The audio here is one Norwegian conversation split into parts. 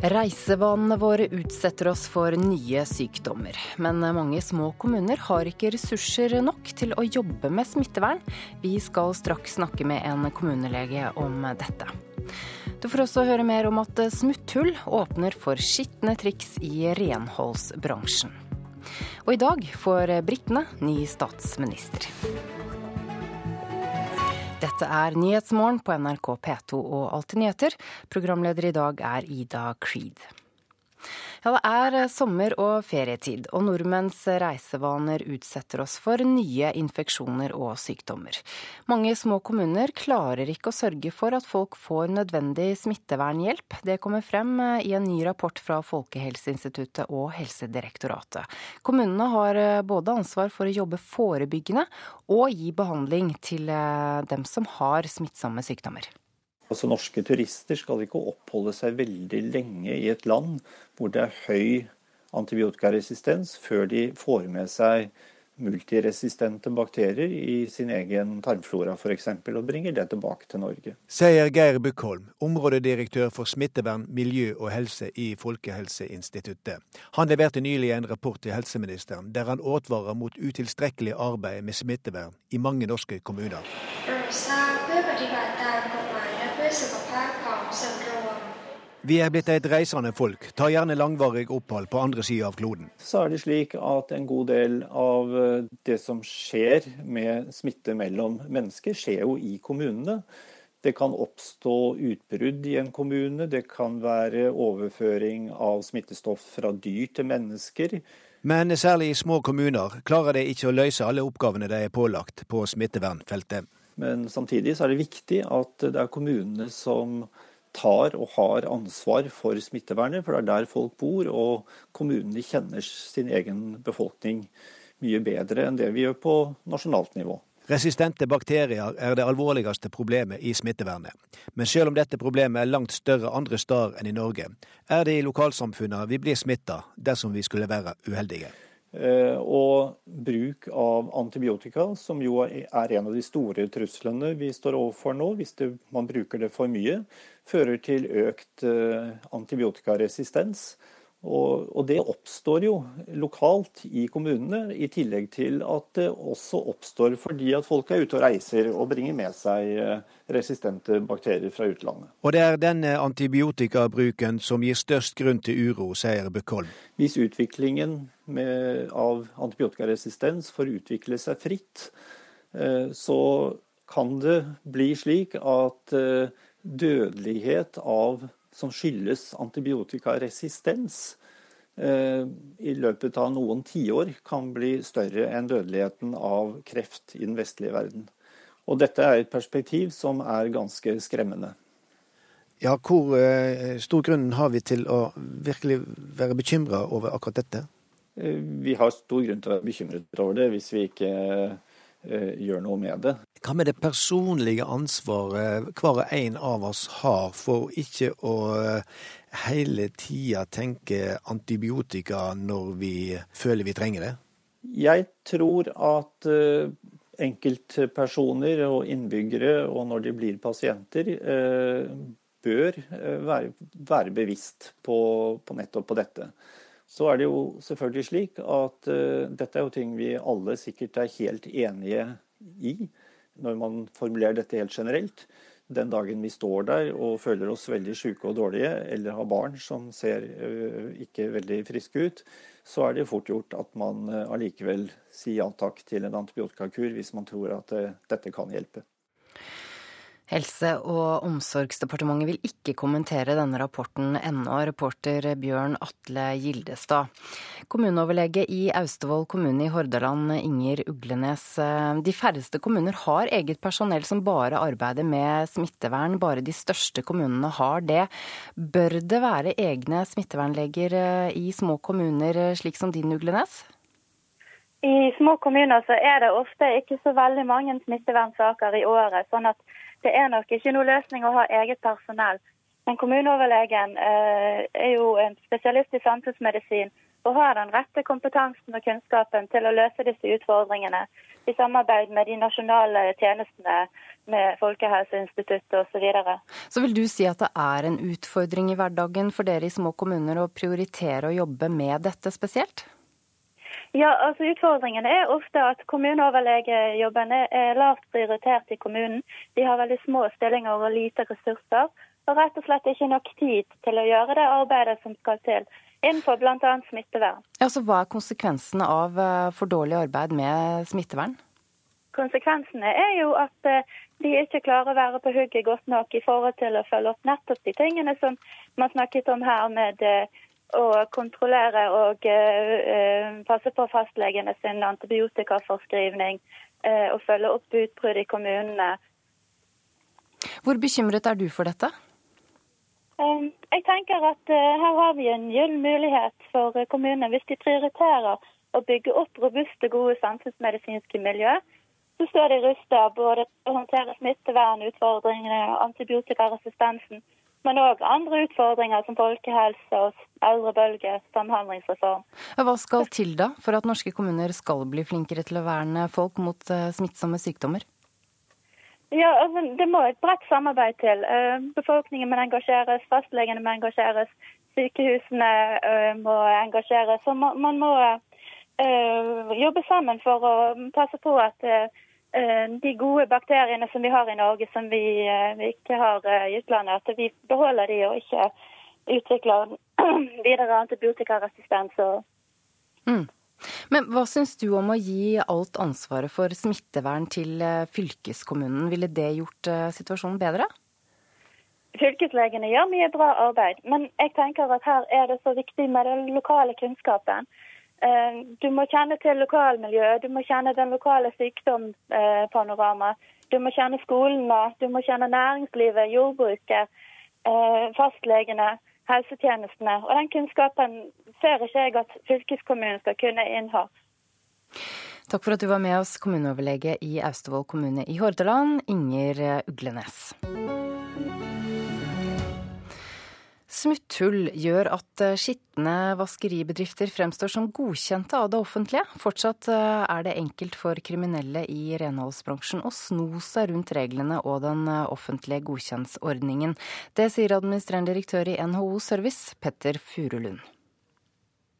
Reisevanene våre utsetter oss for nye sykdommer. Men mange små kommuner har ikke ressurser nok til å jobbe med smittevern. Vi skal straks snakke med en kommunelege om dette. Du får også høre mer om at smutthull åpner for skitne triks i renholdsbransjen. Og i dag får britene ny statsminister. Dette er Nyhetsmorgen på NRK P2 og Alltid nyheter. Programleder i dag er Ida Creed. Ja, det er eh, sommer og ferietid, og nordmenns reisevaner utsetter oss for nye infeksjoner og sykdommer. Mange små kommuner klarer ikke å sørge for at folk får nødvendig smittevernhjelp. Det kommer frem eh, i en ny rapport fra Folkehelseinstituttet og Helsedirektoratet. Kommunene har eh, både ansvar for å jobbe forebyggende og gi behandling til dem som har smittsomme sykdommer. Altså Norske turister skal ikke oppholde seg veldig lenge i et land hvor det er høy antibiotikaresistens, før de får med seg multiresistente bakterier i sin egen tarmflora f.eks., og bringer det tilbake til Norge. Sier Geir Bukkholm, områdedirektør for smittevern, miljø og helse i Folkehelseinstituttet. Han leverte nylig en rapport til helseministeren der han advarer mot utilstrekkelig arbeid med smittevern i mange norske kommuner. Vi er blitt et reisende folk, tar gjerne langvarig opphold på andre sida av kloden. Så er det slik at en god del av eh, det som skjer med smitte mellom mennesker, skjer jo i kommunene. Det kan oppstå utbrudd i en kommune, det kan være overføring av smittestoff fra dyr til mennesker. Men særlig i små kommuner klarer de ikke å løse alle oppgavene de er pålagt på smittevernfeltet. Men samtidig så er det viktig at det er kommunene som tar og har ansvar for smittevernet, for det er der folk bor. Og kommunene kjenner sin egen befolkning mye bedre enn det vi gjør på nasjonalt nivå. Resistente bakterier er det alvorligste problemet i smittevernet. Men selv om dette problemet er langt større andre steder enn i Norge, er det i lokalsamfunnene vi blir smitta dersom vi skulle være uheldige. Eh, og bruk av antibiotika, som jo er en av de store truslene vi står overfor nå, hvis det, man bruker det for mye, fører til økt eh, antibiotikaresistens. Og, og, det oppstår jo lokalt i kommunene, i tillegg til at det også oppstår fordi at folk er ute og reiser og bringer med seg eh, resistente bakterier fra utlandet. Og det er denne antibiotikabruken som gir størst grunn til uro, sier Bøkholm. Hvis utviklingen med, av antibiotikaresistens får utvikle seg fritt, eh, så kan det bli slik at eh, dødelighet av som skyldes antibiotikaresistens, eh, i løpet av noen tiår kan bli større enn dødeligheten av kreft i den vestlige verden. Og dette er et perspektiv som er ganske skremmende. Ja, Hvor eh, stor grunn har vi til å virkelig være bekymra over akkurat dette? Eh, vi har stor grunn til å være bekymret over det hvis vi ikke gjør noe med det. Hva med det personlige ansvaret hver en av oss har for ikke å eh, hele tida tenke antibiotika når vi føler vi trenger det? Jeg tror at eh, enkeltpersoner og innbyggere, og når de blir pasienter, eh, bør være bevisst på, på, nettopp på dette. Så er det jo selvfølgelig slik at dette er jo ting vi alle sikkert er helt enige i når man formulerer dette helt generelt, den dagen vi står der og føler oss veldig syke og dårlige, eller har barn som ser øh, ikke veldig friske ut, så er det fort gjort at man øh, allikevel sier ja takk til en antibiotikakur hvis man tror at øh, dette kan hjelpe. Helse- og omsorgsdepartementet vil ikke kommentere denne rapporten ennå, reporter Bjørn Atle Gildestad. Kommuneoverlege i Austevoll kommune i Hordaland, Inger Uglenes. De færreste kommuner har eget personell som bare arbeider med smittevern, bare de største kommunene har det. Bør det være egne smittevernleger eh, i små kommuner, eh, slik som din, Uglenes? I små kommuner så er det ofte ikke så veldig mange smittevernsaker i året. sånn at det er nok ikke noe løsning å ha eget personell. Men kommuneoverlegen eh, er jo en spesialist i samfunnsmedisin og har den rette kompetansen og kunnskapen til å løse disse utfordringene i samarbeid med de nasjonale tjenestene, med Folkehelseinstituttet osv. Så, videre. så vil du si at det er en utfordring i hverdagen for dere i små kommuner å prioritere å jobbe med dette spesielt? Ja, altså Utfordringen er ofte at kommuneoverlegejobbene er lavt prioritert i kommunen. De har veldig små stillinger og lite ressurser, og rett og slett ikke nok tid til å gjøre det arbeidet som skal til innenfor bl.a. smittevern. Ja, så Hva er konsekvensene av eh, for dårlig arbeid med smittevern? Konsekvensene er jo at eh, de ikke klarer å være på hugget godt nok i forhold til å følge opp nettopp de tingene som man snakket om her, med eh, å kontrollere og passe på fastlegene sin antibiotikaforskrivning og følge opp utbrudd i kommunene. Hvor bekymret er du for dette? Jeg tenker at eh, her har vi en gyllen mulighet for eh, kommunene. Hvis de prioriterer å bygge opp robuste, gode samfunnsmedisinske miljø, så står de rusta både til å håndtere smittevernutfordringene og antibiotikaresistensen, men òg andre utfordringer som folkehelse og eldrebølge, samhandlingsreform. Hva skal til da for at norske kommuner skal bli flinkere til å verne folk mot eh, smittsomme sykdommer? Ja, altså, Det må et bredt samarbeid til. Eh, befolkningen må engasjeres, fastlegene må engasjeres, sykehusene eh, må engasjeres. Så man må jobbe sammen for å passe på at de gode bakteriene som vi har i Norge, som vi, ikke har i utlandet, at vi beholder de og ikke utvikler videre antibiotikaresistens. Mm. Men hva syns du om å gi alt ansvaret for smittevern til eh, fylkeskommunen? Ville det gjort eh, situasjonen bedre? Fylkeslegene gjør mye bra arbeid, men jeg tenker at her er det så viktig med den lokale kunnskapen. Eh, du må kjenne til lokalmiljøet, du må kjenne den lokale sykdomspanoramaet. Du må kjenne skolene, du må kjenne næringslivet, jordbruket, fastlegene helsetjenestene. Og den kunnskapen ser ikke jeg at fylkeskommunen skal kunne innha. Takk for at du var med oss, kommuneoverlege i Austevoll kommune i Hordaland, Inger Uglenes. Smutthull gjør at eh, skitne vaskeribedrifter fremstår som godkjente av det offentlige. Fortsatt eh, er det enkelt for kriminelle i renholdsbransjen å sno seg rundt reglene og den eh, offentlige godkjentsordningen. Det sier administrerende direktør i NHO Service, Petter Furulund.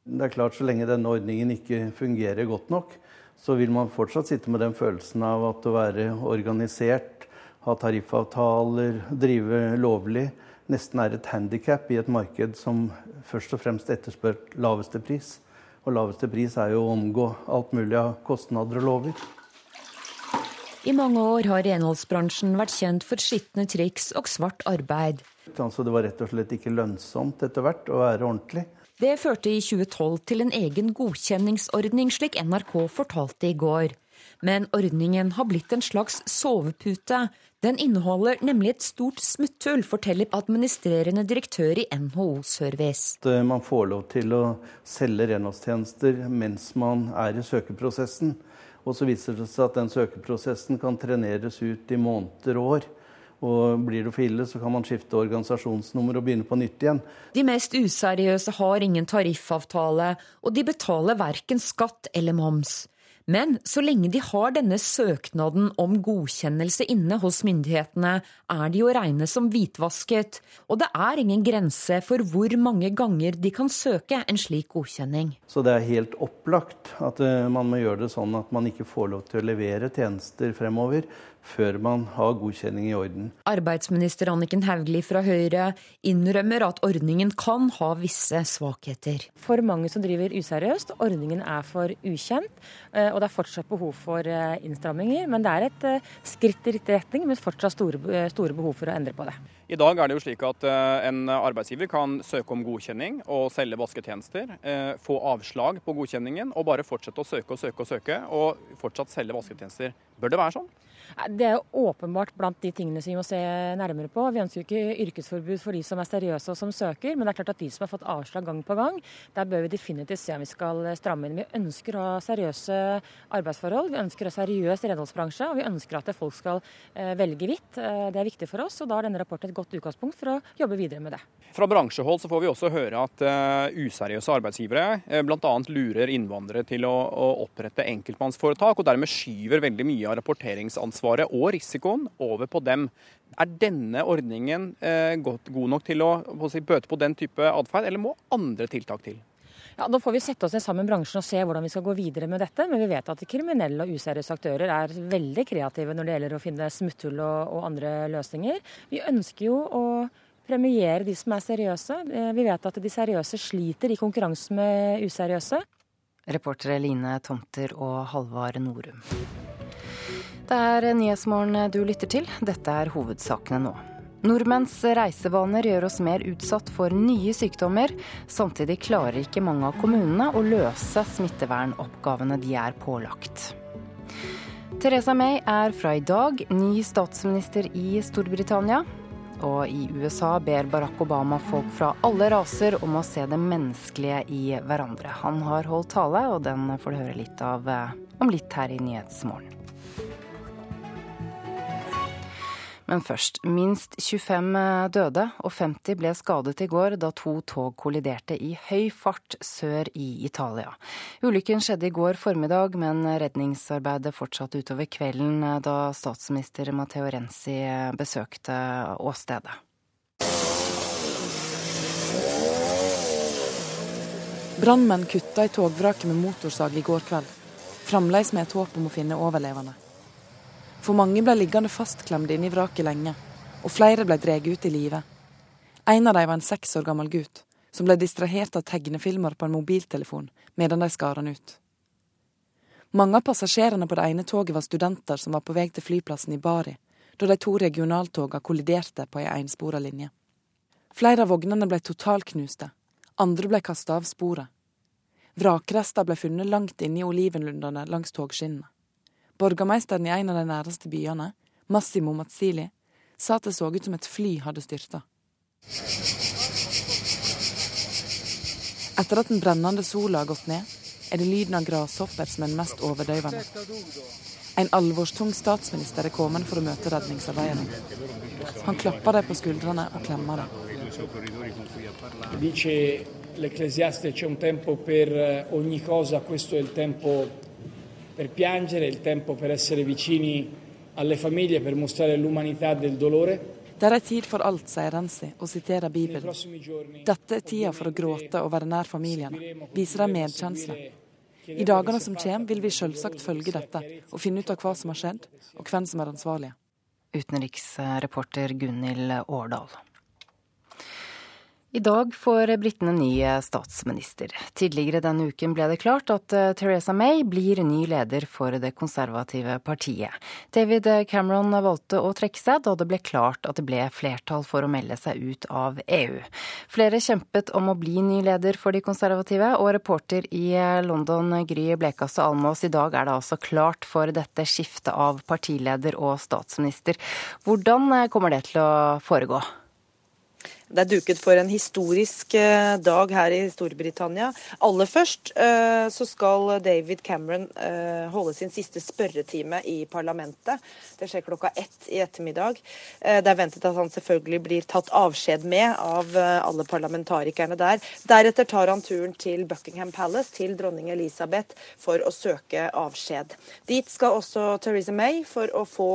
Det er klart Så lenge denne ordningen ikke fungerer godt nok, så vil man fortsatt sitte med den følelsen av at å være organisert, ha tariffavtaler, drive lovlig, nesten er et handikap i et marked som først og fremst etterspør laveste pris. Og laveste pris er jo å omgå alt mulig av kostnader og lover. I mange år har renholdsbransjen vært kjent for skitne triks og svart arbeid. Altså det var rett og slett ikke lønnsomt etter hvert å være ordentlig. Det førte i 2012 til en egen godkjenningsordning, slik NRK fortalte i går. Men ordningen har blitt en slags sovepute. Den inneholder nemlig et stort smutthull, forteller administrerende direktør i NHO Service. Eh, man får lov til å selge renholdstjenester mens man er i søkeprosessen. Og så viser det seg at den søkeprosessen kan treneres ut i måneder og år. Og blir det for ille, så kan man skifte organisasjonsnummer og begynne på nytt igjen. De mest useriøse har ingen tariffavtale, og de betaler verken skatt eller moms. Men så lenge de har denne søknaden om godkjennelse inne hos myndighetene, er de å regne som hvitvasket, og det er ingen grense for hvor mange ganger de kan søke en slik godkjenning. Så det er helt opplagt at eh, man må gjøre det sånn at man ikke får lov til å levere tjenester fremover før man har godkjenning i orden. Arbeidsminister Anniken Hauglie fra Høyre innrømmer at ordningen kan ha visse svakheter. For mange som driver useriøst. Ordningen er for ukjent, eh, og det er fortsatt behov for eh, innstramminger. Men det er et eh, skritt i riktig retning, men fortsatt store, store behov for å endre på det. I dag er det jo slik at en arbeidsgiver kan søke om godkjenning og selge vasketjenester, få avslag på godkjenningen og bare fortsette å søke og søke og søke, og fortsatt selge vasketjenester. Bør det være sånn? Det er åpenbart blant de tingene som vi må se nærmere på. Vi ønsker jo ikke yrkesforbud for de som er seriøse og som søker, men det er klart at de som har fått avslag gang på gang, der bør vi definitivt se om vi skal stramme inn. Vi ønsker å ha seriøse arbeidsforhold, vi ønsker å ha seriøs renholdsbransje, og vi ønsker at folk skal eh, velge hvitt. Eh, det er viktig for oss, og da er denne rapporten et godt utgangspunkt for å jobbe videre med det. Fra bransjehold så får vi også høre at uh, useriøse arbeidsgivere bl.a. lurer innvandrere til å opprette enkeltmannsforetak, og dermed skyver veldig mye av rapporteringsansvaret og risikoen over på dem. Er denne ordningen uh, god nok til å, å si, bøte på den type atferd, eller må andre tiltak til? Ja, Da får vi sette oss ned sammen med bransjen og se hvordan vi skal gå videre med dette. Men vi vet at kriminelle og useriøse aktører er veldig kreative når det gjelder å finne smutthull og, og andre løsninger. Vi ønsker jo å premiere de som er seriøse. Eh, vi vet at de seriøse sliter i konkurranse med useriøse. Reportere Line Tomter og Halvard Norum. Det er Nyhetsmorgen du lytter til. Dette er hovedsakene nå. Nordmenns reisevaner gjør oss mer utsatt for nye sykdommer. Samtidig klarer ikke mange av kommunene å løse smittevernoppgavene de er pålagt. Teresa May er fra i dag ny statsminister i Storbritannia. Og i USA ber Barack Obama folk fra alle raser om å se det menneskelige i hverandre. Han har holdt tale, og den får du høre litt av eh, om litt her i Nyhetsmorgen. Men først. Minst 25 døde og 50 ble skadet i går da to tog kolliderte i høy fart sør i Italia. Ulykken skjedde i går formiddag, men redningsarbeidet fortsatte utover kvelden da statsminister Matteo Renzi besøkte åstedet. Brannmenn kutta i togvraket med motorsag i går kveld, fremdeles med et håp om å finne overlevende. For mange ble liggende fastklemt inne i vraket lenge, og flere ble dratt ut i live. En av dem var en seks år gammel gutt som ble distrahert av tegnefilmer på en mobiltelefon medan de skar han ut. Mange av passasjerene på det ene toget var studenter som var på vei til flyplassen i Bari, da de to regionaltogene kolliderte på ei en enspora linje. Flere av vognene ble totalknuste, andre ble kasta av sporet. Vrakrester ble funnet langt inne i olivenlundene langs togskinnene. Borgermeisteren i en av de næreste byene, Massimo Mazzili, sa at det så ut som et fly hadde styrta. Etter at den brennende sola har gått ned, er det lyden av grashopper som er den mest overdøvende. En alvorstung statsminister er kommet for å møte redningsarbeiderne. Han klapper dem på skuldrene og klemmer dem. Dice l'Ecclesiaste c'è un tempo per ogni cosa, questo è il tempo per piangere, il tempo per essere vicini alle famiglie, per mostrare l'umanità del dolore. Det er tid for alt, sier Renzi og siterer Bibelen. Dette er tida for å gråte og være nær familiene, vise dem medkjensle. I dagene som kommer vil vi selvsagt følge dette og finne ut av hva som har skjedd, og hvem som er ansvarlige. Utenriksreporter Gunhild Årdal. I dag får britene ny statsminister. Tidligere denne uken ble det klart at eh, Teresa May blir ny leder for det konservative partiet. David Cameron valgte å trekke seg da det ble klart at det ble flertall for å melde seg ut av EU. Flere kjempet om å bli ny leder for de konservative, og reporter i London Gry Blekastad Almås, i dag er det altså klart for dette skiftet av partileder og statsminister. Hvordan kommer det til å foregå? Det er duket for en historisk eh, dag her i Storbritannia. Aller først eh, så skal David Cameron eh, holde sin siste spørretime i parlamentet. Det skjer klokka ett i ettermiddag. Det er ventet at han selvfølgelig blir tatt avskjed med av alle parlamentarikerne der. Deretter tar han turen til Buckingham Palace, til dronning Elisabeth, for å søke avskjed. Dit skal også Theresa May for å få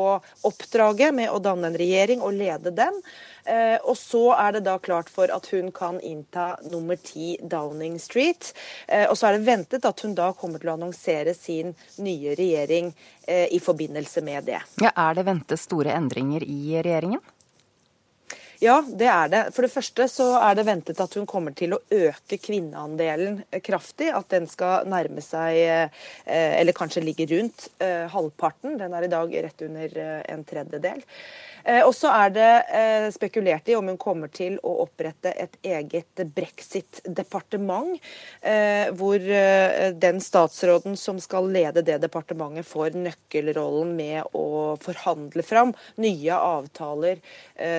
oppdraget med å danne en regjering og lede den. Eh, og så er det da klart for at hun kan innta nummer ti Downing Street. Eh, og så er det ventet at hun da kommer til å annonsere sin nye regjering eh, i forbindelse med det. Ja, er det ventet store endringer i regjeringen? Ja, det er det. For det første så er det ventet at hun kommer til å øke kvinneandelen kraftig. At den skal nærme seg, eller kanskje ligge rundt, halvparten. Den er i dag rett under en tredjedel. Eh, og så er det eh, spekulert i om hun kommer til å opprette et eget brexit-departement, eh, hvor den statsråden som skal lede det departementet, får nøkkelrollen med å forhandle fram nye avtaler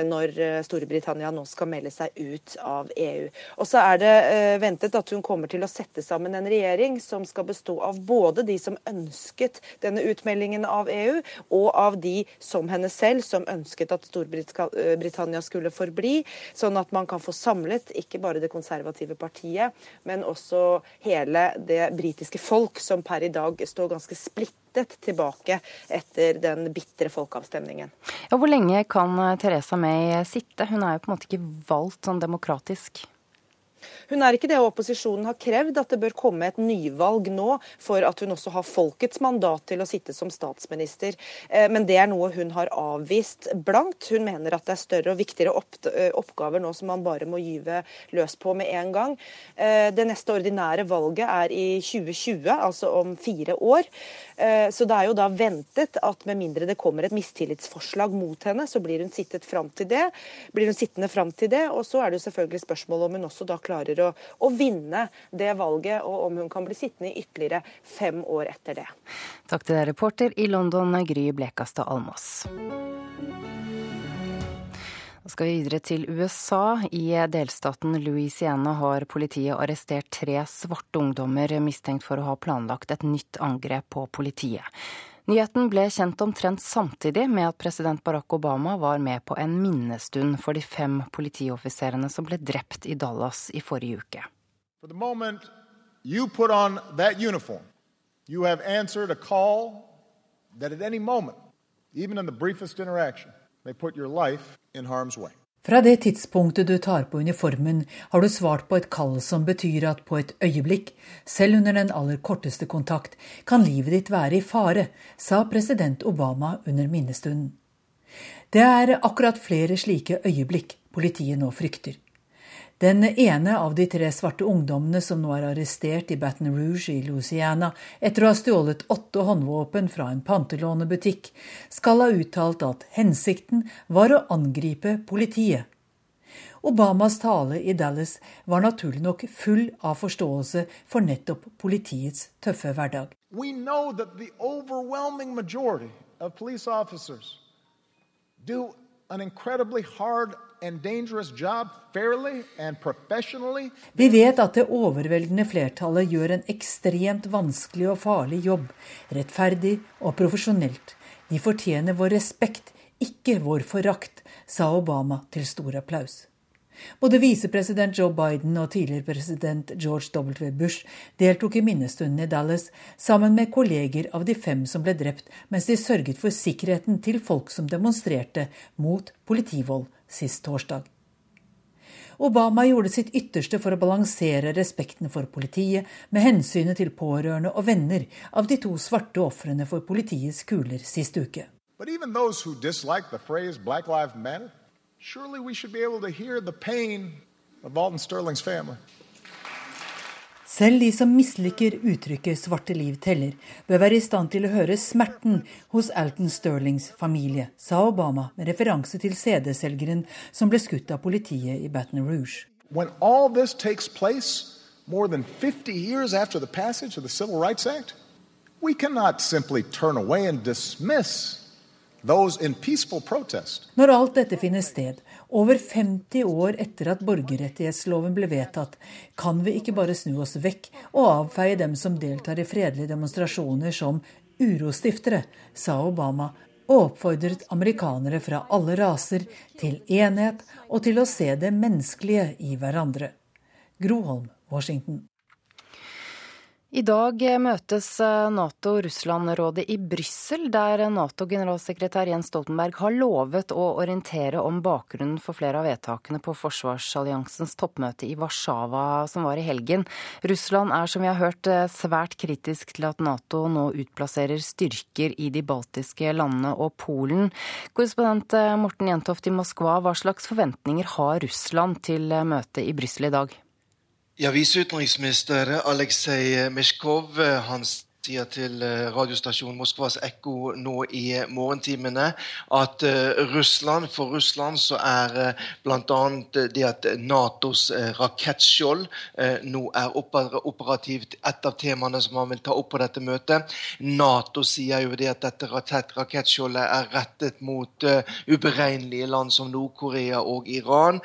når Storbritannia nå skal melde seg ut av EU. Og så er det ventet at hun kommer til å sette sammen en regjering som skal bestå av både de som ønsket denne utmeldingen av EU, og av de som henne selv, som ønsket ønsket at Storbritannia skulle forbli, sånn at man kan få samlet ikke bare det konservative partiet, men også hele det britiske folk, som per i dag står ganske splittet tilbake etter den bitre folkeavstemningen. Ja, hvor lenge kan Teresa May sitte? Hun er jo på en måte ikke valgt sånn demokratisk. Hun er ikke det, og opposisjonen har krevd at det bør komme et nyvalg nå, for at hun også har folkets mandat til å sitte som statsminister. Eh, men det er noe hun har avvist blankt. Hun mener at det er større og viktigere eh, oppgaver nå som man bare må gyve løs på med en gang. Eh, det neste ordinære valget er i 2020, altså om fire år. Så det er jo da ventet at med mindre det kommer et mistillitsforslag mot henne, så blir hun, fram til det. Blir hun sittende fram til det. Og så er det jo selvfølgelig spørsmålet om hun også da klarer klarer å, å, vinne det valget, og om hun kan bli sittende i ytterligere fem år etter det. Takk til deg, reporter i London, Gry Blekastad Almås. Da skal vi videre til USA. I delstaten Louisiana har politiet arrestert tre svarte ungdommer mistenkt for å ha planlagt et nytt angrep på politiet. Nyheten ble kjent omtrent samtidig med at president Barack Obama var med på en minnestund for de fem politioffiserene som ble drept i Dallas i forrige uke. For the moment you put on that uniform, you have answered a call that at any moment, even in the briefest interaction, may put your life in harm's. Fra det tidspunktet du tar på uniformen, har du svart på et kall som betyr at på et øyeblikk, selv under den aller korteste kontakt, kan livet ditt være i fare, sa president Obama under minnestunden. Det er akkurat flere slike øyeblikk politiet nå frykter. Den ene av de tre svarte ungdommene som nå er arrestert i Baton Rouge i Louisiana etter å ha stjålet åtte håndvåpen fra en pantelånebutikk, skal ha uttalt at hensikten var å angripe politiet. Obamas tale i Dallas var naturlig nok full av forståelse for nettopp politiets tøffe hverdag. We know that the overwhelming majority of police officers do an incredibly hard vi vet at det overveldende flertallet gjør en ekstremt vanskelig og farlig jobb, rettferdig og profesjonelt. De fortjener vår respekt, ikke vår forakt, sa Obama til stor applaus. Både visepresident Joe Biden og tidligere president George W. Bush deltok i minnestunden i Dallas sammen med kolleger av de fem som ble drept mens de sørget for sikkerheten til folk som demonstrerte mot politivold sist torsdag. Obama gjorde sitt ytterste for å balansere respekten for politiet med hensynet til pårørende og venner av de to svarte ofrene for politiets kuler sist uke. Matter Surely we should be able to hear the pain of Alton Sterling's family. Selv de som misliker uttrykket 'svarte liv teller', bør være i stand til å høre smerten hos Alton Sterlings familie, sa Obama med referanse til CD-selgeren som ble skutt av politiet i Baton Rouge. When all this takes place more than 50 years after the passage of the Civil Rights Act, we cannot simply turn away and dismiss når alt dette finner sted, over 50 år etter at borgerrettighetsloven ble vedtatt, kan vi ikke bare snu oss vekk og avfeie dem som deltar i fredelige demonstrasjoner som urostiftere, sa Obama og oppfordret amerikanere fra alle raser til enhet og til å se det menneskelige i hverandre. Groholm, Washington. I dag møtes Nato-Russland-rådet i Brussel, der Nato-generalsekretær Jens Stoltenberg har lovet å orientere om bakgrunnen for flere av vedtakene på forsvarsalliansens toppmøte i Warszawa som var i helgen. Russland er, som vi har hørt, svært kritisk til at Nato nå utplasserer styrker i de baltiske landene og Polen. Korrespondent Morten Jentoft i Moskva, hva slags forventninger har Russland til møtet i Brussel i dag? Ja, Viseutenriksminister Aleksej Mishkov han sier til eh, radiostasjonen Moskvas Ekko nå i morgentimene at eh, Russland, for Russland så er eh, bl.a. det at Natos rakettskjold nå er operativt et av temaene som man vil ta opp på dette møtet. Nato sier jo det at dette rakettskjoldet er rettet mot uberegnelige land som Nord-Korea og Iran.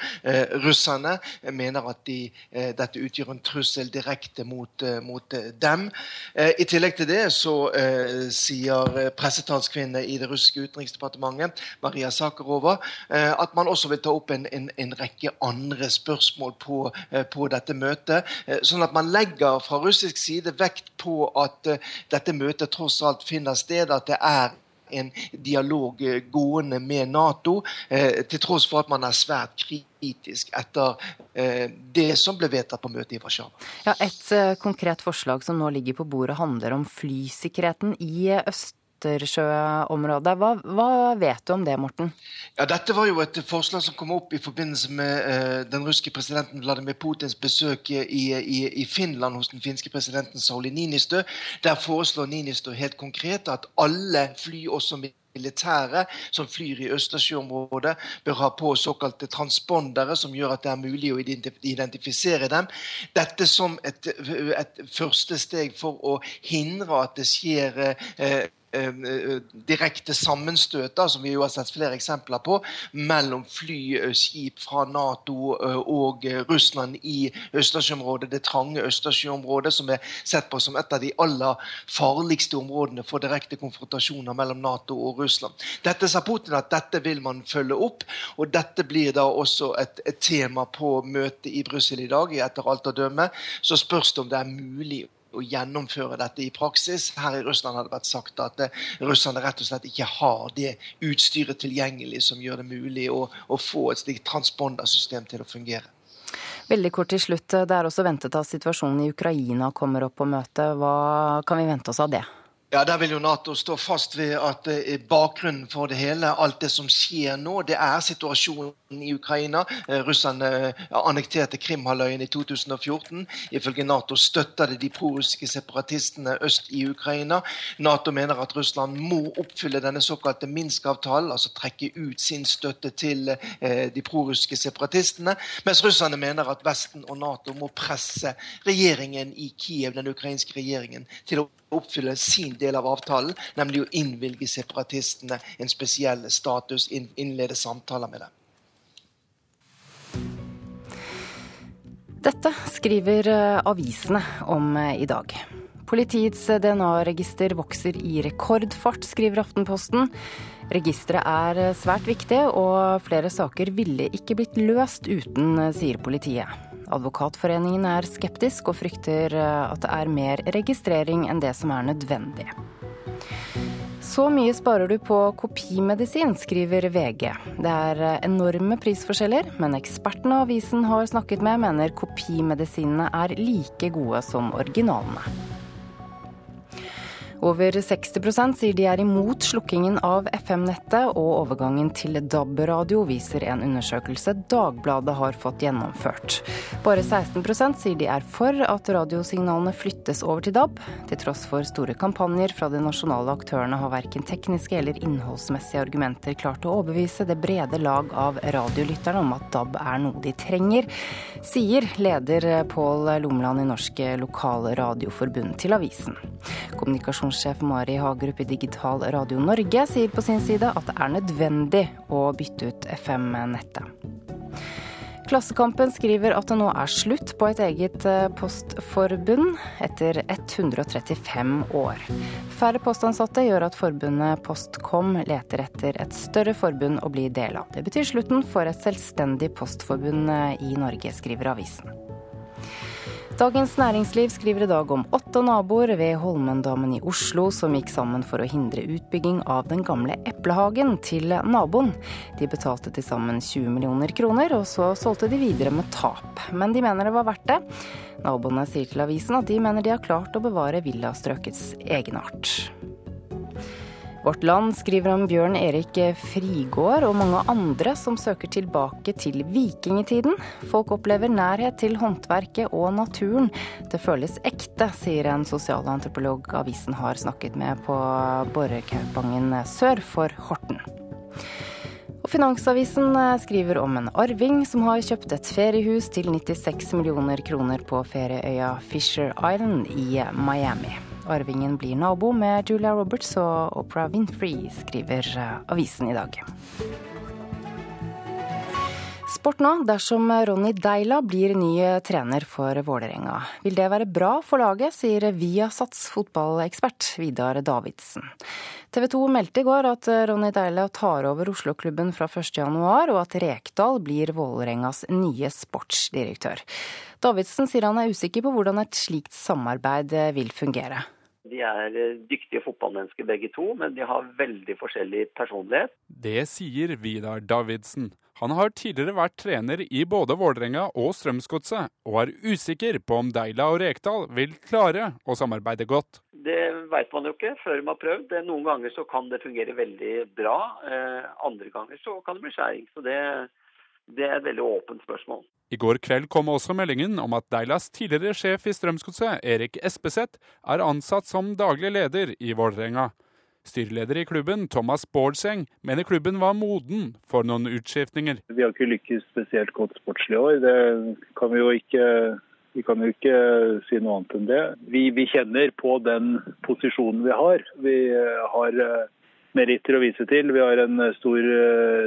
Russerne mener at de, dette utgjør en trussel direkte mot, mot dem. I tillegg tillegg til det så eh, sier eh, pressetalskvinne i det russiske utenriksdepartementet, Maria Sakharova, eh, at man også vil ta opp en, en, en rekke andre spørsmål på, eh, på dette møtet. Eh, sånn at man legger fra russisk side vekt på at eh, dette møtet tross alt finner sted, at det er en dialog gående med Nato, eh, til tross for at man er svært kritisk etter eh, det som ble vedtatt på møtet i Warszawa. Ja, et eh, konkret forslag som nå ligger på bordet, handler om flysikkerheten i øst. Østersjøområdet. Hva, hva, vet du om det, Morten? Ja, Dette var jo et forslag som kom opp i forbindelse med uh, den russiske presidenten Vladimir Putins besøk i, i, i, Finland hos den finske presidenten Sauli Ninistø. Der foreslår Ninistø helt konkret at alle fly, også militære som flyr i Østersjøområdet, bør ha på såkalte transpondere som gjør at det er mulig å identifisere dem. Dette som et, et første steg for å hindre at det skjer eh, direkte sammenstøt, som vi jo har sett flere eksempler på, mellom fly, skip fra Nato eh, og Russland i Østersjøområdet, det trange Østersjøområdet, som er sett på som et av de aller farligste områdene for direkte konfrontasjoner mellom Nato og Russland. Dette sa Putin at dette vil man følge opp, og dette blir da også et, et tema på møtet i Brussel i dag, etter alt å dømme. Så spørs det om det er mulig å gjennomføre dette i praksis. Her i Russland har det vært sagt at uh, russerne rett og slett ikke har det utstyret tilgjengelig som gjør det mulig å, å få et slikt transpondersystem til å fungere. Veldig kort til slutt. Det er også ventet at situasjonen i Ukraina kommer opp på møtet. Hva kan vi vente oss av det? Ja, Der vil jo Nato stå fast ved at uh, bakgrunnen for det hele, alt det som skjer nå, det er situasjonen i Ukraina. Uh, Russerne uh, annekterte Krimhalvøya i 2014. Ifølge Nato støtter det de prorussiske separatistene øst i Ukraina. Nato mener at Russland må oppfylle denne såkalte Minsk-avtalen, altså trekke ut sin støtte til de prorussiske separatistene, mens russerne mener at Vesten og Nato må presse regjeringen i Kiev, den ukrainske regjeringen, til å oppfylle sin del av avtalen, nemlig å innvilge separatistene en spesiell status, innlede samtaler med dem. Dette skriver eh, avisene om eh, i dag. Politiets DNA-register vokser i rekordfart, skriver Aftenposten. Registeret er eh, svært viktig, og flere saker ville ikke blitt løst uten, sier politiet. Advokatforeningen er skeptisk og frykter eh, at det er mer registrering enn det som er nødvendig. Så mye sparer du på kopimedisin, skriver VG. Det er eh, enorme prisforskjeller, men ekspertene avisen har snakket med, mener kopimedisinene er like gode som originalene. Over 60% sier de er imot slukkingen av FM-nettet, og overgangen til DAB-radio viser en undersøkelse Dagbladet har fått gjennomført. Bare 16% sier de er for at radiosignalene flyttes over til DAB. Til tross for store kampanjer fra de nasjonale aktørene har verken tekniske eller innholdsmessige argumenter klart å overbevise det brede lag av radiolytterne om at DAB er noe de trenger, sier leder Pål Lomland i Norsk Lokalradioforbund til avisen. Kommunikasjon Kommunikasjonssjef Mari Hagerup i Digital Radio Norge sier på sin side at det er nødvendig å bytte ut FM-nettet. Klassekampen skriver at det nå er slutt på et eget eh, postforbund etter 135 år. Færre postansatte gjør at forbundet Postkom leter etter et større forbund å bli del av. Det betyr slutten for et selvstendig postforbund eh, i Norge, skriver avisen. Dagens Næringsliv skriver i dag om åtte naboer ved Holmendammen i Oslo som gikk sammen for å hindre utbygging av den gamle eplehagen til naboen. De betalte til sammen 20 millioner kroner, og så solgte de videre med tap. Men de mener det var verdt det. Naboene sier til avisen at de mener de har klart å bevare villastrøkets egenart. Vårt Land skriver om Bjørn Erik Frigård og mange andre som søker tilbake til vikingtiden. Folk opplever nærhet til håndverket og naturen. Det føles ekte, sier en sosialantropolog avisen har snakket med på Borrekaupangen sør for Horten. Og Finansavisen skriver om en arving som har kjøpt et feriehus til 96 millioner kroner på ferieøya Fisher Island i Miami. Arvingen blir nabo med Julia Roberts og Oprah Winfrey, skriver eh, avisen i dag. Sport nå. Dersom Ronny Deila blir ny trener for Vålerenga, vil det være bra for laget, sier Viasats fotballekspert Vidar Davidsen. TV 2 meldte i går at Ronny Deila tar over Oslo-klubben fra 1.1, og at Rekdal blir Vålerengas nye sportsdirektør. Davidsen sier han er usikker på hvordan et slikt samarbeid vil fungere. De er dyktige fotballmennesker begge to, men de har veldig forskjellig personlighet. Det sier Vidar Davidsen. Han har tidligere vært trener i både Vålerenga og Strømsgodset, og er usikker på om Deila og Rekdal vil klare å samarbeide godt. Det vet man jo ikke før man har prøvd. Noen ganger så kan det fungere veldig bra, eh, andre ganger så kan det bli skjæring. Så det, det er et veldig åpent spørsmål. I går kveld kom også meldingen om at Deilas tidligere sjef i Strømsgodset, Erik Espeseth, er ansatt som daglig leder i Vålerenga. Styreleder i klubben, Thomas Bårdseng, mener klubben var moden for noen utskiftninger. Vi har ikke lykkes spesielt godt sportslig i år. Det kan vi jo ikke vi kan jo ikke si noe annet enn det. Vi, vi kjenner på den posisjonen vi har. Vi har eh, meritter å vise til. Vi har en eh, stor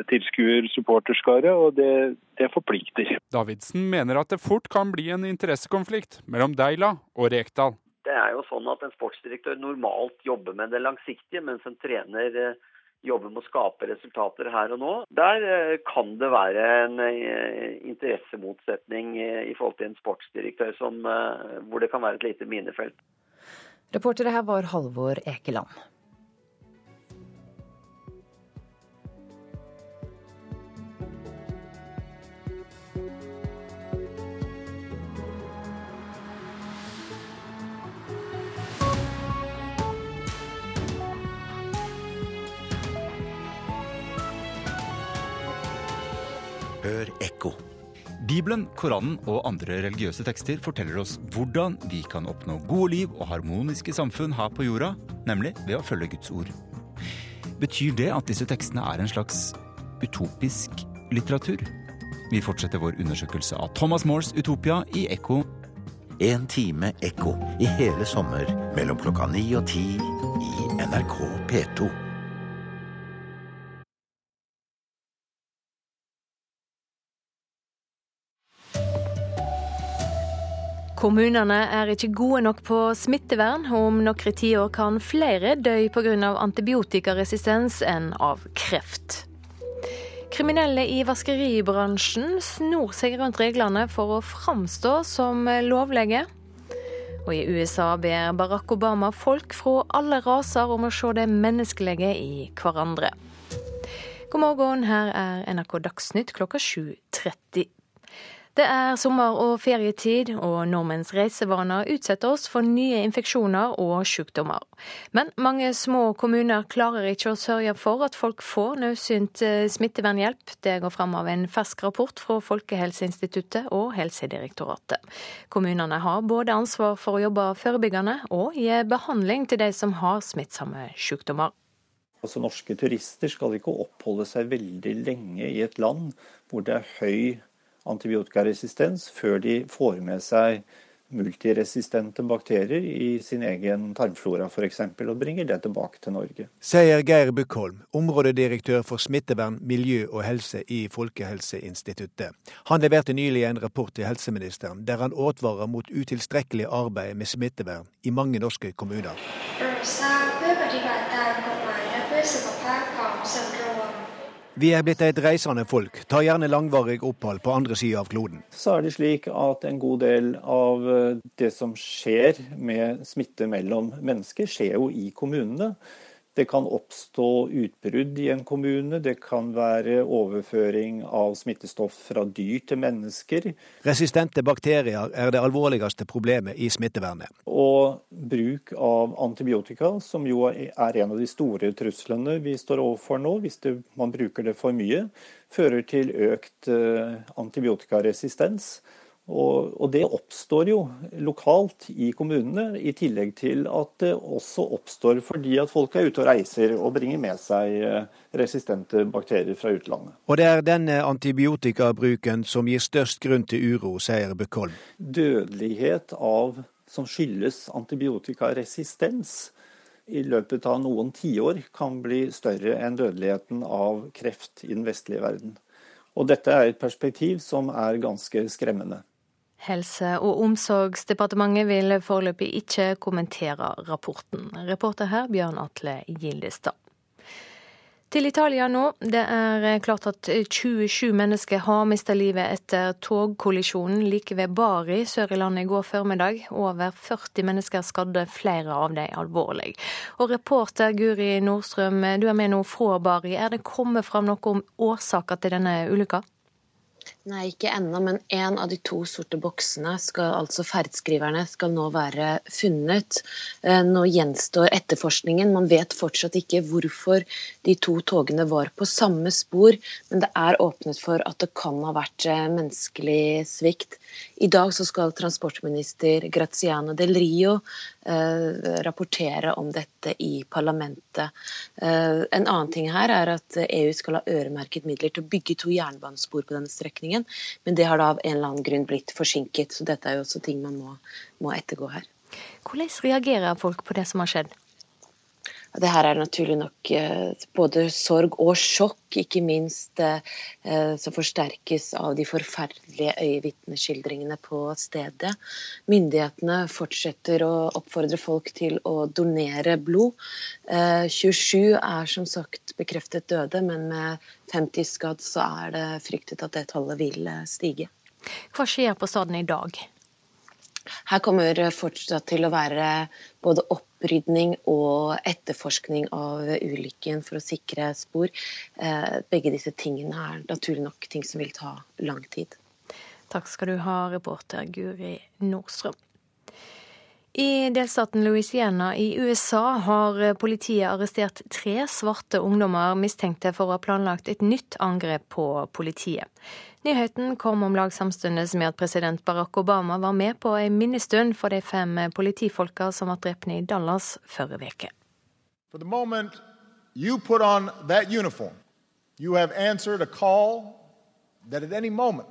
tilskuer-supporterskare, og det, det, forplikter. Davidsen mener at det fort kan bli en interessekonflikt mellom Deila og Rekdal. Det er jo sånn at En sportsdirektør normalt jobber med det langsiktige, mens en trener uh, jobber med å skape resultater her og nå. Der uh, kan det være en interessemotsetning i forhold til en sportsdirektør som, hvor det kan være et lite minefelt. Reportere her var Halvor Ekeland. Hør ekko. Bibelen, Koranen og andre religiøse tekster forteller oss hvordan vi kan oppnå gode liv og harmoniske samfunn her på jorda, nemlig ved å følge Guds ord. Betyr det at disse tekstene er en slags utopisk litteratur? Vi fortsetter vår undersøkelse av Thomas Moores Utopia i Ekko. En time ekko i hele sommer mellom klokka ni og ti i NRK P2. Kommunene er ikke gode nok på smittevern, og om noen tiår kan flere dø pga. antibiotikaresistens enn av kreft. Kriminelle i vaskeribransjen snor seg rundt reglene for å framstå som lovlige. Og i USA ber Barack Obama folk fra alle raser om å se det menneskelige i hverandre. God morgen, her er NRK Dagsnytt klokka 7.30. Det er sommer- og ferietid, og nordmenns reisevaner utsetter oss for nye infeksjoner og sykdommer. Men mange små kommuner klarer ikke å sørge for at folk får nødsynt eh, smittevernhjelp. Det går fram av en fersk rapport fra Folkehelseinstituttet og Helsedirektoratet. Kommunene har både ansvar for å jobbe forebyggende og gi behandling til de som har smittsomme sykdommer. Altså, norske turister skal ikke oppholde seg veldig lenge i et land hvor det er høy antibiotikaresistens før de får med seg multiresistente bakterier i sin egen tarmflora f.eks., og bringer det tilbake til Norge. Sier Geir Bukkholm, områdedirektør for smittevern, miljø og helse i Folkehelseinstituttet. Han leverte nylig en rapport til helseministeren der han advarer mot utilstrekkelig arbeid med smittevern i mange norske kommuner. โปรดทราบเพื่อปฏิบัติตามกฎหมายและเพื่อสุขภาพของส่วนรวม vi er blitt et reisende folk, tar gjerne langvarig opphold på andre sida av kloden. Så er det slik at en god del av eh, det som skjer med smitte mellom mennesker, skjer jo i kommunene. Det kan oppstå utbrudd i en kommune, det kan være overføring av smittestoff fra dyr til mennesker. Resistente bakterier er det alvorligste problemet i smittevernet. Og bruk av antibiotika, som jo er en av de store truslene vi står overfor nå, hvis det, man bruker det for mye, fører til økt eh, antibiotikaresistens. Og, og, det oppstår jo lokalt i kommunene, i tillegg til at det også oppstår fordi at folk er ute og reiser og bringer med seg eh, resistente bakterier fra utlandet. Og det er denne antibiotikabruken som gir størst grunn til uro, sier Bøkholm. Dødelighet av, som skyldes antibiotikaresistens i løpet av noen tiår kan bli større enn dødeligheten av kreft i den vestlige verden. Og dette er et perspektiv som er ganske skremmende. Helse- og omsorgsdepartementet vil foreløpig ikke kommentere rapporten. Reporter her Bjørn Atle Gildestad. Til Italia nå. Det er klart at 27 mennesker har mista livet etter togkollisjonen like ved Bari sør i landet i går formiddag. Over 40 mennesker skadde, flere av dem alvorlig. Og reporter Guri Nordstrøm, du er med nå fra Bari. Er det kommet fram noe om årsaker til denne ulykka? Nei, ikke ennå, men én av de to sorte boksene, skal, altså ferdskriverne, skal nå være funnet. Eh, nå gjenstår etterforskningen. Man vet fortsatt ikke hvorfor de to togene var på samme spor, men det er åpnet for at det kan ha vært eh, menneskelig svikt. I dag skal transportminister Graziano del Rio rapportere om dette i parlamentet. Eh, en annen ting her er at EU skal ha øremerket midler til å bygge to jernbanespor på denne strekningen, men det har da av en eller annen grunn blitt forsinket. Så dette er jo også ting man må, må ettergå her. Hvordan reagerer folk på det som har skjedd? Det her er naturlig nok eh, både sorg og sjokk, ikke minst eh, som forsterkes av de forferdelige øyevitneskildringene på stedet. Myndighetene fortsetter å oppfordre folk til å donere blod. 27 eh, er som sagt bekreftet døde, men med 50 skadd så er det fryktet at det tallet vil stige. Hva skjer på staden i dag? Her kommer fortsatt til å være både opprydning og etterforskning av ulykken for å sikre spor. Eh, begge disse tingene er naturlig nok ting som vil ta lang tid. Takk skal du ha, reporter Guri Nordstrøm. I delstaten Louisiana i USA har politiet arrestert tre svarte ungdommer mistenkte for å ha planlagt et nytt angrep på politiet. Nyheten kom om lag samtidig med at president Barack Obama var med på en minnestund for de fem politifolka som ble drept i Dallas forrige uke. For the moment you put on that uniform, you have answered a call that at any moment,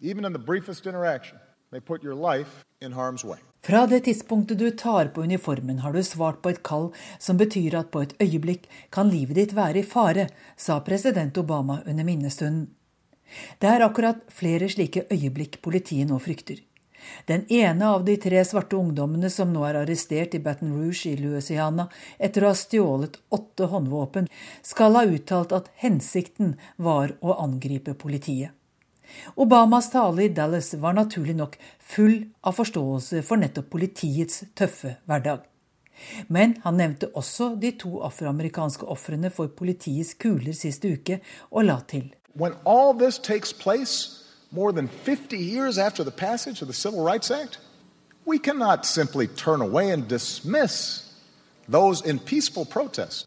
even in the briefest interaction, may put your life in harm's way. Fra det tidspunktet du tar på uniformen, har du svart på et kall som betyr at på et øyeblikk kan livet ditt være i fare, sa president Obama under minnestunden. Det er akkurat flere slike øyeblikk politiet nå frykter. Den ene av de tre svarte ungdommene som nå er arrestert i Baton Rouge i Louisiana etter å ha stjålet åtte håndvåpen, skal ha uttalt at hensikten var å angripe politiet. Obamas tale i Dallas var naturlig nok full av forståelse for nettopp politiets tøffe hverdag. Men han nevnte også de to afroamerikanske ofrene for politiets kuler sist uke, og la til. When all this takes place more than 50 years after the passage of the Civil Rights Act, we cannot simply turn away and dismiss those in peaceful protest.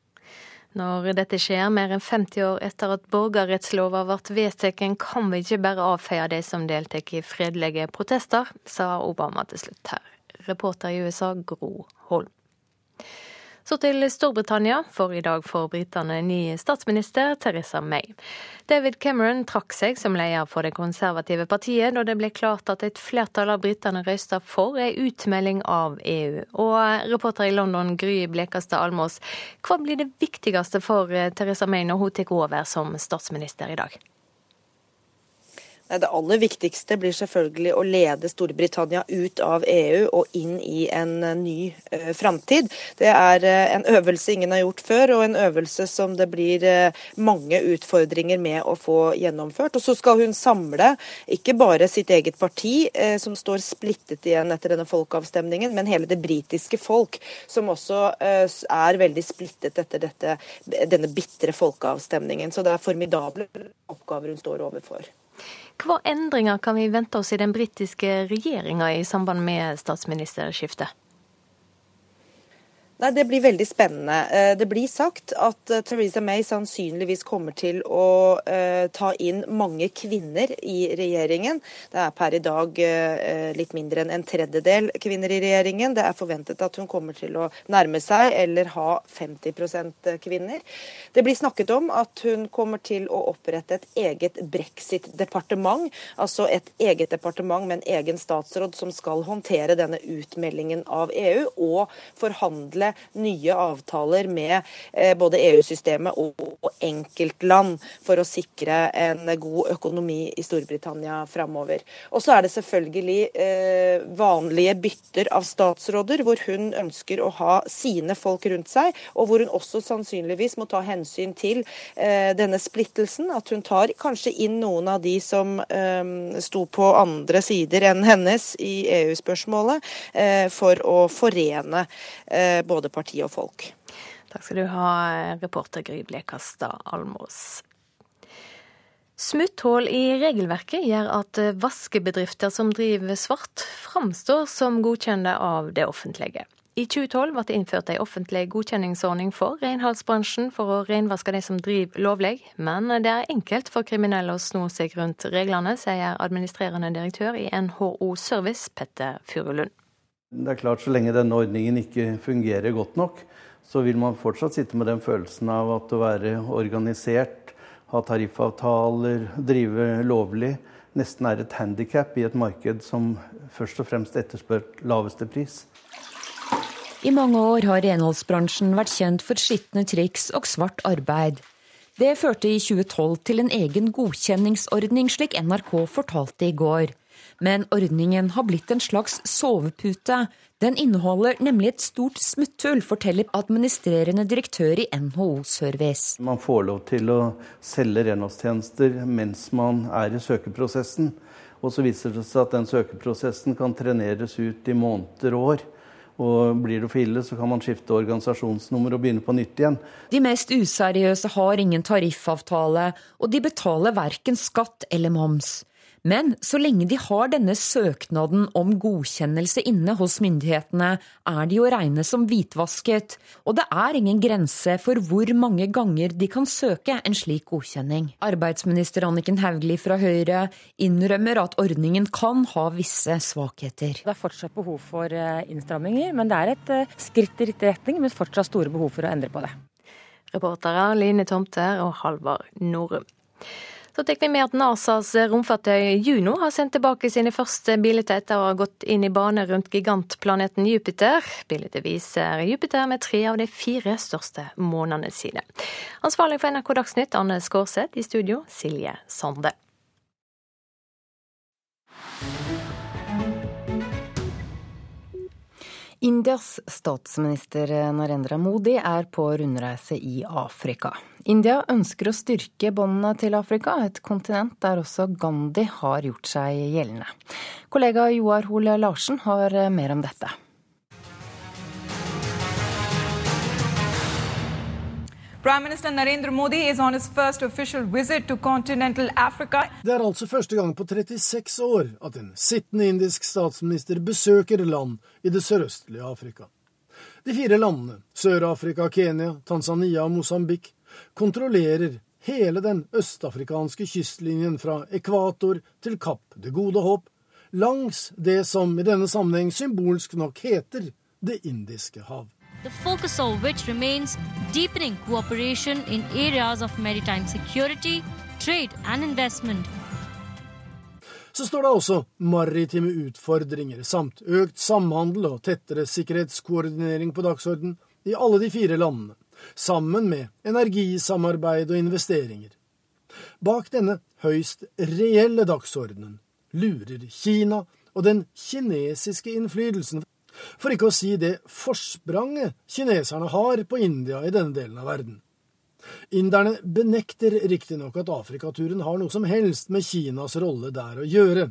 Når dette skjer mer enn 50 år etter at borgerrettslova ble vedtatt, kan vi ikke bare avfeie de som deltar i fredelige protester, sa Obama til slutt her. Reporter i USA Gro Holm. Så til Storbritannia, for i dag får britene ny statsminister, Theresa May. David Cameron trakk seg som leder for det konservative partiet da det ble klart at et flertall av britene røysta for ei utmelding av EU. Og reporter i London, Gry Blekastad Almås, hva blir det viktigste for Theresa May når hun tar over som statsminister i dag? Det aller viktigste blir selvfølgelig å lede Storbritannia ut av EU og inn i en ny uh, framtid. Det er uh, en øvelse ingen har gjort før, og en øvelse som det blir mange utfordringer med å få gjennomført. Og så skal hun samle ikke bare sitt eget parti, som står splittet igjen etter denne folkeavstemningen, men hele det britiske folk, som også er veldig splittet etter dette, denne bitre folkeavstemningen. Så det er formidable oppgaver hun står overfor. Hva endringer kan vi vente oss i den britiske regjeringa i samband med statsministerskiftet? Nei, Det blir veldig spennende. Eh, det blir sagt at eh, Theresa May sannsynligvis kommer til å uh, ta inn mange kvinner i regjeringen. Det er per i dag litt mindre enn en tredjedel kvinner i regjeringen. Det er forventet at hun kommer til å nærme seg eller ha 50% kvinner. Det blir snakket om at hun kommer til å opprette et eget brexit-departement. Altså et eget departement med en egen statsråd som skal håndtere denne utmeldingen av EU og forhandle nye avtaler med eh, både EU-systemet og enkeltland for å sikre en god økonomi i Storbritannia framover. Og så er det selvfølgelig eh, vanlige bytter av statsråder, hvor hun ønsker å ha sine folk rundt seg, og hvor hun også sannsynligvis må ta hensyn til eh, denne splittelsen. At hun tar kanskje inn noen av de som sto på andre sider enn hennes i EU-spørsmålet, for å forene både parti og folk. Takk skal du ha, reporter Gry Blekastad Almås. Smutthull i regelverket gjør at vaskebedrifter som driver svart, framstår som godkjente av det offentlige. I 2012 ble det innført en offentlig godkjenningsordning for renholdsbransjen for å renvaske de som driver lovlig, men det er enkelt for kriminelle å sno seg rundt reglene, sier administrerende direktør i NHO Service, Petter Furulund. Det er klart, Så lenge denne ordningen ikke fungerer godt nok, så vil man fortsatt sitte med den følelsen av at å være organisert, ha tariffavtaler, drive lovlig, nesten er et handikap i et marked som først og fremst etterspør laveste pris. I mange år har renholdsbransjen vært kjent for skitne triks og svart arbeid. Det førte i 2012 til en egen godkjenningsordning, slik NRK fortalte i går. Men ordningen har blitt en slags sovepute. Den inneholder nemlig et stort smutthull, forteller administrerende direktør i NHO Service. Man får lov til å selge renholdstjenester mens man er i søkeprosessen. Og så viser det seg at den søkeprosessen kan treneres ut i måneder og år. Og blir det for ille, så kan man skifte organisasjonsnummer og begynne på nytt igjen. De mest useriøse har ingen tariffavtale, og de betaler verken skatt eller moms. Men så lenge de har denne søknaden om godkjennelse inne hos myndighetene, er de å regne som hvitvasket, og det er ingen grense for hvor mange ganger de kan søke en slik godkjenning. Arbeidsminister Anniken Hauglie fra Høyre innrømmer at ordningen kan ha visse svakheter. Det er fortsatt behov for eh, innstramminger, men det er et eh, skritt i riktig retning, men fortsatt store behov for å endre på det. Reportere Line Tomter og Halvard Norum. Så tar vi med at NASAs romfartøy Juno har sendt tilbake sine første bilder etter å ha gått inn i bane rundt gigantplaneten Jupiter. Bildet viser Jupiter med tre av de fire største månedene sine. Ansvarlig for NRK Dagsnytt, Anne Skårseth. I studio, Silje Sande. Indias statsminister Narendra Modi er på rundreise i Afrika. India ønsker å styrke båndene til Afrika, et kontinent der også Gandhi har gjort seg gjeldende. Kollega Joar Hole Larsen har mer om dette. Prime Minister Narendra Modi is on his first official visit to continental Africa. Det er altså første gang på 36 år at en sittende indisk statsminister besøker land i det sørøstlige Afrika. De fire landene, Sør-Afrika, Kenya, Tanzania og Mosambik, kontrollerer hele den østafrikanske kystlinjen fra ekvator til Kapp Det gode håp, langs det som i denne sammenheng symbolsk nok heter Det indiske hav the focus of which remains deepening cooperation in areas of maritime security, trade and investment. Så står det også maritime utfordringer samt økt samhandel og tettere sikkerhetskoordinering på dagsorden i alle de fire landene, sammen med energisamarbeid og investeringer. Bak denne høyst reelle dagsordenen lurer Kina og den kinesiske innflytelsen, for ikke å si det forspranget kineserne har på India i denne delen av verden. Inderne benekter riktignok at Afrikaturen har noe som helst med Kinas rolle der å gjøre.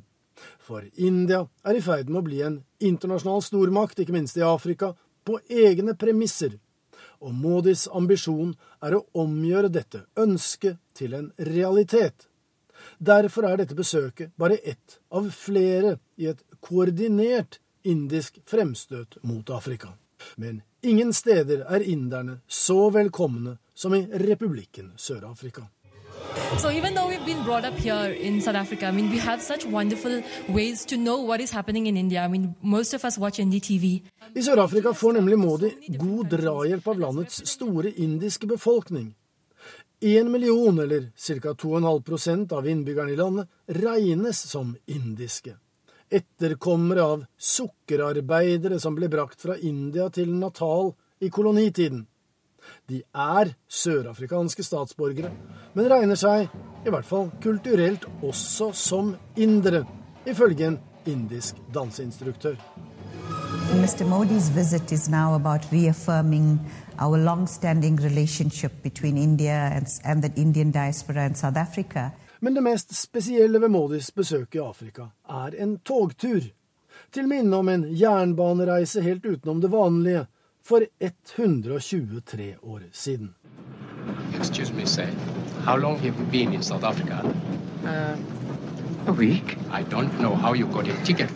For India er i ferd med å bli en internasjonal stormakt, ikke minst i Afrika, på egne premisser. Og Modis ambisjon er å omgjøre dette ønsket til en realitet. Derfor er dette besøket bare ett av flere i et koordinert indisk fremstøt mot Afrika. Men ingen steder er inderne så velkomne som i republikken Sør-Afrika. So even though we've been brought up here in South Africa, I mean, we have such wonderful ways to know what is happening in India. I mean, most of us watch NDTV. I Sør-Afrika får nemlig Modi god drahjelp av landets store indiske befolkning. Én million, eller ca. 2,5% av innbyggerne i landet, regnes som indiske. Etterkommere av sukkerarbeidere som ble brakt fra India til Natal i kolonitiden. De er sørafrikanske statsborgere, men regner seg, i hvert fall kulturelt, også som indere, ifølge en indisk danseinstruktør. Mr. Modi's visit is now about reaffirming our long-standing relationship between India and, and the Indian diaspora and South Africa. Men det mest spesielle ved Modis besøk i Afrika er en togtur. Til minne om en jernbanereise helt utenom det vanlige for 123 år siden. Excuse me, say, how long have you been in South Africa? Uh, a week. I don't know how you got a ticket.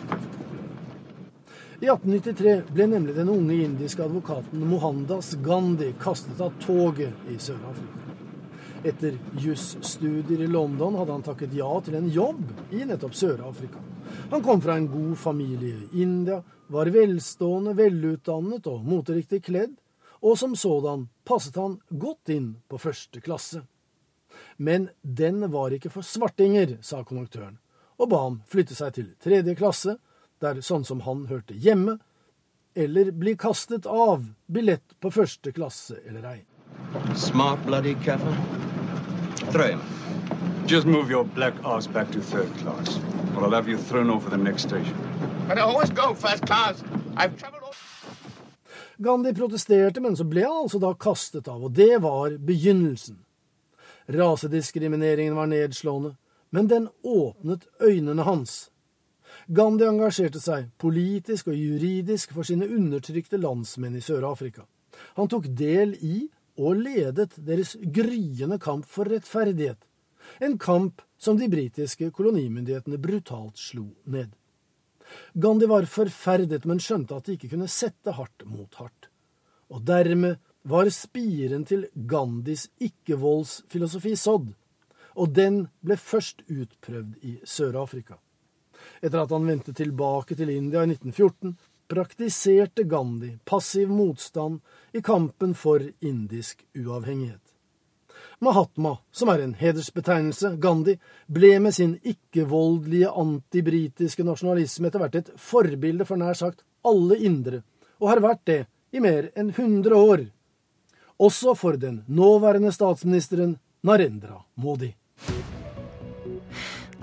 I 1893 ble nemlig den unge indiske advokaten Mohandas Gandhi kastet av toget i Sør-Afrika. Etter jusstudier i London hadde han takket ja til en jobb i nettopp Sør-Afrika. Han kom fra en god familie i India, var velstående, velutdannet og moteriktig kledd, og som sådan passet han godt inn på første klasse. Men den var ikke for svartinger, sa konduktøren, og ba ham flytte seg til tredje klasse, der sånn som han hørte hjemme, eller bli kastet av billett på første klasse eller ei. Smart bloody Kaffer. Him. Just move your black ass back to third class, or I'll have you thrown over the next station. But I always go first class. I've traveled all... Gandhi protesterte, men så ble han altså da kastet av, og det var begynnelsen. Rasediskrimineringen var nedslående, men den åpnet øynene hans. Gandhi engasjerte seg politisk og juridisk for sine undertrykte landsmenn i Sør-Afrika. Han tok del i og ledet deres gryende kamp for rettferdighet, en kamp som de britiske kolonimyndighetene brutalt slo ned. Gandhi var forferdet, men skjønte at de ikke kunne sette hardt mot hardt. Og dermed var spiren til Gandhis ikke-voldsfilosofi sådd, og den ble først utprøvd i Sør-Afrika. Etter at han vendte tilbake til India i 1914, praktiserte Gandhi passiv motstand i kampen for indisk uavhengighet. Mahatma, som er en hedersbetegnelse, Gandhi, ble med sin ikke-voldelige antibritiske nasjonalisme etter hvert et forbilde for nær sagt alle indere, og har vært det i mer enn 100 år. Også for den nåværende statsministeren Narendra Modi.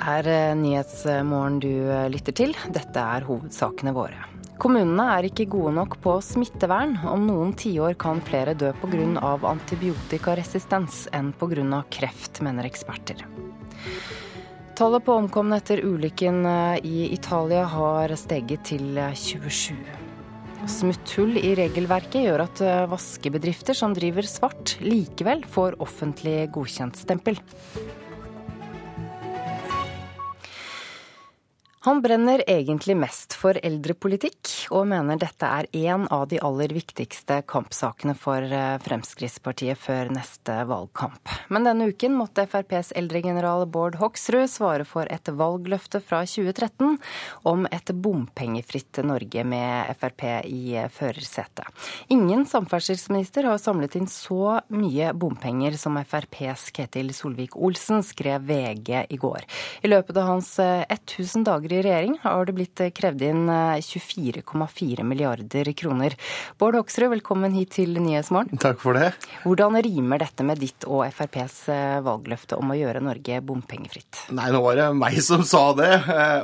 Er Nyhetsmorgen du lytter til. Dette er hovedsakene våre. Kommunene er ikke gode nok på smittevern. Om noen tiår kan flere dø pga. antibiotikaresistens enn pga. kreft, mener eksperter. Tallet på omkomne etter ulykken i Italia har steget til 27. Smutthull i regelverket gjør at vaskebedrifter som driver svart, likevel får offentlig godkjent stempel. Han brenner egentlig mest for eldrepolitikk, og mener dette er en av de aller viktigste kampsakene for Fremskrittspartiet før neste valgkamp. Men denne uken måtte FrPs eldregeneral Bård Hoksrud svare for et valgløfte fra 2013 om et bompengefritt Norge med Frp i førersetet. Ingen samferdselsminister har samlet inn så mye bompenger som FrPs Ketil Solvik-Olsen, skrev VG i går. I løpet av hans 1000 dager i regjering har det blitt krevd inn 24,4 milliarder kroner. Bård Hoksrud, velkommen hit til Nyhetsmorgen. Takk for det. Hvordan rimer dette med ditt og FrPs valgløfte om å gjøre Norge bompengefritt? Nei, nå var det meg som sa det.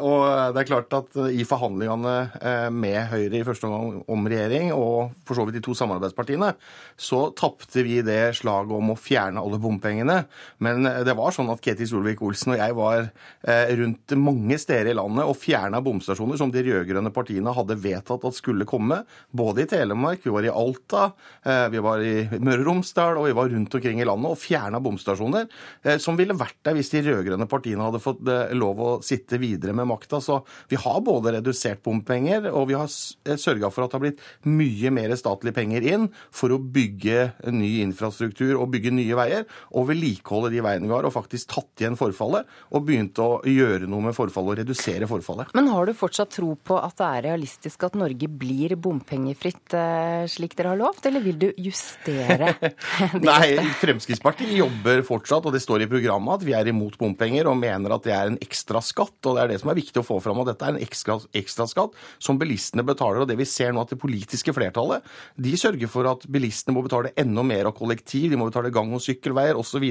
Og det er klart at i forhandlingene med Høyre i første omgang om regjering, og for så vidt de to samarbeidspartiene, så tapte vi det slaget om å fjerne alle bompengene. Men det var sånn at Ketil Solvik-Olsen og jeg var eh, rundt mange steder i landet og fjerna bomstasjoner som de rød-grønne partiene hadde vedtatt at skulle komme. Både i Telemark, vi var i Alta, eh, vi var i Møre og Romsdal og vi var rundt omkring i landet og fjerna bomstasjoner eh, som ville vært der hvis de rød-grønne partiene hadde fått lov å sitte videre med makta. Så vi har både redusert bompenger og vi har sørga for at det har blitt mye mer statlige penger inn for å bygge ny infrastruktur og bygge nye veier og vedlikeholde de veiene vi har, og faktisk tatt igjen forfallet og begynt å gjøre noe med forfallet og redusere forfallet. Men har du fortsatt tro på at det er realistisk at Norge blir bompengefritt eh, slik dere har lovt, eller vil du justere Nei, Fremskrittspartiet jobber fortsatt, og det står i programmet at vi er imot bompenger og mener at det er en ekstra skatt. og Det er det som er viktig å få fram, at dette er en ekstra, ekstra skatt som bilistene betaler. og Det vi ser nå at det politiske flertallet de sørger for at bilistene må betale enda mer av kollektiv, de må betale gang- og sykkelveier osv.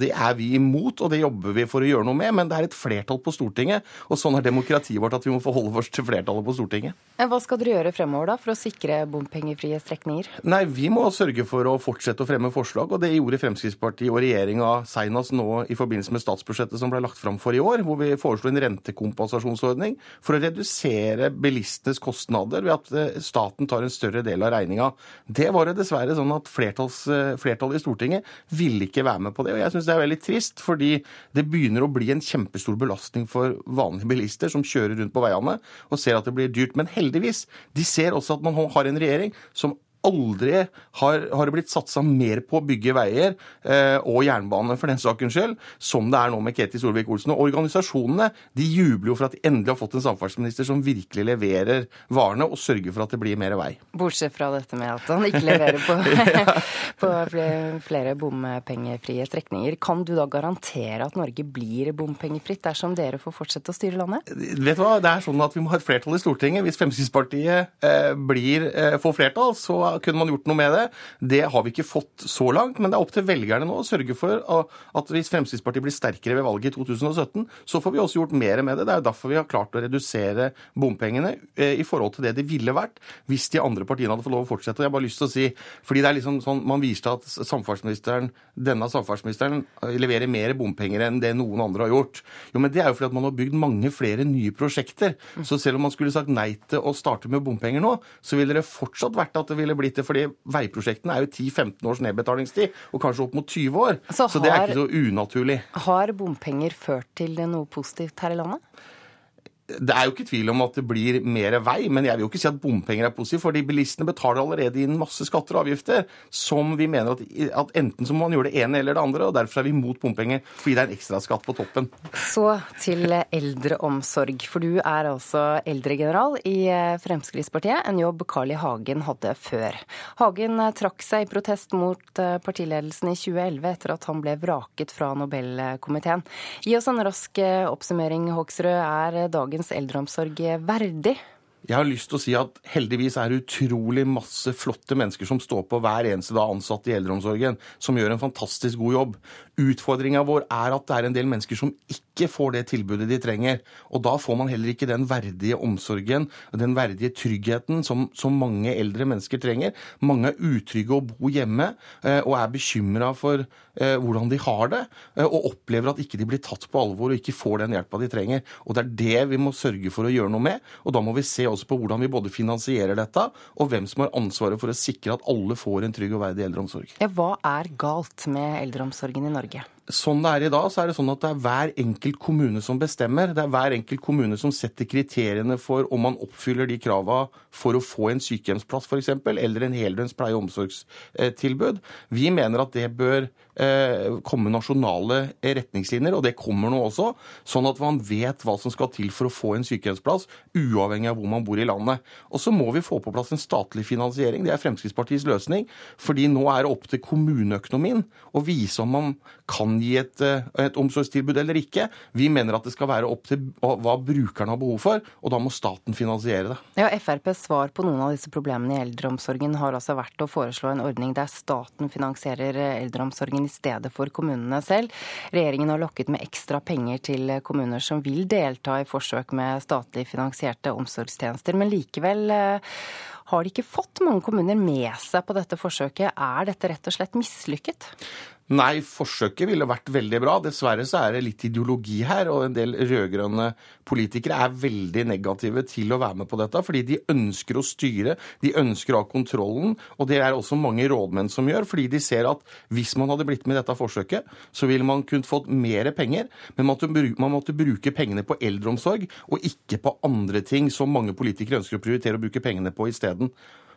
Det er vi imot, og det jobber vi for å gjøre noe med. Men det er et flertall på Stortinget, og sånn er demokratiet vårt at vi må forholde oss til flertallet på Stortinget. Hva skal dere gjøre fremover da, for å sikre bompengefrie strekninger? Nei, Vi må sørge for å fortsette å fremme forslag, og det gjorde Fremskrittspartiet og regjeringa senest nå i forbindelse med statsbudsjettet som ble lagt fram for i år, hvor vi foreslo en rentekompensasjonsordning for å redusere bilistenes kostnader ved at eh, staten tar en større del av regninga. Det var det dessverre sånn at eh, flertallet i Stortinget ville ikke være med på det. og Jeg syns det er veldig trist, fordi det begynner å bli en kjempestor belastning for vanlige bilister som kjører rundt på veiene og ser at det blir dyrt. Men heldigvis, de ser også at man har en regjering som aldri har, har det blitt satsa mer på å bygge veier eh, og jernbane for den sakens skyld, som det er nå med Ketil Solvik-Olsen. Og organisasjonene de jubler jo for at de endelig har fått en samferdselsminister som virkelig leverer varene og sørger for at det blir mer vei. Bortsett fra dette med at han ikke leverer på, på flere bompengefrie strekninger. Kan du da garantere at Norge blir bompengefritt dersom dere får fortsette å styre landet? Vet du hva, det er sånn at Vi må ha et flertall i Stortinget. Hvis Fremskrittspartiet eh, blir, eh, får flertall, så kunne man gjort noe med det. Det har vi ikke fått så langt, men det er opp til velgerne nå å sørge for at hvis Fremskrittspartiet blir sterkere ved valget i 2017, så får vi også gjort mer med det. Det er jo derfor vi har klart å redusere bompengene eh, i forhold til det det ville vært hvis de andre partiene hadde fått lov å fortsette. Jeg har bare lyst til å si, fordi det er liksom sånn, Man viser at samferdselsministeren, denne samferdselsministeren eh, leverer mer bompenger enn det noen andre har gjort. Jo, men Det er jo fordi at man har bygd mange flere nye prosjekter. Så selv om man skulle sagt nei til å starte med bompenger nå, så ville det fortsatt vært at det ville blitt det, fordi veiprosjektene er jo 10-15 års nedbetalingstid, og kanskje opp mot 20 år. Så, har, så det er ikke så unaturlig. Har bompenger ført til noe positivt her i landet? Det er jo ikke tvil om at det blir mer vei, men jeg vil jo ikke si at bompenger er positivt. fordi bilistene betaler allerede inn masse skatter og avgifter som vi mener at, at enten så må man gjøre det ene eller det andre. og Derfor er vi imot bompenger, fordi det er en ekstraskatt på toppen. Så til eldreomsorg. For du er altså eldregeneral i Fremskrittspartiet, en jobb Carl I. Hagen hadde før. Hagen trakk seg i protest mot partiledelsen i 2011 etter at han ble vraket fra Nobelkomiteen. Gi oss en rask oppsummering, Hoksrud. Er dagens dagens eldreomsorg verdig? Jeg har lyst til å si at heldigvis er det utrolig masse flotte mennesker som står på hver eneste dag ansatt i eldreomsorgen, som gjør en fantastisk god jobb. Utfordringa vår er at det er en del mennesker som ikke får det tilbudet de trenger. Og da får man heller ikke den verdige omsorgen, den verdige tryggheten som, som mange eldre mennesker trenger. Mange er utrygge å bo hjemme eh, og er bekymra for eh, hvordan de har det, eh, og opplever at ikke de blir tatt på alvor og ikke får den hjelpa de trenger. Og det er det vi må sørge for å gjøre noe med. Og da må vi se også på hvordan vi både finansierer dette, og hvem som har ansvaret for å sikre at alle får en trygg og verdig eldreomsorg. Ja, hva er galt med eldreomsorgen i Norge? Norge. Sånn det er i dag, så er det sånn at det er hver enkelt kommune som bestemmer. Det er hver enkelt kommune som setter kriteriene for om man oppfyller de krava for å få en sykehjemsplass f.eks., eller en heldøgns pleie- og omsorgstilbud. Vi mener at det bør eh, komme nasjonale retningslinjer, og det kommer nå også, sånn at man vet hva som skal til for å få en sykehjemsplass, uavhengig av hvor man bor i landet. Og så må vi få på plass en statlig finansiering. Det er Fremskrittspartiets løsning, fordi nå er det opp til kommuneøkonomien å vise om man kan gi et, eh, et omsorgstilbud eller ikke. Vi mener at det skal være opp til hva brukerne har behov for, og da må staten finansiere det. Ja, FrPs svar på noen av disse problemene i eldreomsorgen har altså vært å foreslå en ordning der staten finansierer eldreomsorgen i stedet for kommunene selv. Regjeringen har lokket med ekstra penger til kommuner som vil delta i forsøk med statlig finansierte omsorgstjenester, men likevel eh, har de ikke fått mange kommuner med seg på dette forsøket. Er dette rett og slett mislykket? Nei, forsøket ville vært veldig bra. Dessverre så er det litt ideologi her, og en del rød-grønne politikere er veldig negative til å være med på dette, fordi de ønsker å styre, de ønsker å ha kontrollen, og det er også mange rådmenn som gjør, fordi de ser at hvis man hadde blitt med i dette forsøket, så ville man kunnet fått mer penger, men man måtte bruke pengene på eldreomsorg, og ikke på andre ting som mange politikere ønsker å prioritere å bruke pengene på isteden.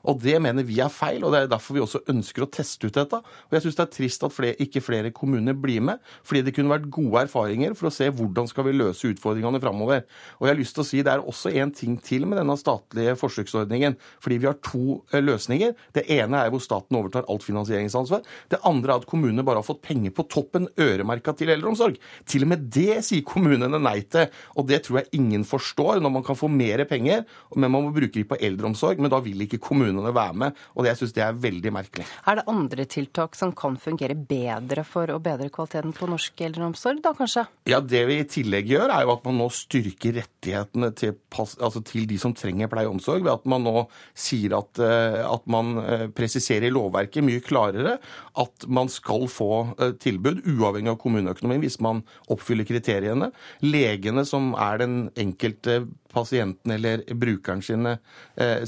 Og det mener vi er feil, og det er derfor vi også ønsker å teste ut dette. Og jeg syns det er trist at flere, ikke flere kommuner blir med, fordi det kunne vært gode erfaringer for å se hvordan skal vi løse utfordringene framover. Og jeg har lyst til å si det er også en ting til med denne statlige forsøksordningen, fordi vi har to eh, løsninger. Det ene er hvor staten overtar alt finansieringsansvar. Det andre er at kommunene bare har fått penger på toppen, øremerka til eldreomsorg. Til og med det sier kommunene nei til, og det tror jeg ingen forstår, når man kan få mer penger, men man må bruke dem på eldreomsorg, men da vil ikke kommunene kommunene være med. Og jeg syns det er veldig merkelig. Er det andre tiltak som kan fungere bedre for å bedre kvaliteten på norsk eldreomsorg, da kanskje? Ja, det vi i tillegg gjør, er jo at man nå styrker rettighetene til, altså til de som trenger pleie og omsorg, ved at man nå sier at, eh, at man eh, presiserer i lovverket mye klarere at man skal få eh, tilbud, uavhengig av kommuneøkonomien, hvis man oppfyller kriteriene. Legene, som er den enkelte pasienten eller brukeren sin,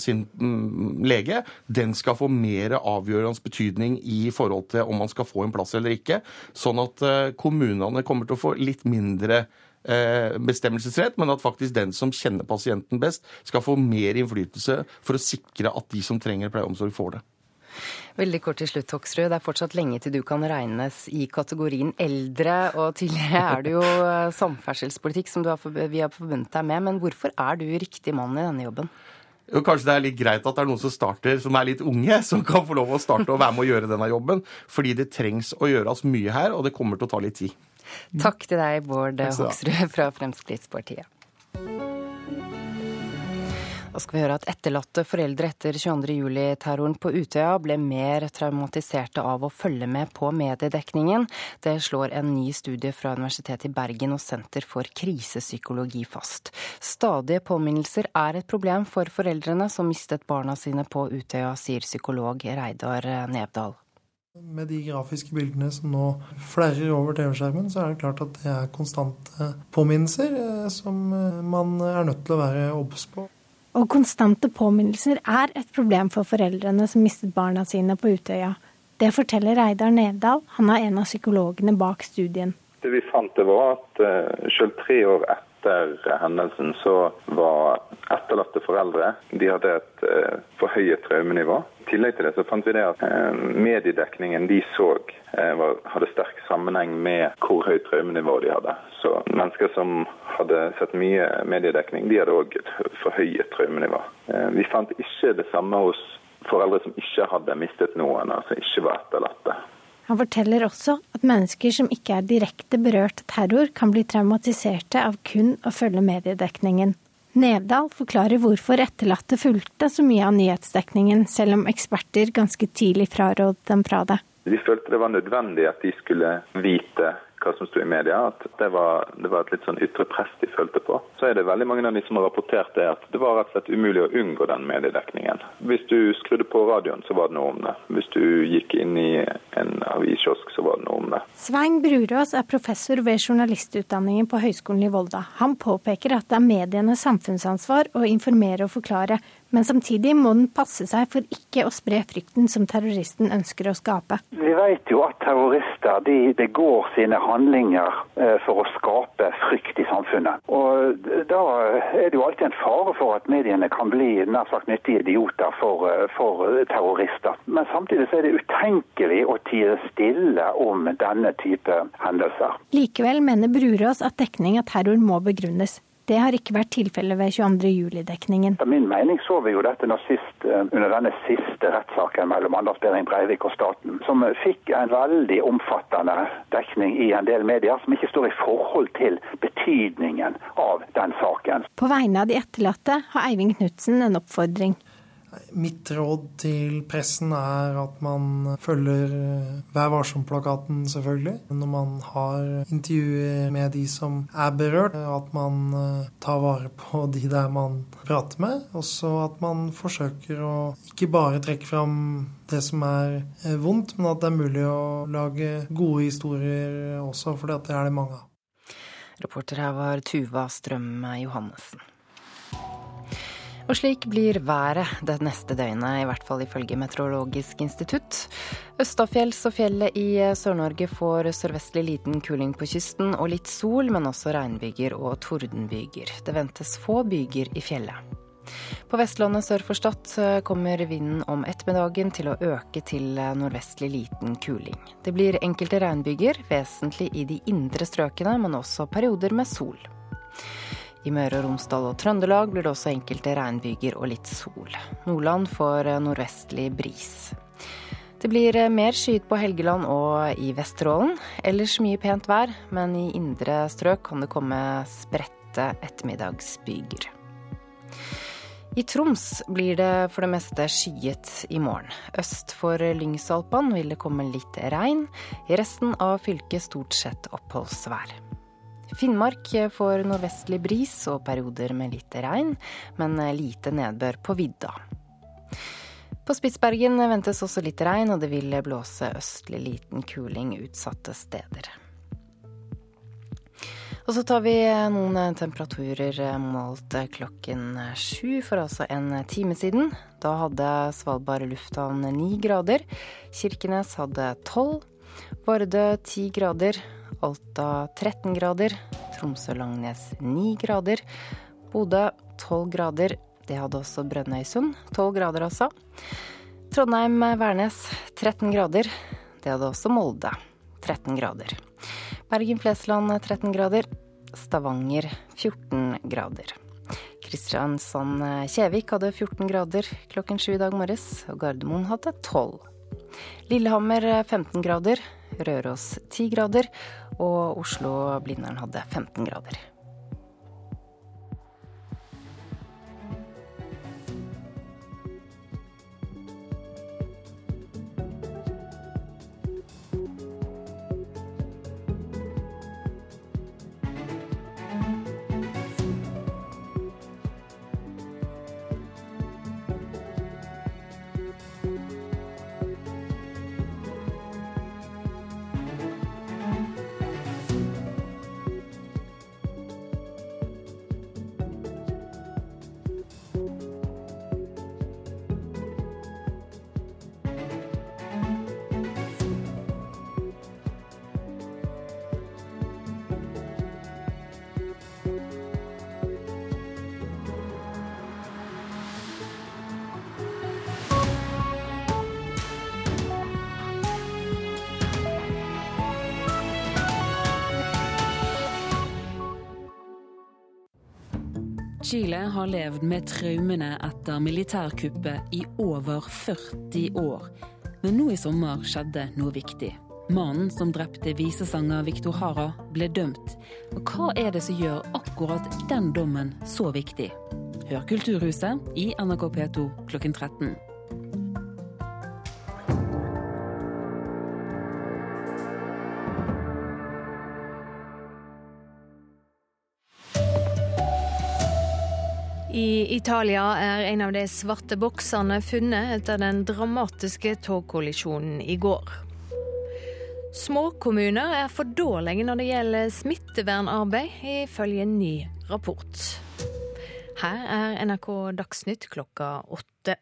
sin mm, lege, den skal få mer avgjørende betydning i forhold til om man skal få en plass eller ikke. Sånn at eh, kommunene kommer til å få litt mindre eh, bestemmelsesrett, men at faktisk den som kjenner pasienten best, skal få mer innflytelse for å sikre at de som trenger pleie og omsorg, får det. Veldig kort til slutt, Hoksrud. Det er fortsatt lenge til du kan regnes i kategorien eldre. Og tidligere er det jo eh, samferdselspolitikk som har, vi har forbundet deg med. Men hvorfor er du riktig mann i denne jobben? Jo, kanskje det er litt greit at det er noen som starter som er litt unge, som kan få lov å starte og være med å gjøre denne jobben. Fordi det trengs å gjøres mye her, og det kommer til å ta litt tid. Takk til deg, Bård Hoksrud fra Fremskrittspartiet. Da skal vi høre at etterlatte foreldre etter 22.07-terroren på Utøya ble mer traumatiserte av å følge med på mediedekningen. Det slår en ny studie fra Universitetet i Bergen og Senter for krisepsykologi fast. Stadige påminnelser er et problem for foreldrene som mistet barna sine på Utøya, sier psykolog Reidar Nevdal. Med de grafiske bildene som nå flerrer over TV-skjermen, så er det klart at det er konstante påminnelser eh, som eh, man er nødt til å være obs på. Og konstante påminnelser er et problem for foreldrene som mistet barna sine på Utøya. Det forteller Reidar Nevdal, han er en av psykologene bak studien. Det vi fant var at uh, selv tre år etter hendelsen så var etterlatte foreldre de hadde et eh, forhøyet traumenivå. I tillegg til det så fant vi det at eh, mediedekningen de så var, hadde sterk sammenheng med hvor høyt traumenivå de hadde. Så mennesker som hadde sett mye mediedekning, de hadde òg et forhøyet traumenivå. Eh, vi fant ikke det samme hos foreldre som ikke hadde mistet noen, altså ikke var etterlatte. Han forteller også at mennesker som ikke er direkte berørt av terror, kan bli traumatiserte av kun å følge mediedekningen. Nevdal forklarer hvorfor etterlatte fulgte så mye av nyhetsdekningen, selv om eksperter ganske tidlig frarådet dem fra det. Vi følte det var nødvendig at de skulle vite hva som sto i media, at det var, det var, et litt sånn ytre press de følte på. Så er det veldig mange av de som har rapportert det, at det var rett og slett umulig å unngå den mediedekningen. Hvis du skrudde på radioen, så var det noe om det. Hvis du gikk inn i en aviskiosk, så var det noe om det. Svein Brurås er professor ved journalistutdanningen på Høgskolen i Volda. Han påpeker at det er medienes samfunnsansvar å informere og forklare, men samtidig må den passe seg for ikke å spre frykten som terroristen ønsker å skape. Vi vet jo at terrorister de, begår sine handlinger eh, for å skape frykt i samfunnet. Og Da er det jo alltid en fare for at mediene kan bli nær sagt nyttige idioter for, eh, for terrorister. Men samtidig så er det utenkelig å tie stille om denne type hendelser. Likevel mener Brurås at dekning av terror må begrunnes. Det har ikke vært tilfellet ved 22. juli-dekningen. Etter min mening så vi jo dette sist, eh, under denne siste rettssaken mellom Anders Behring Breivik og staten, som fikk en veldig omfattende dekning i en del medier, som ikke står i forhold til betydningen av den saken. På vegne av de etterlatte har Eivind Knutsen en oppfordring. Mitt råd til pressen er at man følger eh, Vær varsom-plakaten, selvfølgelig. Når man har intervjuer med de som er berørt, at man eh, tar vare på de der man prater med. Også at man forsøker å ikke bare trekke fram det som er eh, vondt, men at det er mulig å lage gode historier også, for det er det mange av. Reporter her var Tuva Strøm Johannessen. Og slik blir været det neste døgnet, i hvert fall ifølge Meteorologisk institutt. Østafjells og fjellet i Sør-Norge får sørvestlig liten kuling på kysten og litt sol, men også regnbyger og tordenbyger. Det ventes få byger i fjellet. På Vestlandet sør for Stad kommer vinden om ettermiddagen til å øke til nordvestlig liten kuling. Det blir enkelte regnbyger, vesentlig i de indre strøkene, men også perioder med sol. I Møre og Romsdal og Trøndelag blir det også enkelte regnbyger og litt sol. Nordland får nordvestlig bris. Det blir mer skyet på Helgeland og i Vesterålen. Ellers mye pent vær, men i indre strøk kan det komme spredte ettermiddagsbyger. I Troms blir det for det meste skyet i morgen. Øst for Lyngsalpan vil det komme litt regn. I resten av fylket stort sett oppholdsvær. Finnmark får nordvestlig bris og perioder med litt regn, men lite nedbør på vidda. På Spitsbergen ventes også litt regn, og det vil blåse østlig liten kuling utsatte steder. Og så tar vi noen temperaturer målt klokken sju for altså en time siden. Da hadde Svalbard lufthavn ni grader. Kirkenes hadde tolv. Vardø ti grader. Alta 13 grader. Tromsø-Langnes 9 grader. Bodø 12 grader. Det hadde også Brønnøysund. 12 grader, altså. Trondheim-Værnes 13 grader. Det hadde også Molde. 13 grader. Bergen-Flesland 13 grader. Stavanger 14 grader. Kristiansand-Kjevik hadde 14 grader klokken sju i dag morges, og Gardermoen hadde 12. Lillehammer 15 grader. Røros 10 grader, og Oslo-Blindern hadde 15 grader. Chile har levd med traumene etter militærkuppet i over 40 år. Men nå i sommer skjedde noe viktig. Mannen som drepte visesanger Victor Hara, ble dømt. Og hva er det som gjør akkurat den dommen så viktig? Hør Kulturhuset i NRK P2 klokken 13. I Italia er en av de svarte boksene funnet etter den dramatiske togkollisjonen i går. Småkommuner er for dårlige når det gjelder smittevernarbeid, ifølge en ny rapport. Her er NRK Dagsnytt klokka åtte.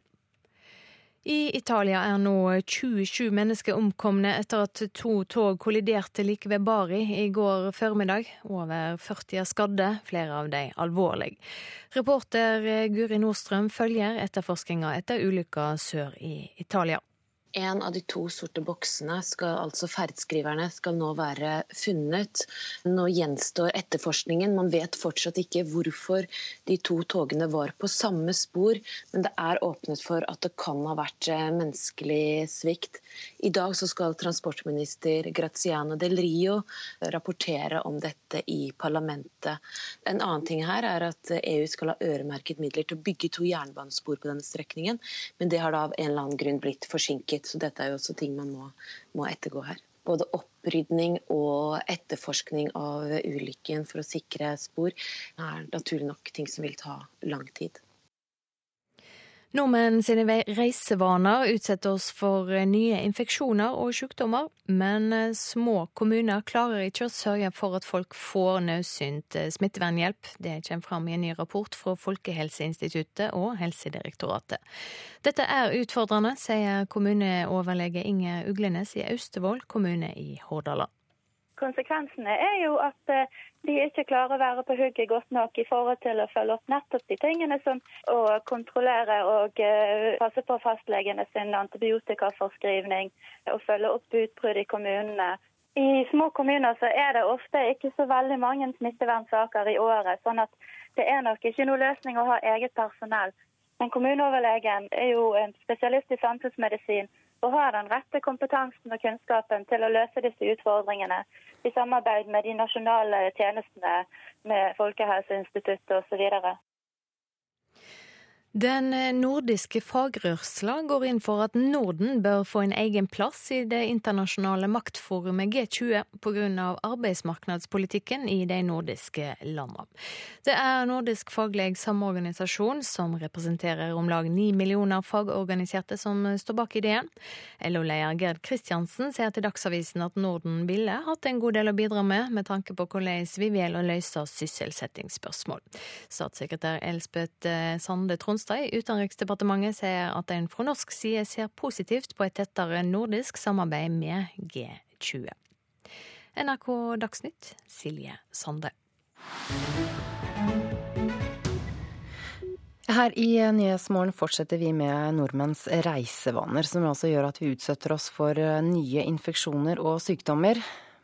I Italia er nå 27 mennesker omkomne etter at to tog kolliderte like ved Bari i går formiddag. Over 40 er skadde, flere av de alvorlig. Reporter Guri Nordstrøm følger etterforskninga etter ulykka sør i Italia. En av de to sorte boksene, skal, altså ferdskriverne, skal nå være funnet. Nå gjenstår etterforskningen. Man vet fortsatt ikke hvorfor de to togene var på samme spor, men det er åpnet for at det kan ha vært eh, menneskelig svikt. I dag skal transportminister Graziano del Rio rapportere om dette i parlamentet. En annen ting her er at EU skal ha øremerket midler til å bygge to jernbanespor på denne strekningen, men det har da av en eller annen grunn blitt forsinket. Så dette er jo også ting man må, må ettergå her. Både opprydning og etterforskning av ulykken for å sikre spor er naturlig nok ting som vil ta lang tid. Nordmenn sine reisevaner utsetter oss for eh, nye infeksjoner og sykdommer, men eh, små kommuner klarer ikke å sørge for at folk får nødsynt eh, smittevernhjelp. Det kommer fram i en ny rapport fra Folkehelseinstituttet og Helsedirektoratet. Dette er utfordrende, sier kommuneoverlege Inge Uglenes i Austevoll kommune i Hordaland. Konsekvensene er jo at de ikke klarer å være på hugget godt nok i forhold til å følge opp nettopp de tingene som å kontrollere og eh, passe på fastlegene sin antibiotikaforskrivning og følge opp utbrudd i kommunene. I små kommuner så er det ofte ikke så veldig mange smittevernsaker i året, sånn at det er nok ikke noe løsning å ha eget personell. Men kommuneoverlegen er jo en spesialist i samfunnsmedisin og har den rette kompetansen og kunnskapen til å løse disse utfordringene i samarbeid med de nasjonale tjenestene, med Folkehelseinstituttet osv. Den nordiske fagrørsla går inn for at Norden bør få en egen plass i det internasjonale maktforumet G20 pga. arbeidsmarkedspolitikken i de nordiske landene. Det er Nordisk faglig samorganisasjon som representerer om lag ni millioner fagorganiserte som står bak ideen. LO-leder Gerd Kristiansen sier til Dagsavisen at Norden ville hatt en god del å bidra med, med tanke på hvordan vi vil løse sysselsettingsspørsmål. Statssekretær Elspeth Sande Trondsen Onsdag i Utenriksdepartementet sier at en fra norsk side ser positivt på et tettere nordisk samarbeid med G20. NRK Dagsnytt, Silje Sande. Her i Nyhetsmorgen fortsetter vi med nordmenns reisevaner, som altså gjør at vi utsetter oss for nye infeksjoner og sykdommer.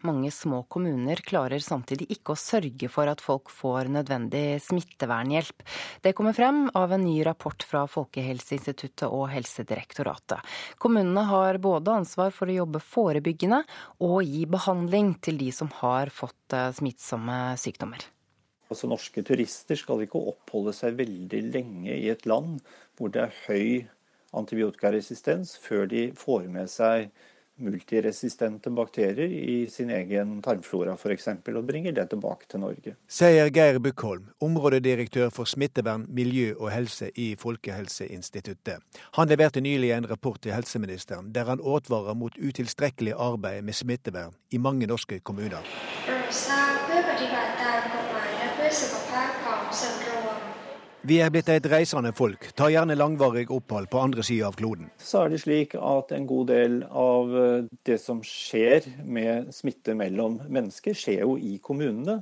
Mange små kommuner klarer samtidig ikke å sørge for at folk får nødvendig smittevernhjelp. Det kommer frem av en ny rapport fra Folkehelseinstituttet og Helsedirektoratet. Kommunene har både ansvar for å jobbe forebyggende og gi behandling til de som har fått eh, smittsomme sykdommer. Altså, norske turister skal ikke oppholde seg veldig lenge i et land hvor det er høy antibiotikaresistens, før de får med seg multiresistente bakterier i sin egen tarmflora f.eks., og bringer det tilbake til Norge. Sier Geir Bukkholm, områdedirektør for smittevern, miljø og helse i Folkehelseinstituttet. Han leverte nylig en rapport til helseministeren der han advarer mot utilstrekkelig arbeid med smittevern i mange norske kommuner. Vi er blitt et reisende folk, tar gjerne langvarig opphold på andre sida av kloden. Så er det slik at en god del av eh, det som skjer med smitte mellom mennesker, skjer jo i kommunene.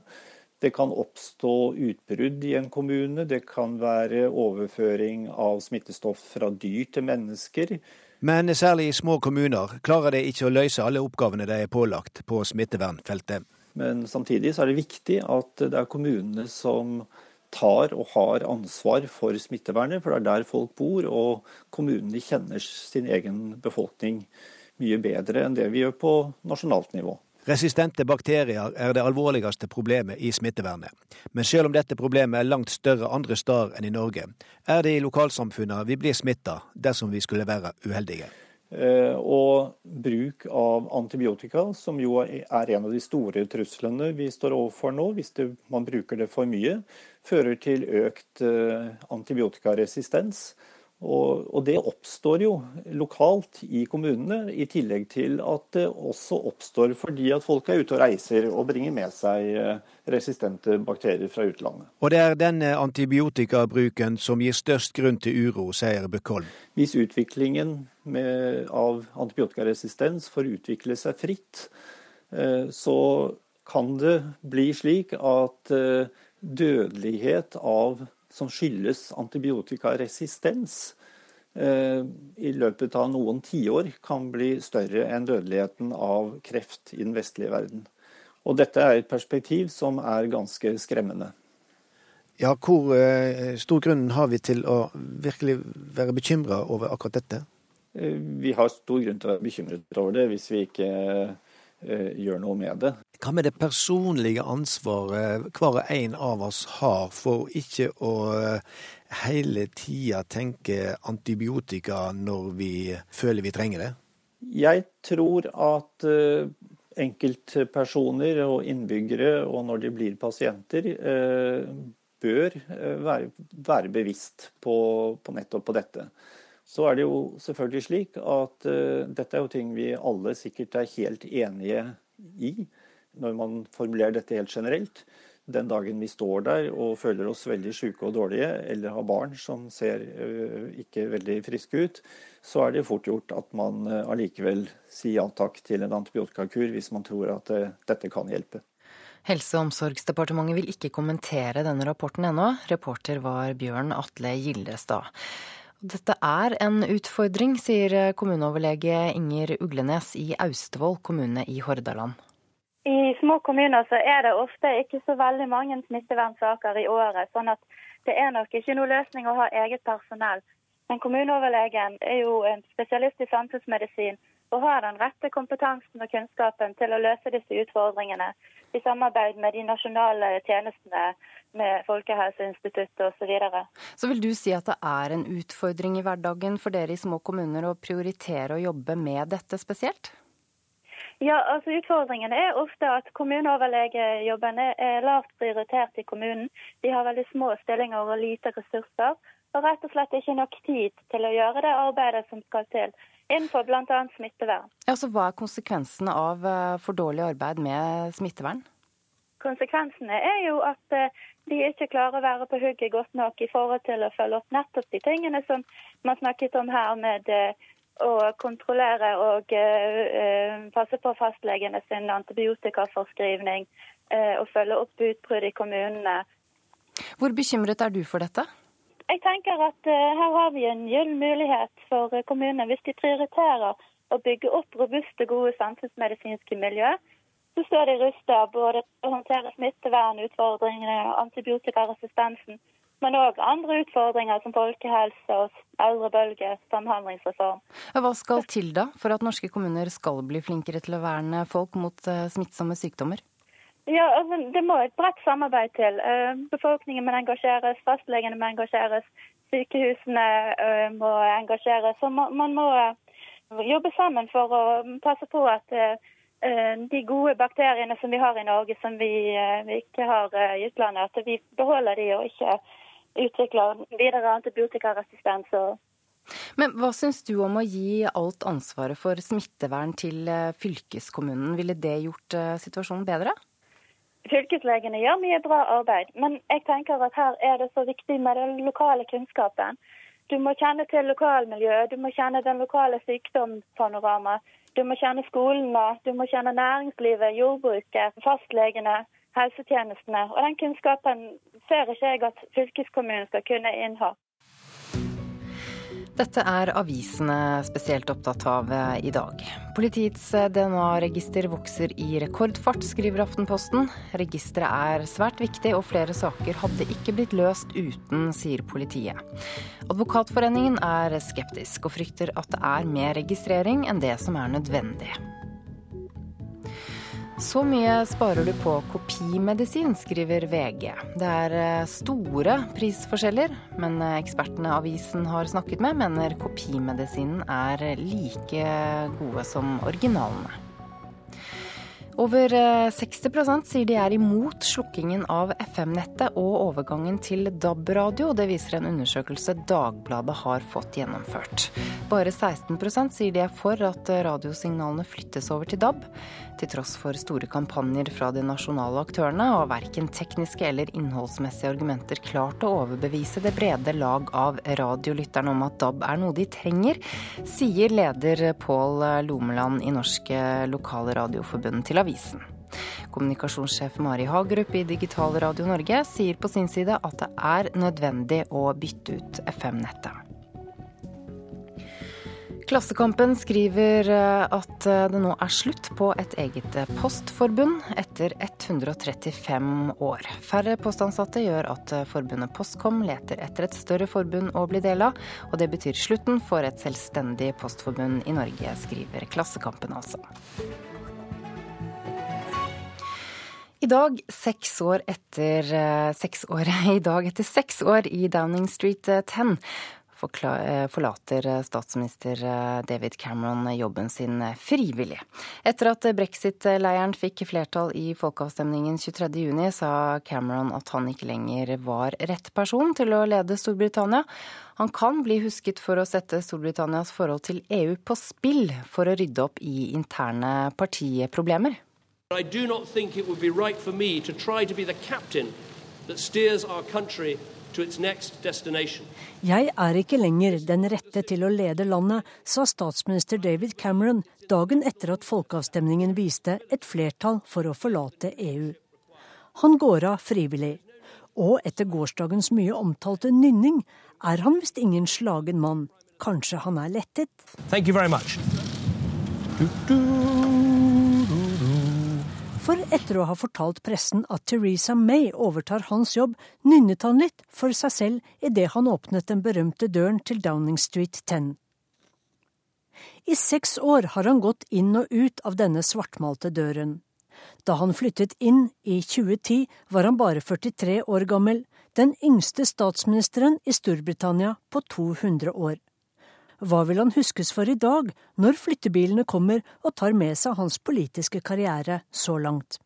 Det kan oppstå utbrudd i en kommune, det kan være overføring av smittestoff fra dyr til mennesker. Men særlig i små kommuner klarer de ikke å løse alle oppgavene de er pålagt på smittevernfeltet. Men samtidig så er det viktig at det er kommunene som tar og har ansvar for smittevernet, for det er der folk bor. Og kommunene kjenner sin egen befolkning mye bedre enn det vi gjør på nasjonalt nivå. Resistente bakterier er det alvorligste problemet i smittevernet. Men selv om dette problemet er langt større andre steder enn i Norge, er det i lokalsamfunnene vi blir smitta dersom vi skulle være uheldige. Eh, og bruk av antibiotika, som jo er en av de store truslene vi står overfor nå, hvis det, man bruker det for mye, fører til økt eh, antibiotikaresistens. Og, og, det oppstår jo lokalt i kommunene, i tillegg til at det også oppstår fordi at folk er ute og reiser og bringer med seg eh, resistente bakterier fra utlandet. Og det er denne antibiotikabruken som gir størst grunn til uro, sier Bøkholm. Hvis utviklingen med, av antibiotikaresistens får utvikle seg fritt, eh, så kan det bli slik at eh, dødelighet av som skyldes antibiotikaresistens, i løpet av noen tiår kan bli større enn dødeligheten av kreft i den vestlige verden. Og dette er et perspektiv som er ganske skremmende. Ja, Hvor stor grunn har vi til å virkelig være bekymra over akkurat dette? Vi har stor grunn til å være bekymret over det hvis vi ikke gjør noe med det. Hva med det personlige ansvaret hver og en av oss har for ikke å hele tida tenke antibiotika når vi føler vi trenger det? Jeg tror at enkeltpersoner og innbyggere, og når de blir pasienter, bør være, bevisst på, på, nettopp på dette. Så er det jo selvfølgelig slik at uh, dette er jo ting vi alle sikkert er helt enige i, når man formulerer dette helt generelt. Den dagen vi står der og føler oss veldig syke og dårlige, eller har barn som ser uh, ikke veldig friske ut, så er det fort gjort at man uh, allikevel sier ja takk til en antibiotikakur hvis man tror at dette kan hjelpe. Helse- og omsorgsdepartementet vil ikke kommentere denne rapporten ennå. Reporter var Bjørn Atle Gildestad. Dette er en utfordring, sier kommuneoverlege Inger Uglenes i Austevoll kommune i Hordaland. I små kommuner så er det ofte ikke så veldig mange smittevernsaker i året. sånn at det er nok ikke noe løsning å ha eget personell. Men kommuneoverlegen er jo en spesialist i samfunnsmedisin og har den rette kompetansen og kunnskapen til å løse disse utfordringene i samarbeid med de nasjonale tjenestene, med Folkehelseinstituttet osv. Så, videre. så vil du si at det er en utfordring i hverdagen for dere i små kommuner å prioritere å jobbe med dette spesielt? Ja, altså Utfordringen er ofte at kommuneoverlegejobben er lavt prioritert i kommunen. De har veldig små stillinger og lite ressurser, og rett og slett ikke nok tid til å gjøre det arbeidet som skal til innenfor bl.a. smittevern. Ja, så Hva er konsekvensene av eh, for dårlig arbeid med smittevern? Konsekvensene er jo at eh, de ikke klarer å være på hugget godt nok i forhold til å følge opp nettopp de tingene som man snakket om her, med eh, å kontrollere og passe på fastlegene sin antibiotikaforskrivning og følge opp utbrudd i kommunene. Hvor bekymret er du for dette? Jeg tenker at uh, Her har vi en gyllen mulighet for uh, kommunene. Hvis de prioriterer å bygge opp robuste, gode samfunnsmedisinske miljø, så står de rusta både å håndtere smittevernutfordringene, antibiotikaresistensen, men òg andre utfordringer som folkehelse og eldrebølge, samhandlingsreform. Hva skal til da for at norske kommuner skal bli flinkere til å verne folk mot uh, smittsomme sykdommer? Ja, altså, Det må et bredt samarbeid til. Eh, befolkningen må engasjeres, fastlegene må engasjeres, sykehusene eh, må engasjeres. Så man må eh, jobbe sammen for å passe på at de gode bakteriene som vi har i Norge, som vi, ikke har i utlandet, at vi beholder de og ikke utvikler videre antibiotikaresistens. Men hva syns du om å gi alt ansvaret for smittevern til fylkeskommunen? Ville det gjort situasjonen bedre? Fylkeslegene gjør mye bra arbeid, men jeg tenker at her er det så viktig med den lokale kunnskapen. Du må kjenne til lokalmiljøet, du må kjenne den lokale sykdomspanoramaet. Du må kjenne skolene, du må kjenne næringslivet, jordbruket, fastlegene, helsetjenestene. Og den kunnskapen ser ikke jeg at fylkeskommunen skal kunne innha. Dette er avisene spesielt opptatt av eh, i dag. Politiets eh, DNA-register vokser i rekordfart, skriver Aftenposten. Registeret er svært viktig, og flere saker hadde ikke blitt løst uten, sier politiet. Advokatforeningen er skeptisk, og frykter at det er mer registrering enn det som er nødvendig. Så mye sparer du på kopimedisin, skriver VG. Det er eh, store prisforskjeller, men eh, ekspertene avisen har snakket med, mener kopimedisinen er like gode som originalene. Over 60 eh, sier de er imot slukkingen av FM-nettet og overgangen til DAB-radio. Det viser en undersøkelse Dagbladet har fått gjennomført. Bare 16% sier de er for at radiosignalene flyttes over til DAB. Til tross for store kampanjer fra de nasjonale aktørene har verken tekniske eller innholdsmessige argumenter klart å overbevise det brede lag av radiolytterne om at DAB er noe de trenger, sier leder Pål Lomeland i Norske Lokale Radioforbund til avisen. Kommunikasjonssjef Mari Hagerup i Digital Radio Norge sier på sin side at det er nødvendig å bytte ut FM-nettet. Klassekampen skriver eh, at eh, det nå er slutt på et eget eh, postforbund etter 135 år. Færre postansatte gjør at forbundet Postkom leter etter et større forbund å bli del av, og det betyr slutten for et selvstendig postforbund i Norge, skriver Klassekampen altså. I dag, seks år etter seks år, i dag etter seks år i Downing Street 10, Eh, forlater eh, statsminister eh, David Cameron jobben sin frivillig. Etter at brexit-leiren fikk flertall i folkeavstemningen 23.6, sa Cameron at han ikke lenger var rett person til å lede Storbritannia. Han kan bli husket for å sette Storbritannias forhold til EU på spill for å rydde opp i interne partiproblemer. I do not think it would for me to try to be the captain that steers our country jeg er ikke lenger den rette til å lede landet, sa statsminister David Cameron dagen etter at folkeavstemningen viste et flertall for å forlate EU. Han går av frivillig, og etter gårsdagens mye omtalte nynning er han visst ingen slagen mann. Kanskje han er lettet? Thank you very much. Du, du. For etter å ha fortalt pressen at Teresa May overtar hans jobb, nynnet han litt for seg selv idet han åpnet den berømte døren til Downing Street 10. I seks år har han gått inn og ut av denne svartmalte døren. Da han flyttet inn i 2010, var han bare 43 år gammel, den yngste statsministeren i Storbritannia på 200 år. Hva vil han huskes for i dag, når flyttebilene kommer og tar med seg hans politiske karriere så langt?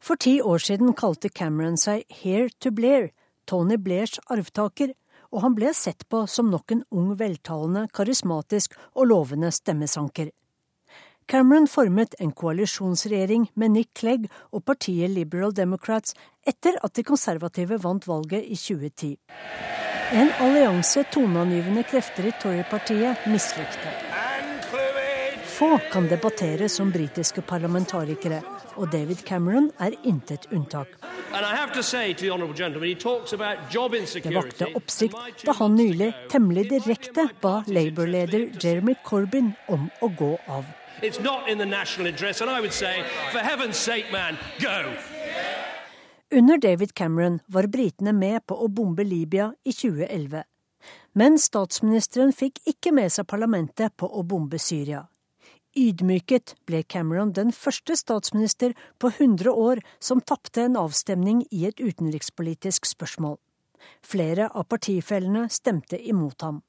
For ti år siden kalte Cameron seg Here to Blair, Tony Blairs arvtaker, og han ble sett på som nok en ung, veltalende, karismatisk og lovende stemmesanker. Cameron formet en koalisjonsregjering med Nick Clegg og partiet Liberal Democrats etter at de konservative vant valget i 2010. En allianse toneangivende krefter i Tory-partiet mislikte. Få kan debattere som britiske parlamentarikere, og David Cameron er intet unntak. Det vakte oppsikt da han nylig temmelig direkte ba Labour-leder Jeremy Corbyn om å gå av. It's not in the national interest, and I would say, for heaven's sake, man, go! Under David Cameron var britene med på å bombe Libya i 2011. Men statsministeren fikk ikke med seg parlamentet på å bombe Syria. Ydmyket ble Cameron den første statsminister på 100 år som tapte en avstemning i et utenrikspolitisk spørsmål. Flere av partifellene stemte imot ham.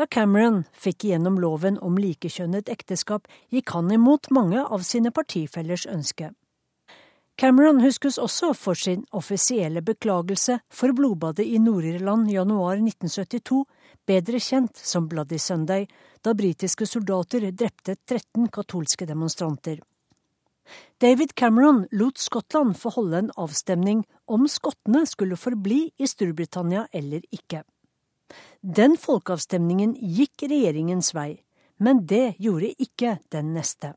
Da Cameron fikk igjennom loven om likekjønnet ekteskap, gikk han imot mange av sine partifellers ønske. Cameron huskes også for sin offisielle beklagelse for blodbadet i Nord-Irland januar 1972, bedre kjent som Bloody Sunday, da britiske soldater drepte 13 katolske demonstranter. David Cameron lot Skottland få holde en avstemning om skottene skulle forbli i Storbritannia eller ikke. Den folkeavstemningen gikk regjeringens vei, men det gjorde ikke den neste.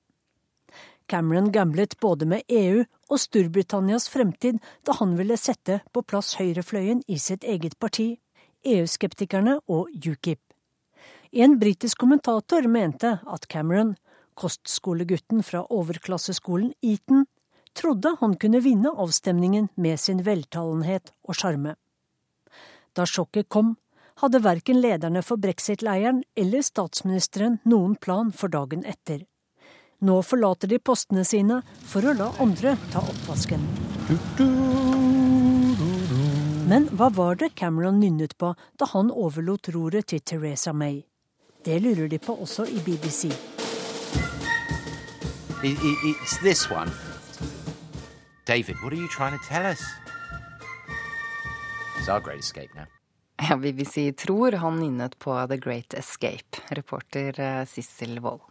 Cameron gamblet både med EU og Storbritannias fremtid da han ville sette på plass høyrefløyen i sitt eget parti, EU-skeptikerne og UKIP. En britisk kommentator mente at Cameron, kostskolegutten fra overklasseskolen Eton, trodde han kunne vinne avstemningen med sin veltalenhet og sjarme. Da sjokket kom, hadde verken lederne for brexit-leiren eller statsministeren noen plan for dagen etter. Nå forlater de postene sine for å la andre ta oppvasken. Men hva var det Cameron nynnet på da han overlot roret til Teresa May? Det lurer de på også i BBC. It's this one. David, what are you trying to tell us? It's our great escape now. Ja, BBC tror han nynnet på The Great Escape. Reporter eh, Sissel Wold.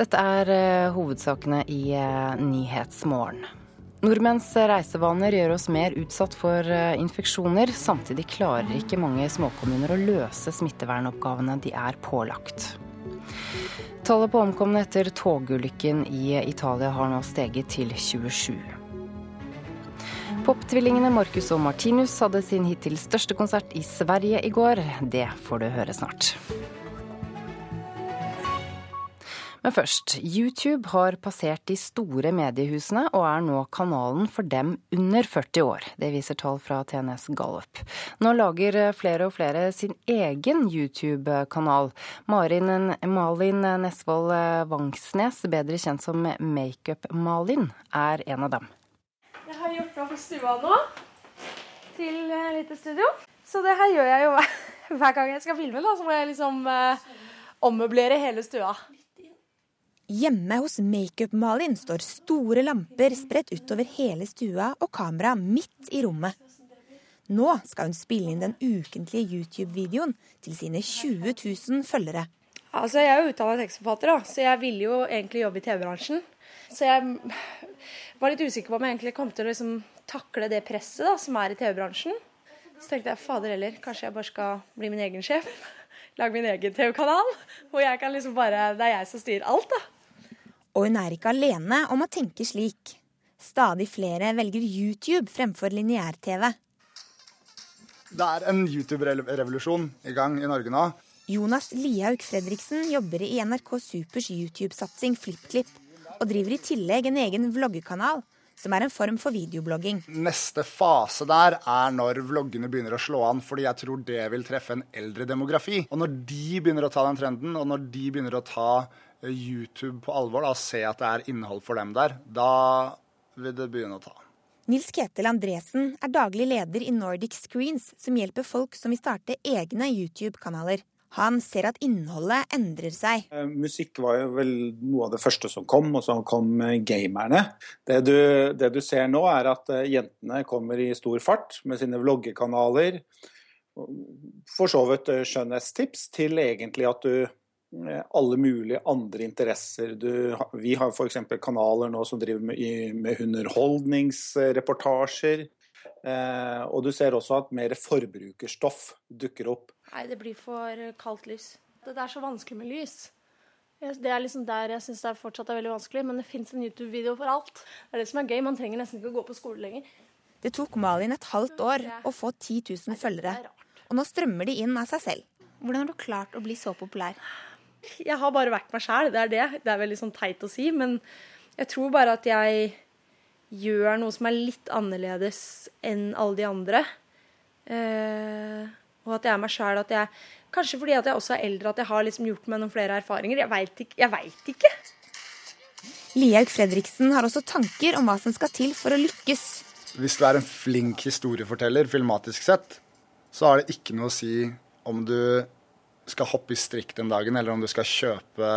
Dette er uh, hovedsakene i uh, Nyhetsmorgen. Nordmenns reisevaner gjør oss mer utsatt for infeksjoner. Samtidig klarer ikke mange småkommuner å løse smittevernoppgavene de er pålagt. Tallet på omkomne etter togulykken i Italia har nå steget til 27. Poptvillingene Marcus og Martinus hadde sin hittil største konsert i Sverige i går. Det får du høre snart. Men først. YouTube har passert de store mediehusene og er nå kanalen for dem under 40 år. Det viser tall fra TNS Gallup. Nå lager flere og flere sin egen YouTube-kanal. Malin Nesvold Vangsnes, bedre kjent som Makeup-Malin, er en av dem. Jeg har gjort meg på stua nå til lite studio. Så det her gjør jeg jo hver gang jeg skal filme. da, Så må jeg liksom eh, ommøblere hele stua. Hjemme hos Makeup-Malin står store lamper spredt utover hele stua og kamera midt i rommet. Nå skal hun spille inn den ukentlige YouTube-videoen til sine 20 000 følgere. Altså, Jeg er jo utdannet tekstforfatter, da, så jeg ville jo egentlig jobbe i TV-bransjen. Så jeg var litt usikker på om jeg egentlig kom til å liksom takle det presset da, som er i TV-bransjen. Så tenkte jeg fader heller, kanskje jeg bare skal bli min egen sjef. Lage min egen TV-kanal. Hvor jeg kan liksom bare, det er jeg som styrer alt, da. Og hun er ikke alene om å tenke slik. Stadig flere velger YouTube fremfor lineær-TV. Det er en YouTube-revolusjon i gang i Norge nå. Jonas Lihaug Fredriksen jobber i NRK Supers YouTube-satsing FlippKlipp, og driver i tillegg en egen vloggekanal, som er en form for videoblogging. Neste fase der er når vloggene begynner å slå an, fordi jeg tror det vil treffe en eldre demografi. Og når de begynner å ta den trenden, og når de begynner å ta YouTube på alvor da, og se at det er innhold for dem der, da vil det begynne å ta. Nils Ketil Andresen er daglig leder i Nordic Screens, som hjelper folk som vil starte egne YouTube-kanaler. Han ser at innholdet endrer seg. Eh, musikk var jo vel noe av det første som kom, og så kom gamerne. Det du, det du ser nå, er at eh, jentene kommer i stor fart med sine vloggekanaler. For så vidt eh, skjønnhetstips til egentlig at du alle mulige andre interesser. Du, vi har f.eks. kanaler nå som driver med, med underholdningsreportasjer. Eh, og du ser også at mer forbrukerstoff dukker opp. Nei, det blir for kaldt lys. Det er så vanskelig med lys. Det er liksom der jeg syns det er fortsatt er veldig vanskelig, men det fins en YouTube-video for alt. Det er det som er gøy. Man trenger nesten ikke å gå på skole lenger. Det tok Malin et halvt år å få 10 000 følgere, og nå strømmer de inn av seg selv. Hvordan har du klart å bli så populær? Jeg har bare vært meg sjæl, det er det. Det er veldig sånn teit å si, men jeg tror bare at jeg gjør noe som er litt annerledes enn alle de andre. Eh, at jeg er meg sjæl. Kanskje fordi at jeg også er eldre, at jeg har liksom gjort meg noen flere erfaringer. Jeg veit ikke. Jeg vet ikke. Lihaug Fredriksen har også tanker om hva som skal til for å lykkes. Hvis du er en flink historieforteller filmatisk sett, så har det ikke noe å si om du skal hoppe i strikk den dagen, eller om du skal kjøpe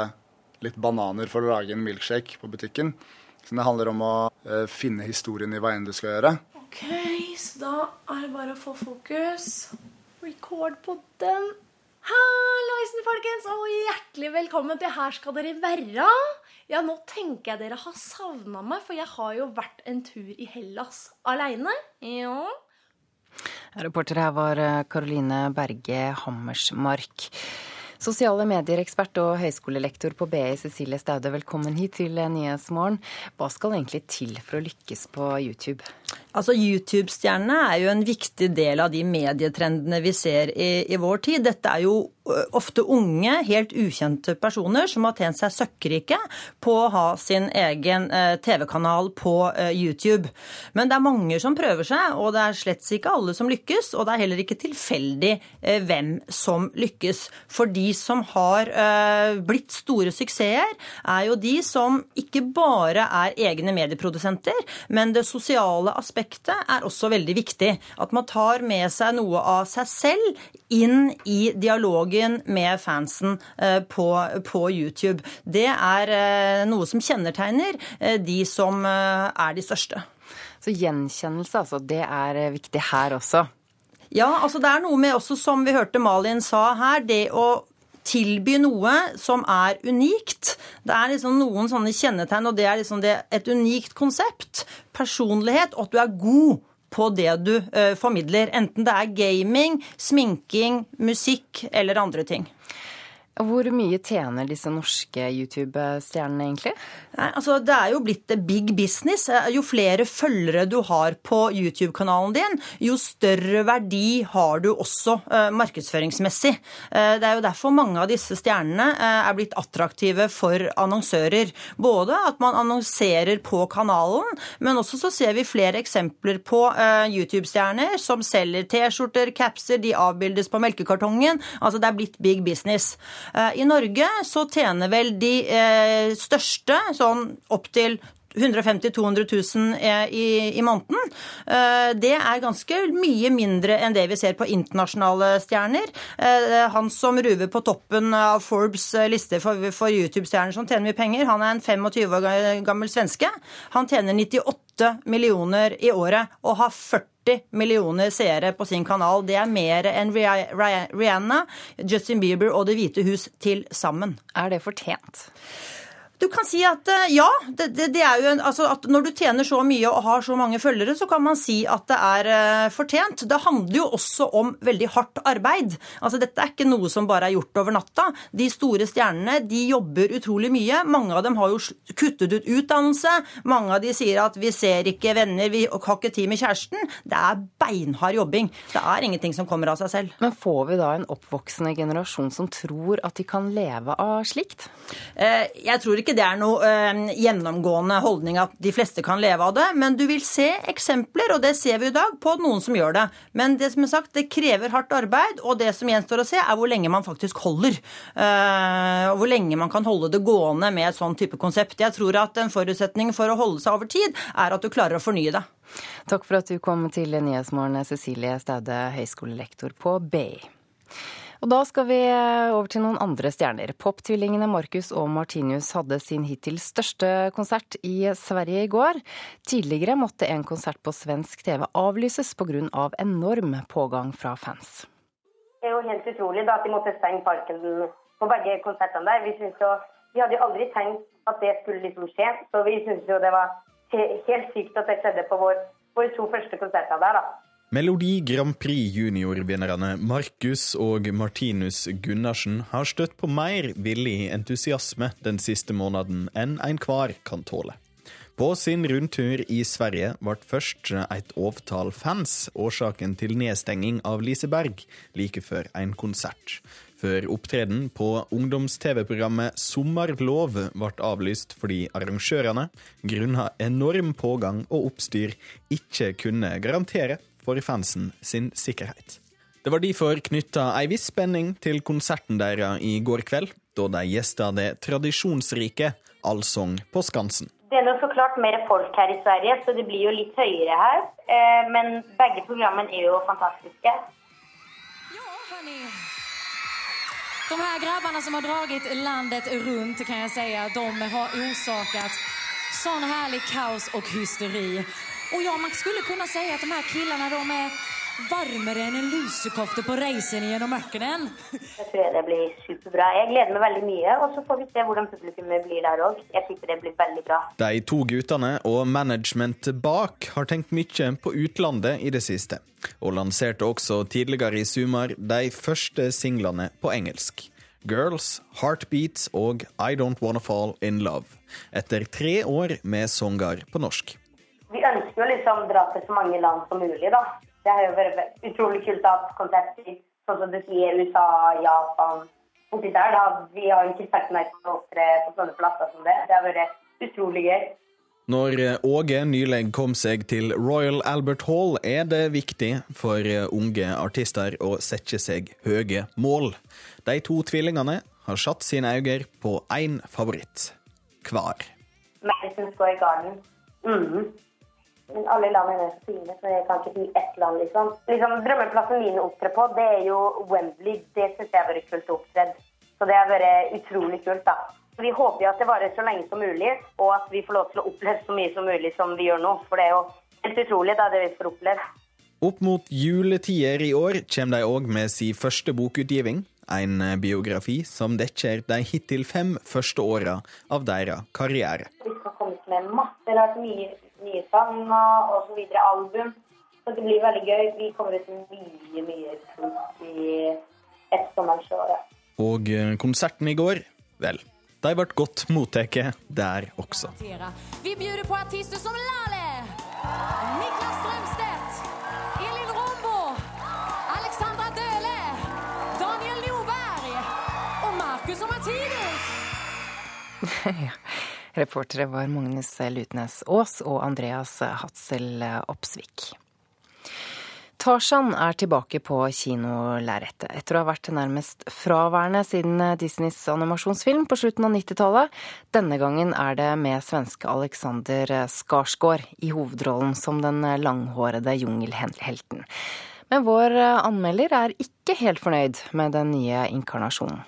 litt bananer for å lage en milkshake på butikken. Så det handler om å uh, finne historien i hva enn du skal gjøre. Ok, så da er det bare å få fokus. Record på den. Halloisen, folkens, og hjertelig velkommen til Her skal dere være. Ja, nå tenker jeg dere har savna meg, for jeg har jo vært en tur i Hellas aleine. Ja. Reporter her var Karoline eh, Berge Hammersmark. Sosiale medier-ekspert og høyskolelektor på BI Cecilie Staude, velkommen hit til Nyhetsmorgen. Hva skal egentlig til for å lykkes på YouTube? Altså, YouTube-stjernene er jo en viktig del av de medietrendene vi ser i, i vår tid. Dette er jo ofte unge, helt ukjente personer som har tjent seg søkkrike på å ha sin egen TV-kanal på YouTube. Men det er mange som prøver seg, og det er slett ikke alle som lykkes. Og det er heller ikke tilfeldig hvem som lykkes. For de som har blitt store suksesser, er jo de som ikke bare er egne medieprodusenter, men det sosiale aspektet er også veldig viktig. At man tar med seg noe av seg selv inn i dialogen med fansen på, på YouTube. Det er noe som kjennetegner de som er de største. Så gjenkjennelse, altså. Det er viktig her også? Ja, altså det er noe med også, som vi hørte Malin sa her, det å tilby noe som er unikt. Det er liksom noen sånne kjennetegn, og det er liksom det, et unikt konsept. Personlighet, og at du er god på det du uh, formidler. Enten det er gaming, sminking, musikk eller andre ting. Hvor mye tjener disse norske YouTube-stjernene egentlig? Nei, altså Det er jo blitt big business. Jo flere følgere du har på YouTube-kanalen din, jo større verdi har du også eh, markedsføringsmessig. Eh, det er jo derfor mange av disse stjernene eh, er blitt attraktive for annonsører. Både at man annonserer på kanalen, men også så ser vi flere eksempler på YouTube-stjerner som selger T-skjorter, capser, de avbildes på melkekartongen. Altså det er blitt big business. Eh, I Norge så tjener vel de eh, største sånn opptil 150 000-200 000 i, i, måneden. Eh, det er ganske mye mindre enn det vi ser på internasjonale stjerner. Han som ruver på toppen av Forbes liste for, for YouTube-stjerner som tjener mye penger, han er en 25 år gammel svenske. Han tjener 98 millioner i året og har 40 40 millioner seere på sin kanal. Det er mer enn Rihanna, Justin Bieber og Det hvite hus til sammen. Er det fortjent? Du kan si at eh, ja. Det, det, det er jo en, altså at Når du tjener så mye og har så mange følgere, så kan man si at det er uh, fortjent. Det handler jo også om veldig hardt arbeid. Altså Dette er ikke noe som bare er gjort over natta. De store stjernene de jobber utrolig mye. Mange av dem har jo kuttet ut utdannelse. Mange av de sier at vi ser ikke venner, vi har ikke tid med kjæresten. Det er beinhard jobbing. Det er ingenting som kommer av seg selv. Men får vi da en oppvoksende generasjon som tror at de kan leve av slikt? Uh, jeg tror ikke ikke det er noe eh, gjennomgående holdning at de fleste kan leve av det. Men du vil se eksempler, og det ser vi i dag, på noen som gjør det. Men det som er sagt, det krever hardt arbeid, og det som gjenstår å se, er hvor lenge man faktisk holder. Eh, og hvor lenge man kan holde det gående med et sånn type konsept. Jeg tror at en forutsetning for å holde seg over tid, er at du klarer å fornye det. Takk for at du kom til Nyhetsmorgen, Cecilie Staude, høyskolelektor på BI. Og da skal vi eh, over til noen andre stjerner. Poptvillingene Marcus og Martinius hadde sin hittil største konsert i Sverige i går. Tidligere måtte en konsert på svensk TV avlyses pga. Av enorm pågang fra fans. Det er jo helt utrolig da, at de måtte stenge parken på begge konsertene der. Vi, jo, vi hadde jo aldri tenkt at det skulle liksom skje, så vi syntes jo det var helt sykt at det skjedde på våre vår to første konserter der. da. Melodi Grand Prix junior-vinnerne Markus og Martinus Gunnarsen har støtt på mer villig entusiasme den siste måneden enn enhver kan tåle. På sin rundtur i Sverige ble først et avtal fans årsaken til nedstenging av Liseberg like før en konsert. Før opptreden på ungdoms-TV-programmet Sommerlov ble avlyst fordi arrangørene, grunnet enorm pågang og oppstyr, ikke kunne garantere for fansen sin sikkerhet. Det var derfor knytta ei viss spenning til konserten deres i går kveld, da de gjesta det tradisjonsrike Allsang på Skansen. Det er så klart mer folk her i Sverige, så det blir jo litt høyere her. Eh, men begge programmene er jo fantastiske. Ja, hörni. De her grabbene som har dratt landet rundt, kan jeg si, de har orsaket sånn herlig kaos og hysteri. Og ja, man skulle kunne si at de her killarna de er varmere enn en lusekofte på reisen gjennom ørkenen. Jeg tror det blir superbra. Jeg gleder meg veldig mye, og så får vi se hvordan publikummet blir der òg. Jeg tipper det blir veldig bra. De to guttene og managementet bak har tenkt mye på utlandet i det siste, og lanserte også tidligere i sommer de første singlene på engelsk. Girls, Heartbeats og I Don't Wanna Fall In Love, etter tre år med sanger på norsk vi ønsker jo liksom dra til så mange land som mulig, da. Det har jo vært utrolig kult å ha konsert i sånn som du sier, USA, Japan borti der. da. Vi har jo ikke sagt nei til på opptre på sånne plasser som det. Det har vært utrolig gøy. Når Åge nylig kom seg til Royal Albert Hall, er det viktig for unge artister å sette seg høye mål. De to tvillingene har satt sine øyne på én favoritt hver. Madison Square Garden. Mm -hmm. Men alle landene er så fine, så jeg kan ikke si ett land, liksom. liksom drømmeplassen min å opptre på, det er jo Wembley. Det syns jeg har vært kult å opptre. Så det har vært utrolig kult, da. Vi håper jo at det varer så lenge som mulig, og at vi får lov til å oppleve så mye som mulig som vi gjør nå. For det er jo helt utrolig, da, det vi får oppleve. Opp mot juletider i år kommer de òg med sin første bokutgiving. En biografi som dekker de hittil fem første åra av deres karriere. Vi skal komme med masse rart, mye nye så osv. Album. Så det blir veldig gøy. Vi kommer ut med mye, mye kult i ettersommeren. Og eh, konserten i går, vel, de ble godt mottatt der også. Vi bjuder på artister som Lale, Niklas Strømstedt, Elin Rombo, Alexandra Døhle, Daniel Nordberg og Markus og Martinus. Reportere var Magnus Lutnes Aas og Andreas Hatzel Opsvik. Tarzan er tilbake på kinolerretet, etter å ha vært nærmest fraværende siden Disneys animasjonsfilm på slutten av 90-tallet. Denne gangen er det med svenske Alexander Skarsgård i hovedrollen som den langhårede jungelhelten. Men vår anmelder er ikke helt fornøyd med den nye inkarnasjonen.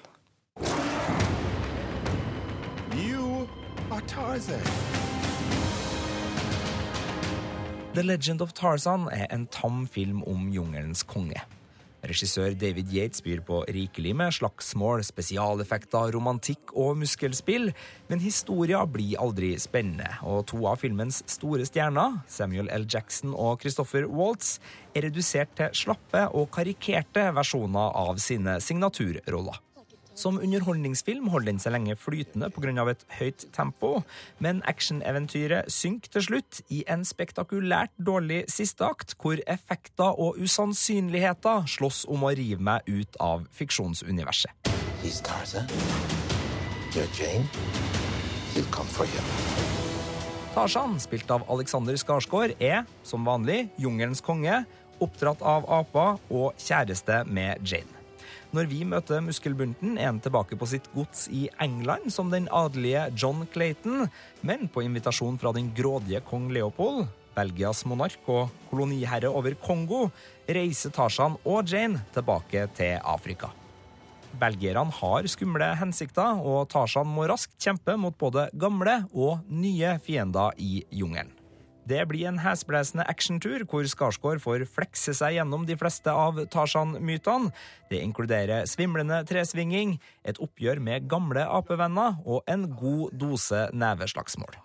Tarzan. The Legend of Tarzan er en tam film om jungelens konge. Regissør David Yates byr på rikelig med slagsmål, spesialeffekter, romantikk og muskelspill, men historia blir aldri spennende, og to av filmens store stjerner, Samuel L. Jackson og Christopher Waltz, er redusert til slappe og karikerte versjoner av sine signaturroller. Som underholdningsfilm holder den seg lenge flytende pga. et høyt tempo, men actioneventyret synker til slutt i en spektakulært dårlig siste akt, hvor effekter og usannsynligheter slåss om å rive meg ut av fiksjonsuniverset. Tarzan, spilt av Alexander Skarsgård, er, som vanlig, jungelens konge, oppdratt av aper og kjæreste med Jane. Når vi møter muskelbunten, er han tilbake på sitt gods i England som den adelige John Clayton, men på invitasjon fra den grådige kong Leopold, Belgias monark og koloniherre over Kongo, reiser Tarzan og Jane tilbake til Afrika. Belgierne har skumle hensikter, og Tarzan må raskt kjempe mot både gamle og nye fiender i jungelen. Det blir en hesblesende actiontur hvor Skarsgård får flekse seg gjennom de fleste av Tarzan-mytene. Det inkluderer svimlende tresvinging, et oppgjør med gamle apevenner og en god dose neveslagsmål.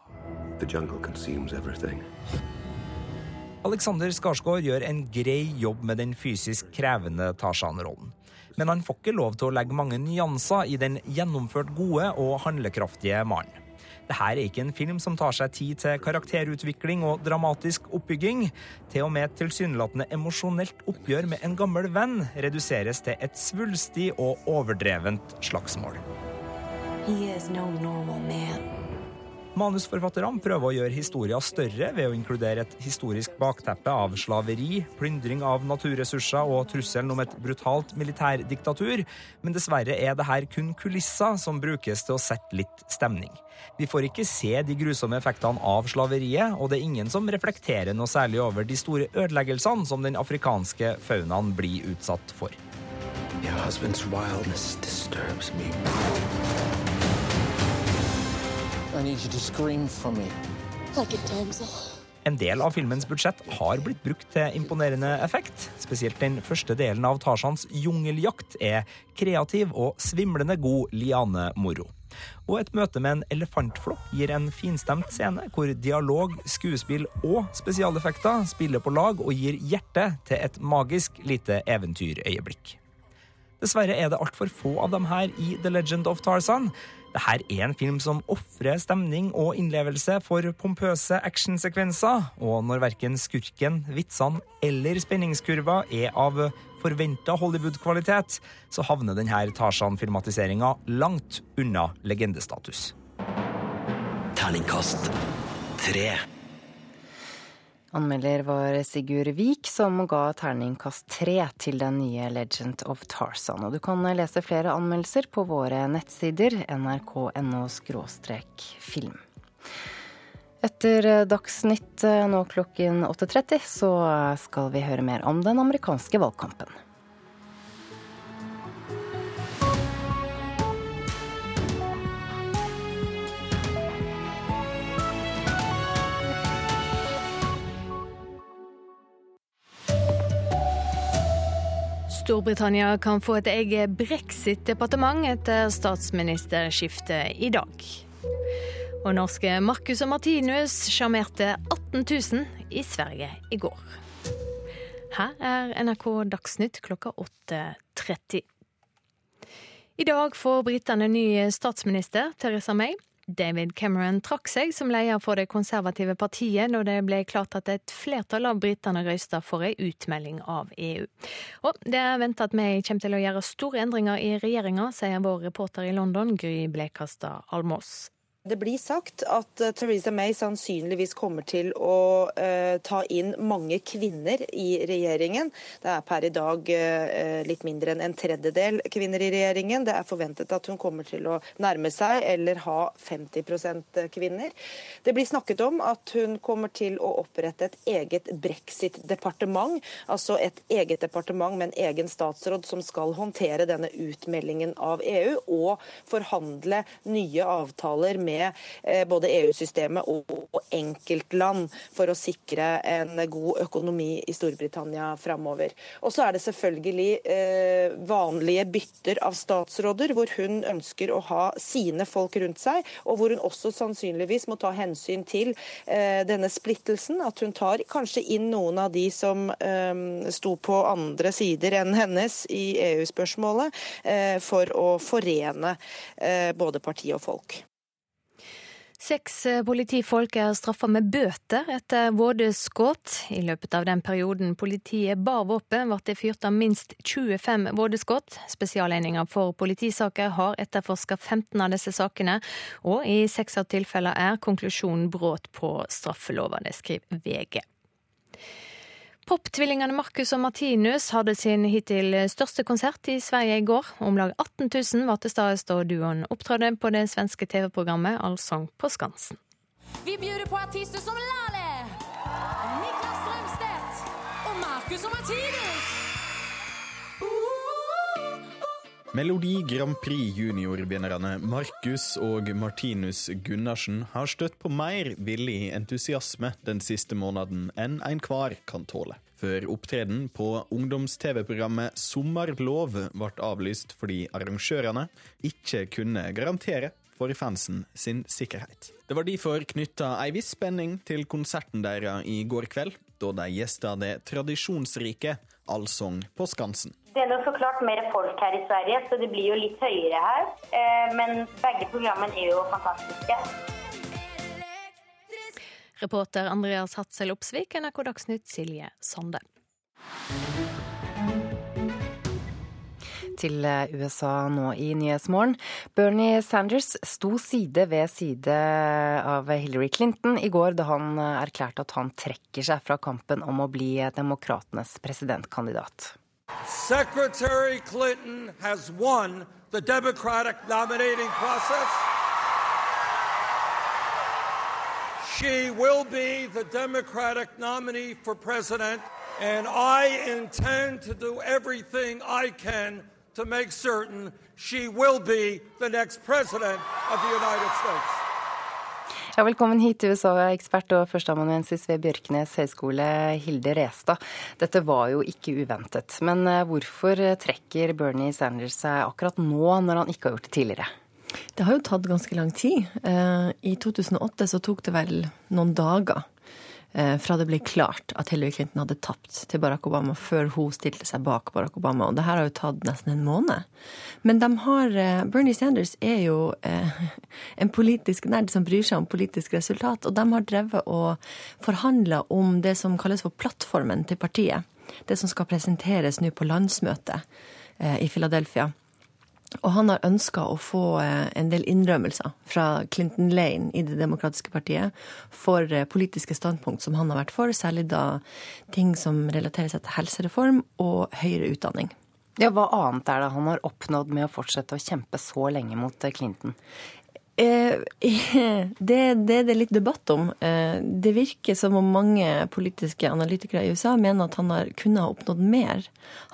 Alexander Skarsgård gjør en grei jobb med den fysisk krevende Tarzan-rollen. Men han får ikke lov til å legge mange nyanser i den gjennomført gode og handlekraftige mannen. Dette er ikke en film som tar seg tid til karakterutvikling og dramatisk oppbygging. Til og med et tilsynelatende emosjonelt oppgjør med en gammel venn reduseres til et svulstig og overdrevent slagsmål. No Manusforfatterne prøver å gjøre historien større ved å inkludere et historisk bakteppe av slaveri, plyndring av naturressurser og trusselen om et brutalt militærdiktatur, men dessverre er det her kun kulisser som brukes til å sette litt stemning. Vi får ikke se de grusomme effektene av slaveriet, og det er ingen som reflekterer noe særlig over de store ødeleggelsene som den afrikanske faunaen blir utsatt for. Your husband's wildness disturbs. En del av filmens budsjett har blitt brukt til imponerende effekt. Spesielt den første delen av Tarzans jungeljakt er kreativ og svimlende god lianemoro. Og et møte med en elefantflokk gir en finstemt scene hvor dialog, skuespill og spesialeffekter spiller på lag og gir hjertet til et magisk lite eventyrøyeblikk. Dessverre er det altfor få av dem her i The Legend of Tarzan. Dette er en film som ofrer stemning og innlevelse for pompøse actionsekvenser, og når verken skurken, vitsene eller spenningskurva er av forventa Hollywood-kvalitet, så havner denne Tarzan-filmatiseringa langt unna legendestatus. Terningkast 3. Anmelder var Sigurd Vik, som ga terningkast tre til den nye Legend of Tarzan. Og du kan lese flere anmeldelser på våre nettsider nrk.no film. Etter Dagsnytt nå klokken 8.30 så skal vi høre mer om den amerikanske valgkampen. Storbritannia kan få et eget brexit-departement etter statsministerskiftet i dag. Og norske Marcus og Martinus sjarmerte 18 000 i Sverige i går. Her er NRK Dagsnytt klokka 8.30. I dag får britene ny statsminister, Theresa May. David Cameron trakk seg som leder for det konservative partiet da det ble klart at et flertall av britene røysta for ei utmelding av EU. Og det er venta at vi kommer til å gjøre store endringer i regjeringa, sier vår reporter i London, Gry Blekastad Almås. Det blir sagt at uh, Theresa May sannsynligvis kommer til å uh, ta inn mange kvinner i regjeringen. Det er per i dag uh, litt mindre enn en tredjedel kvinner i regjeringen. Det er forventet at hun kommer til å nærme seg eller ha 50% kvinner. Det blir snakket om at hun kommer til å opprette et eget brexit-departement. Altså et eget departement med en egen statsråd som skal håndtere denne utmeldingen av EU og forhandle nye avtaler med med eh, både EU-systemet og enkeltland for å sikre en god økonomi i Storbritannia framover. Og så er det selvfølgelig eh, vanlige bytter av statsråder, hvor hun ønsker å ha sine folk rundt seg, og hvor hun også sannsynligvis må ta hensyn til eh, denne splittelsen. At hun tar kanskje inn noen av de som sto på andre sider enn hennes i EU-spørsmålet, for å forene både parti og folk. Seks eh, politifolk er straffa med bøter etter vådeskudd. I løpet av den perioden politiet bar våpen, ble det fyrt av minst 25 vådeskudd. Spesialenheter for politisaker har etterforska 15 av disse sakene, og i seks av tilfellene er konklusjonen brudd på straffelova. Det skriver VG. Poptvillingene Marcus og Martinus hadde sin hittil største konsert i Sverige i går. Om lag 18 000 var til stede da duoen opptrådte på det svenske TV-programmet Allsang på Skansen. Vi bjuder på artister som Lale, Niklas Strømstedt og Marcus og Martinus. Melodi Grand Prix junior-vinnerne Markus og Martinus Gunnarsen har støtt på mer villig entusiasme den siste måneden enn enhver kan tåle. Før opptreden på ungdoms-TV-programmet Sommerlov ble avlyst fordi arrangørene ikke kunne garantere for fansen sin sikkerhet. Det var derfor knytta ei viss spenning til konserten deres i går kveld, da de gjesta det tradisjonsrike Allsong på Skansen. Det er så klart mer folk her i Sverige, så det blir jo litt høyere her. Eh, men begge programmene er jo fantastiske. Reporter Andreas Hatzel Opsvik, NRK Dagsnytt Silje Sande. Til USA nå i Nyhetsmorgen. Bernie Sanders sto side ved side av Hillary Clinton i går da han erklærte at han trekker seg fra kampen om å bli demokratenes presidentkandidat. Secretary Clinton has won the Democratic nominating process. She will be the Democratic nominee for president, and I intend to do everything I can to make certain she will be the next president of the United States. Ja, velkommen hit USA-ekspert og førsteamanuensis ved Bjørknes høgskole, Hilde Restad. Dette var jo ikke uventet, men eh, hvorfor trekker Bernie Sanders seg akkurat nå, når han ikke har gjort det tidligere? Det har jo tatt ganske lang tid. Eh, I 2008 så tok det vel noen dager fra det ble klart at Hillary Clinton hadde tapt til Barack Obama før hun stilte seg bak Barack Obama. Og det her har jo tatt nesten en måned. Men har eh, Bernie Sanders er jo eh, en politisk nerd som bryr seg om politisk resultat. Og de har drevet og forhandla om det som kalles for plattformen til partiet. Det som skal presenteres nå på landsmøtet i Philadelphia. Og han har ønska å få eh, en del innrømmelser fra Clinton Lane i Det demokratiske partiet for eh, politiske standpunkt som han har vært for, særlig da ting som relaterer seg til helsereform og høyere utdanning. Ja, Hva annet er det han har oppnådd med å fortsette å kjempe så lenge mot eh, Clinton? Det, det er det litt debatt om. Det virker som om mange politiske analytikere i USA mener at han kunne ha oppnådd mer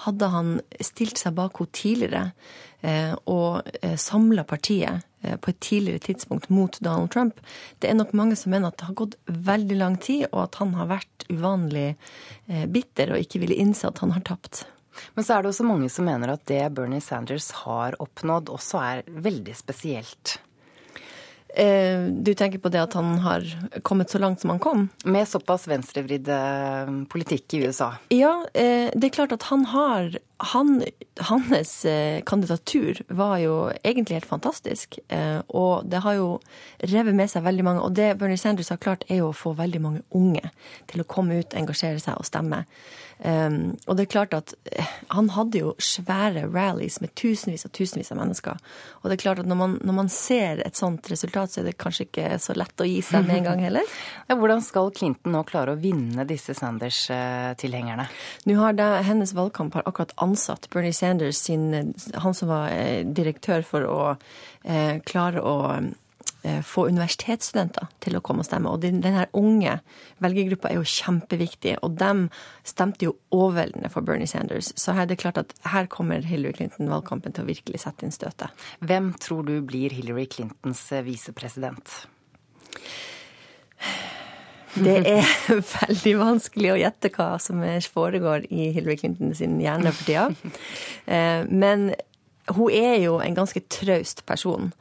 hadde han stilt seg bak henne tidligere. Eh, og eh, samla partiet eh, på et tidligere tidspunkt mot Donald Trump. Det er nok mange som mener at det har gått veldig lang tid, og at han har vært uvanlig bitter og ikke ville innse at han har tapt. Men så er det også mange som mener at det Bernie Sanders har oppnådd, også er veldig spesielt. Du tenker på det at han har kommet så langt som han kom? Med såpass venstrevridd politikk i USA? Ja, det er klart at han har han, hans eh, kandidatur var jo egentlig helt fantastisk. Eh, og det har jo revet med seg veldig mange. Og det Bernie Sanders har klart, er jo å få veldig mange unge til å komme ut, engasjere seg og stemme. Um, og det er klart at eh, han hadde jo svære rallies med tusenvis og tusenvis av mennesker. Og det er klart at når man, når man ser et sånt resultat, så er det kanskje ikke så lett å gi seg med en gang heller. Ja, hvordan skal Clinton nå klare å vinne disse Sanders-tilhengerne? Nå har det, hennes valgkamp har akkurat ansatt Bernie Sanders, sin, han som var eh, direktør for å eh, klare å Eh, få universitetsstudenter til å komme og stemme. Og denne unge velgergruppa er jo kjempeviktig, og de stemte jo overveldende for Bernie Sanders. Så her er det klart at her kommer Hillary Clinton-valgkampen til å virkelig sette inn støtet. Hvem tror du blir Hillary Clintons eh, visepresident? Det er veldig vanskelig å gjette hva som foregår i Hillary Clinton sin hjerne for tida. Eh, men hun er jo en ganske traust person.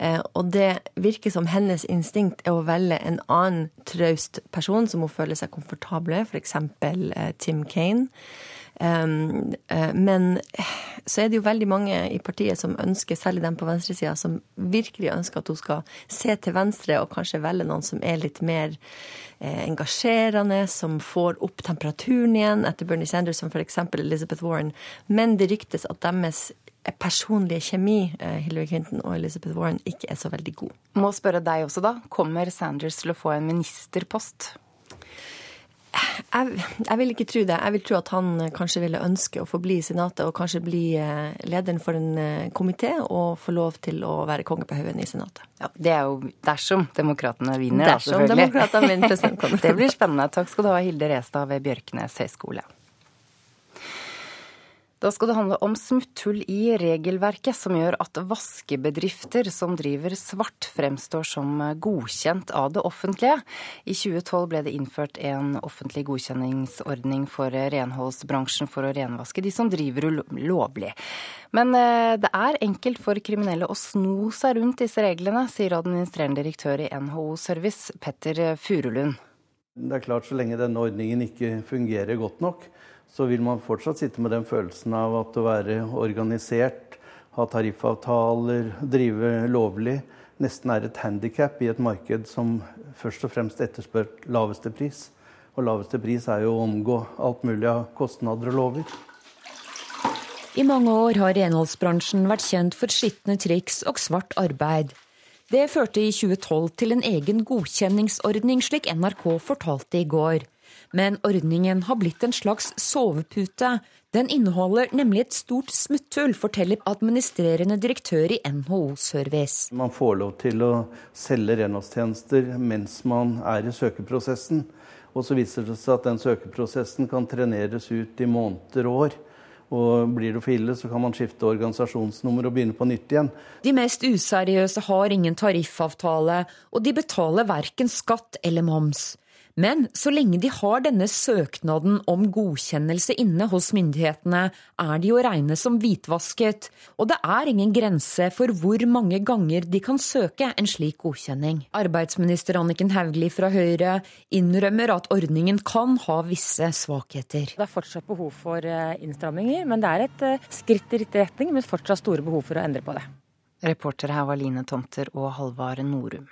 Eh, og det virker som hennes instinkt er å velge en annen traust person som hun føler seg komfortabel med, f.eks. Eh, Tim Kane. Eh, men så er det jo veldig mange i partiet som ønsker, særlig dem på venstresida, som virkelig ønsker at hun skal se til venstre og kanskje velge noen som er litt mer engasjerende, som får opp temperaturen igjen etter Bernie Sanders, som f.eks. Elizabeth Warren. Men det ryktes at deres personlige kjemi, eh, Hillary Clinton og Elizabeth Warren, ikke er så veldig god. Må spørre deg også, da. Kommer Sanders til å få en ministerpost? Jeg, jeg, vil ikke tro det. Jeg vil tro at han eh, kanskje ville ønske å få bli i Senatet og kanskje bli eh, lederen for en komité og få lov til å være konge på haugen i Senatet. Ja, Det er jo dersom demokratene vinner, dersom da, demokratene vinner det blir spennende. Takk skal du ha, Hilde Restad ved Bjørknes høgskole. Da skal det handle om smutthull i regelverket som gjør at vaskebedrifter som driver svart, fremstår som godkjent av det offentlige. I 2012 ble det innført en offentlig godkjenningsordning for renholdsbransjen for å renvaske de som driver lovlig. Men eh, det er enkelt for kriminelle å sno seg rundt disse reglene, sier administrerende direktør i NHO Service, Petter Furulund. Det er klart, så lenge denne ordningen ikke fungerer godt nok, så vil man fortsatt sitte med den følelsen av at å være organisert, ha tariffavtaler, drive lovlig, nesten er et handikap i et marked som først og fremst etterspør laveste pris. Og laveste pris er jo å omgå alt mulig av kostnader og lover. I mange år har renholdsbransjen vært kjent for skitne triks og svart arbeid. Det førte i 2012 til en egen godkjenningsordning, slik NRK fortalte i går. Men ordningen har blitt en slags sovepute. Den inneholder nemlig et stort smutthull, forteller administrerende direktør i NHO Service. Man får lov til å selge renholdstjenester mens man er i søkeprosessen. Og så viser det seg at den søkeprosessen kan treneres ut i måneder og år. Og blir det for ille, så kan man skifte organisasjonsnummer og begynne på nytt igjen. De mest useriøse har ingen tariffavtale, og de betaler verken skatt eller moms. Men så lenge de har denne søknaden om godkjennelse inne hos myndighetene, er de å regne som hvitvasket, og det er ingen grense for hvor mange ganger de kan søke en slik godkjenning. Arbeidsminister Anniken Hauglie fra Høyre innrømmer at ordningen kan ha visse svakheter. Det er fortsatt behov for eh, innstramminger, men det er et eh, skritt i riktig retning, men fortsatt store behov for å endre på det. Reportere her var Line Tomter og Halvard Norum.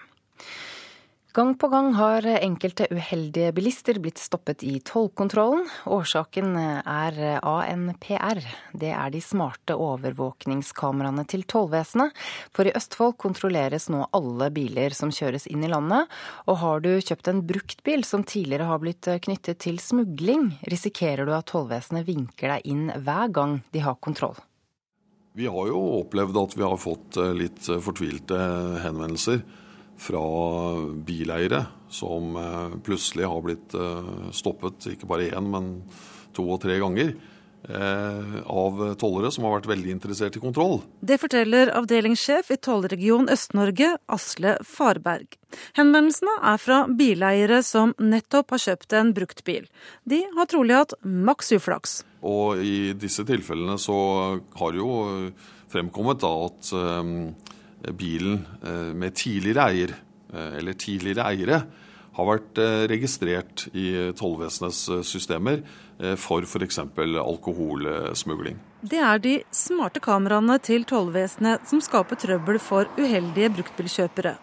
Gang på gang har enkelte uheldige bilister blitt stoppet i tollkontrollen. Årsaken er ANPR. Det er de smarte overvåkningskameraene til tollvesenet. For i Østfold kontrolleres nå alle biler som kjøres inn i landet. Og har du kjøpt en bruktbil som tidligere har blitt knyttet til smugling, risikerer du at tollvesenet vinker deg inn hver gang de har kontroll. Vi har jo opplevd at vi har fått litt fortvilte henvendelser fra bileiere som eh, plutselig har blitt eh, stoppet ikke bare én, men to og tre ganger. Eh, av tollere som har vært veldig interessert i kontroll. Det forteller avdelingssjef i tollregion Øst-Norge, Asle Farberg. Henvendelsene er fra bileiere som nettopp har kjøpt en brukt bil. De har trolig hatt maks uflaks. Og i disse tilfellene så har jo fremkommet da at bilen med tidligere eier, eller tidligere eiere, har vært registrert i tollvesenets systemer for f.eks. alkoholsmugling. Det er de smarte kameraene til tollvesenet som skaper trøbbel for uheldige bruktbilkjøpere.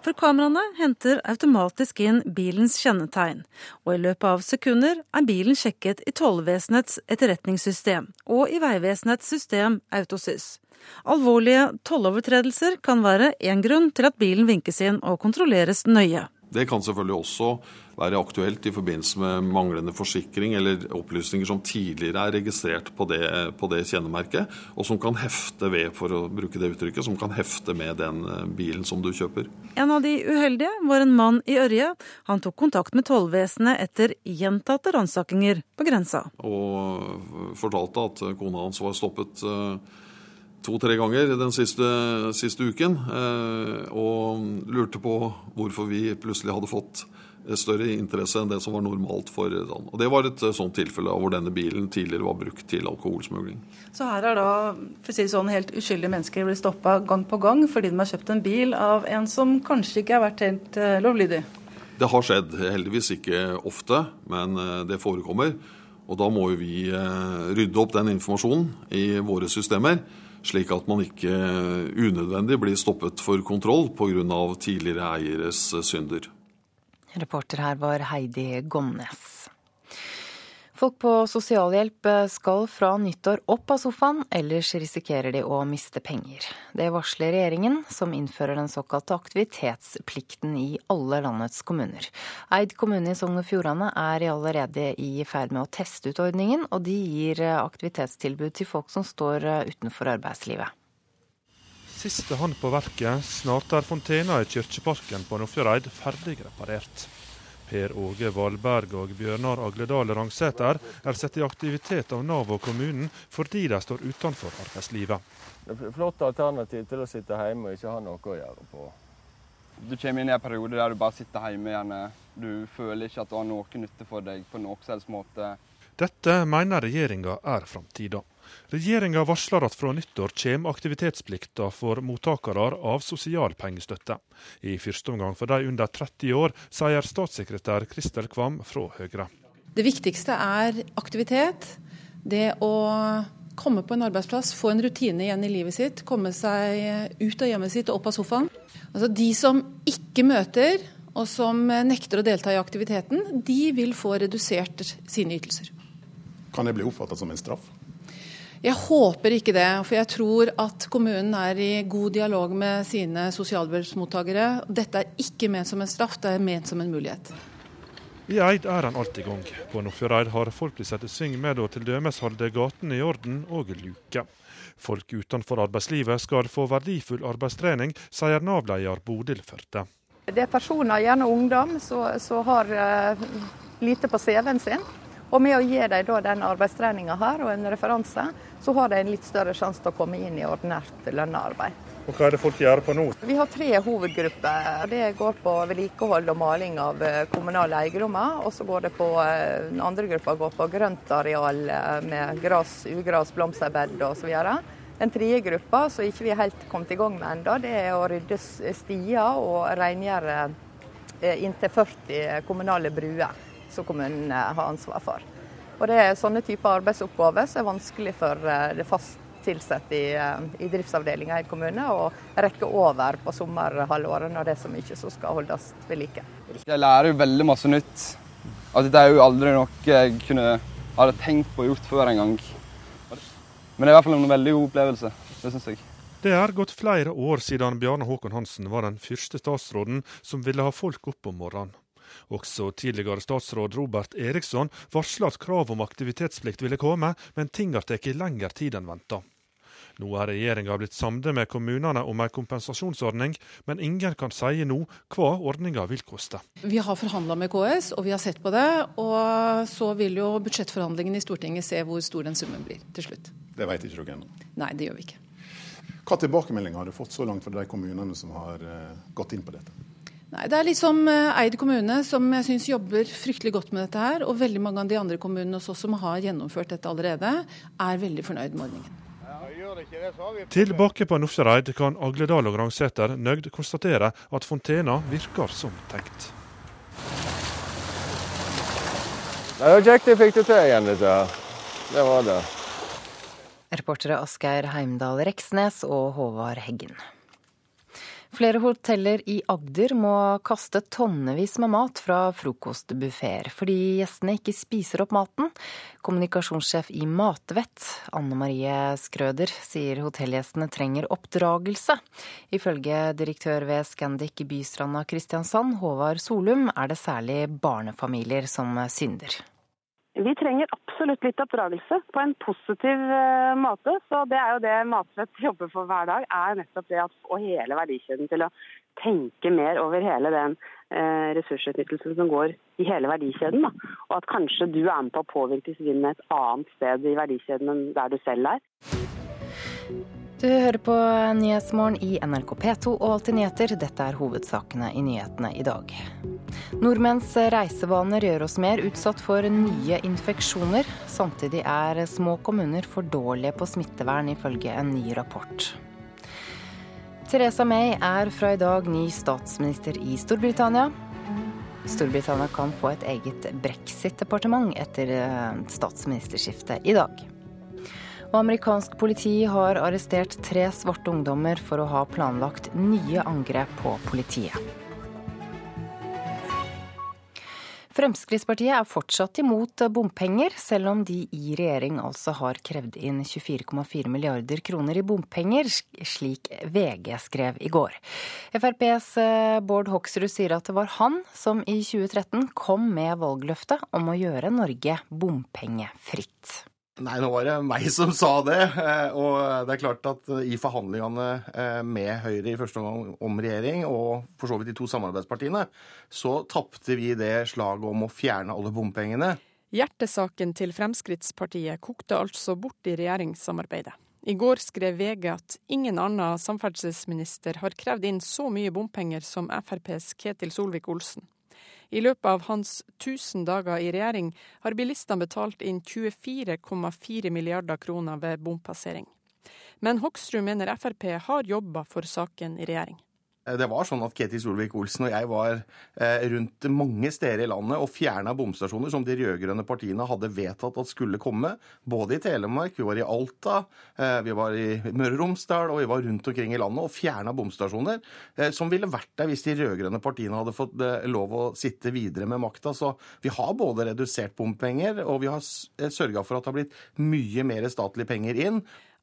For kameraene henter automatisk inn bilens kjennetegn, og i løpet av sekunder er bilen sjekket i tollvesenets etterretningssystem og i Vegvesenets system Autosys. Alvorlige tollovertredelser kan være én grunn til at bilen vinkes inn og kontrolleres nøye. Det kan selvfølgelig også være aktuelt i forbindelse med manglende forsikring eller opplysninger som tidligere er registrert på det, på det, kjennemerket, og som kan hefte ved, for å bruke det uttrykket, som kan hefte med den eh, bilen som du kjøper. En av de uheldige var en mann i Ørje. Han tok kontakt med tollvesenet etter gjentatte ransakinger på grensa. Og fortalte at kona hans var stoppet uh, to-tre ganger den siste, siste uken. Eh, og lurte på hvorfor vi plutselig hadde fått større interesse enn det som var normalt for sånn. Og Det var et eh, sånt tilfelle hvor denne bilen tidligere var brukt til alkoholsmugling. Så her er da for å si sånn, helt uskyldige mennesker blitt stoppa gang på gang fordi de har kjøpt en bil av en som kanskje ikke har vært helt uh, lovlydig? Det har skjedd. Heldigvis ikke ofte, men det forekommer. Og da må jo vi rydde opp den informasjonen i våre systemer slik at man ikke unødvendig blir stoppet for kontroll pga. tidligere eieres synder. Reporter her var Heidi Gomnes. Folk på sosialhjelp skal fra nyttår opp av sofaen, ellers risikerer de å miste penger. Det varsler regjeringen, som innfører den såkalte aktivitetsplikten i alle landets kommuner. Eid kommune i Sogn og Fjordane er allerede i ferd med å teste ut ordningen, og de gir aktivitetstilbud til folk som står utenfor arbeidslivet. Siste hånd på verket, snart er fontena i Kirkeparken på Nordfjordeid ferdig reparert. Per Åge Valberg og Bjørnar Agledal Rangsæter er satt i aktivitet av Nav og kommunen fordi de står utenfor arbeidslivet. Det er flott alternativ til å sitte hjemme og ikke ha noe å gjøre på. Du kommer inn i en periode der du bare sitter hjemme. gjerne. Du føler ikke at du har noe nytte for deg på noen som helst måte. Dette mener regjeringa er framtida. Regjeringa varsler at fra nyttår kommer aktivitetsplikta for mottakere av sosialpengestøtte. I første omgang for de under 30 år, sier statssekretær Kristel Kvam fra Høyre. Det viktigste er aktivitet. Det å komme på en arbeidsplass, få en rutine igjen i livet sitt, komme seg ut av hjemmet sitt og opp av sofaen. Altså De som ikke møter og som nekter å delta i aktiviteten, de vil få redusert sine ytelser. Kan det bli oppfattet som en straff? Jeg håper ikke det. For jeg tror at kommunen er i god dialog med sine sosialhjelpsmottakere. Dette er ikke ment som en straff, det er ment som en mulighet. I Eid er han alt i gang. På Nordfjordeid har folk blitt satt i sving med å til dømes holde gatene i orden og luke. Folk utenfor arbeidslivet skal få verdifull arbeidstrening, sier Nav-leder Bodil Førte. Det er personer, gjerne ungdom, som har uh, lite på CV-en sin. Og med å gi dem den arbeidstreninga her og en referanse, så har de en litt større sjanse til å komme inn i ordinært lønna arbeid. Og Hva er det folk gjør på nå? Vi har tre hovedgrupper. Det går på vedlikehold og maling av eh, kommunale eiendommer. Og så går det på eh, den andre gruppa går på grøntareal eh, med gras, ugras, blomsterbed osv. Den tredje gruppa, som ikke vi helt kommet i gang med ennå, det er å rydde stier og rengjøre inntil 40 kommunale bruer som kommunen har ansvar for. Og Det er sånne typer arbeidsoppgaver som er vanskelig for eh, det fast ansatte i, eh, i driftsavdelinga i kommunen å rekke over på sommerhalvåret når det er så mye som skal holdes ved like. Jeg lærer jo veldig masse nytt. At dette er jo aldri noe jeg kunne hadde tenkt på å gjort før en gang. Men det er i hvert fall en veldig god opplevelse. Det syns jeg. Det er gått flere år siden Bjarne Håkon Hansen var den første statsråden som ville ha folk opp om morgenen. Også tidligere statsråd Robert Eriksson varsla at krav om aktivitetsplikt ville komme, men ting har tatt lengre tid enn venta. Nå er regjeringa blitt samde med kommunene om en kompensasjonsordning, men ingen kan si nå hva ordninga vil koste. Vi har forhandla med KS, og vi har sett på det. Og så vil jo budsjettforhandlingene i Stortinget se hvor stor den summen blir til slutt. Det vet ikke dere ennå? Nei, det gjør vi ikke. Hva tilbakemeldinger har du fått så langt fra de kommunene som har uh, gått inn på dette? Nei, Det er liksom Eid kommune som jeg syns jobber fryktelig godt med dette her. Og veldig mange av de andre kommunene hos oss som har gjennomført dette allerede, er veldig fornøyd med ordningen. Tilbake på Nordfjordeid kan Agledal og Rangsæter nøyd konstatere at fontena virker som tenkt. Det var kjekt jeg fikk det til igjen, dette her. Det var det. Reportere Asgeir Heimdal Reksnes og Håvard Heggen. Flere hoteller i Agder må kaste tonnevis med mat fra frokostbuffeer fordi gjestene ikke spiser opp maten. Kommunikasjonssjef i Matvett, Anne Marie Skrøder, sier hotellgjestene trenger oppdragelse. Ifølge direktør ved Scandic i Bystranda Kristiansand, Håvard Solum, er det særlig barnefamilier som synder. Vi trenger absolutt litt oppdragelse på en positiv uh, måte. Så det er jo det Matvett jobber for hver dag, er nettopp det at få hele verdikjeden til å tenke mer over hele den uh, ressursutnyttelsen som går i hele verdikjeden. Da. Og at kanskje du er med på å påvirke svinnet et annet sted i verdikjeden enn der du selv er. Du hører på Nyhetsmorgen i NRK P2 og Alltid nyheter. Dette er hovedsakene i nyhetene i dag. Nordmenns reisevaner gjør oss mer utsatt for nye infeksjoner. Samtidig er små kommuner for dårlige på smittevern, ifølge en ny rapport. Teresa May er fra i dag ny statsminister i Storbritannia. Storbritannia kan få et eget brexit-departement etter eh, statsministerskiftet i dag. Og amerikansk politi har arrestert tre svarte ungdommer for å ha planlagt nye angrep på politiet. Fremskrittspartiet er fortsatt imot bompenger, selv om de i regjering altså har krevd inn 24,4 milliarder kroner i bompenger, slik VG skrev i går. FrPs eh, Bård Hoksrud sier at det var han som i 2013 kom med valgløftet om å gjøre Norge bompengefritt. Nei, nå var det meg som sa det. Eh, og det er klart at i forhandlingene eh, med Høyre i første omgang om regjering, og for så vidt de to samarbeidspartiene, så tapte vi det slaget om å fjerne alle bompengene. Hjertesaken til Fremskrittspartiet kokte altså bort i regjeringssamarbeidet. I går skrev VG at ingen annen samferdselsminister har krevd inn så mye bompenger som FrPs Ketil Solvik-Olsen. I løpet av hans 1000 dager i regjering har bilistene betalt inn 24,4 milliarder kroner ved bompassering. Men Hoksrud mener Frp har jobba for saken i regjering. Eh, det var sånn at Ketil Solvik-Olsen og jeg var eh, rundt mange steder i landet og fjerna bomstasjoner som de rød-grønne partiene hadde vedtatt at skulle komme. Både i Telemark, vi var i Alta, eh, vi var i Møre og Romsdal og vi var rundt omkring i landet og fjerna bomstasjoner som ville vært der hvis de rød-grønne partiene hadde fått lov å sitte videre med makta. Så vi har både redusert bompenger og vi har sørga for at det har blitt mye mer statlige penger inn.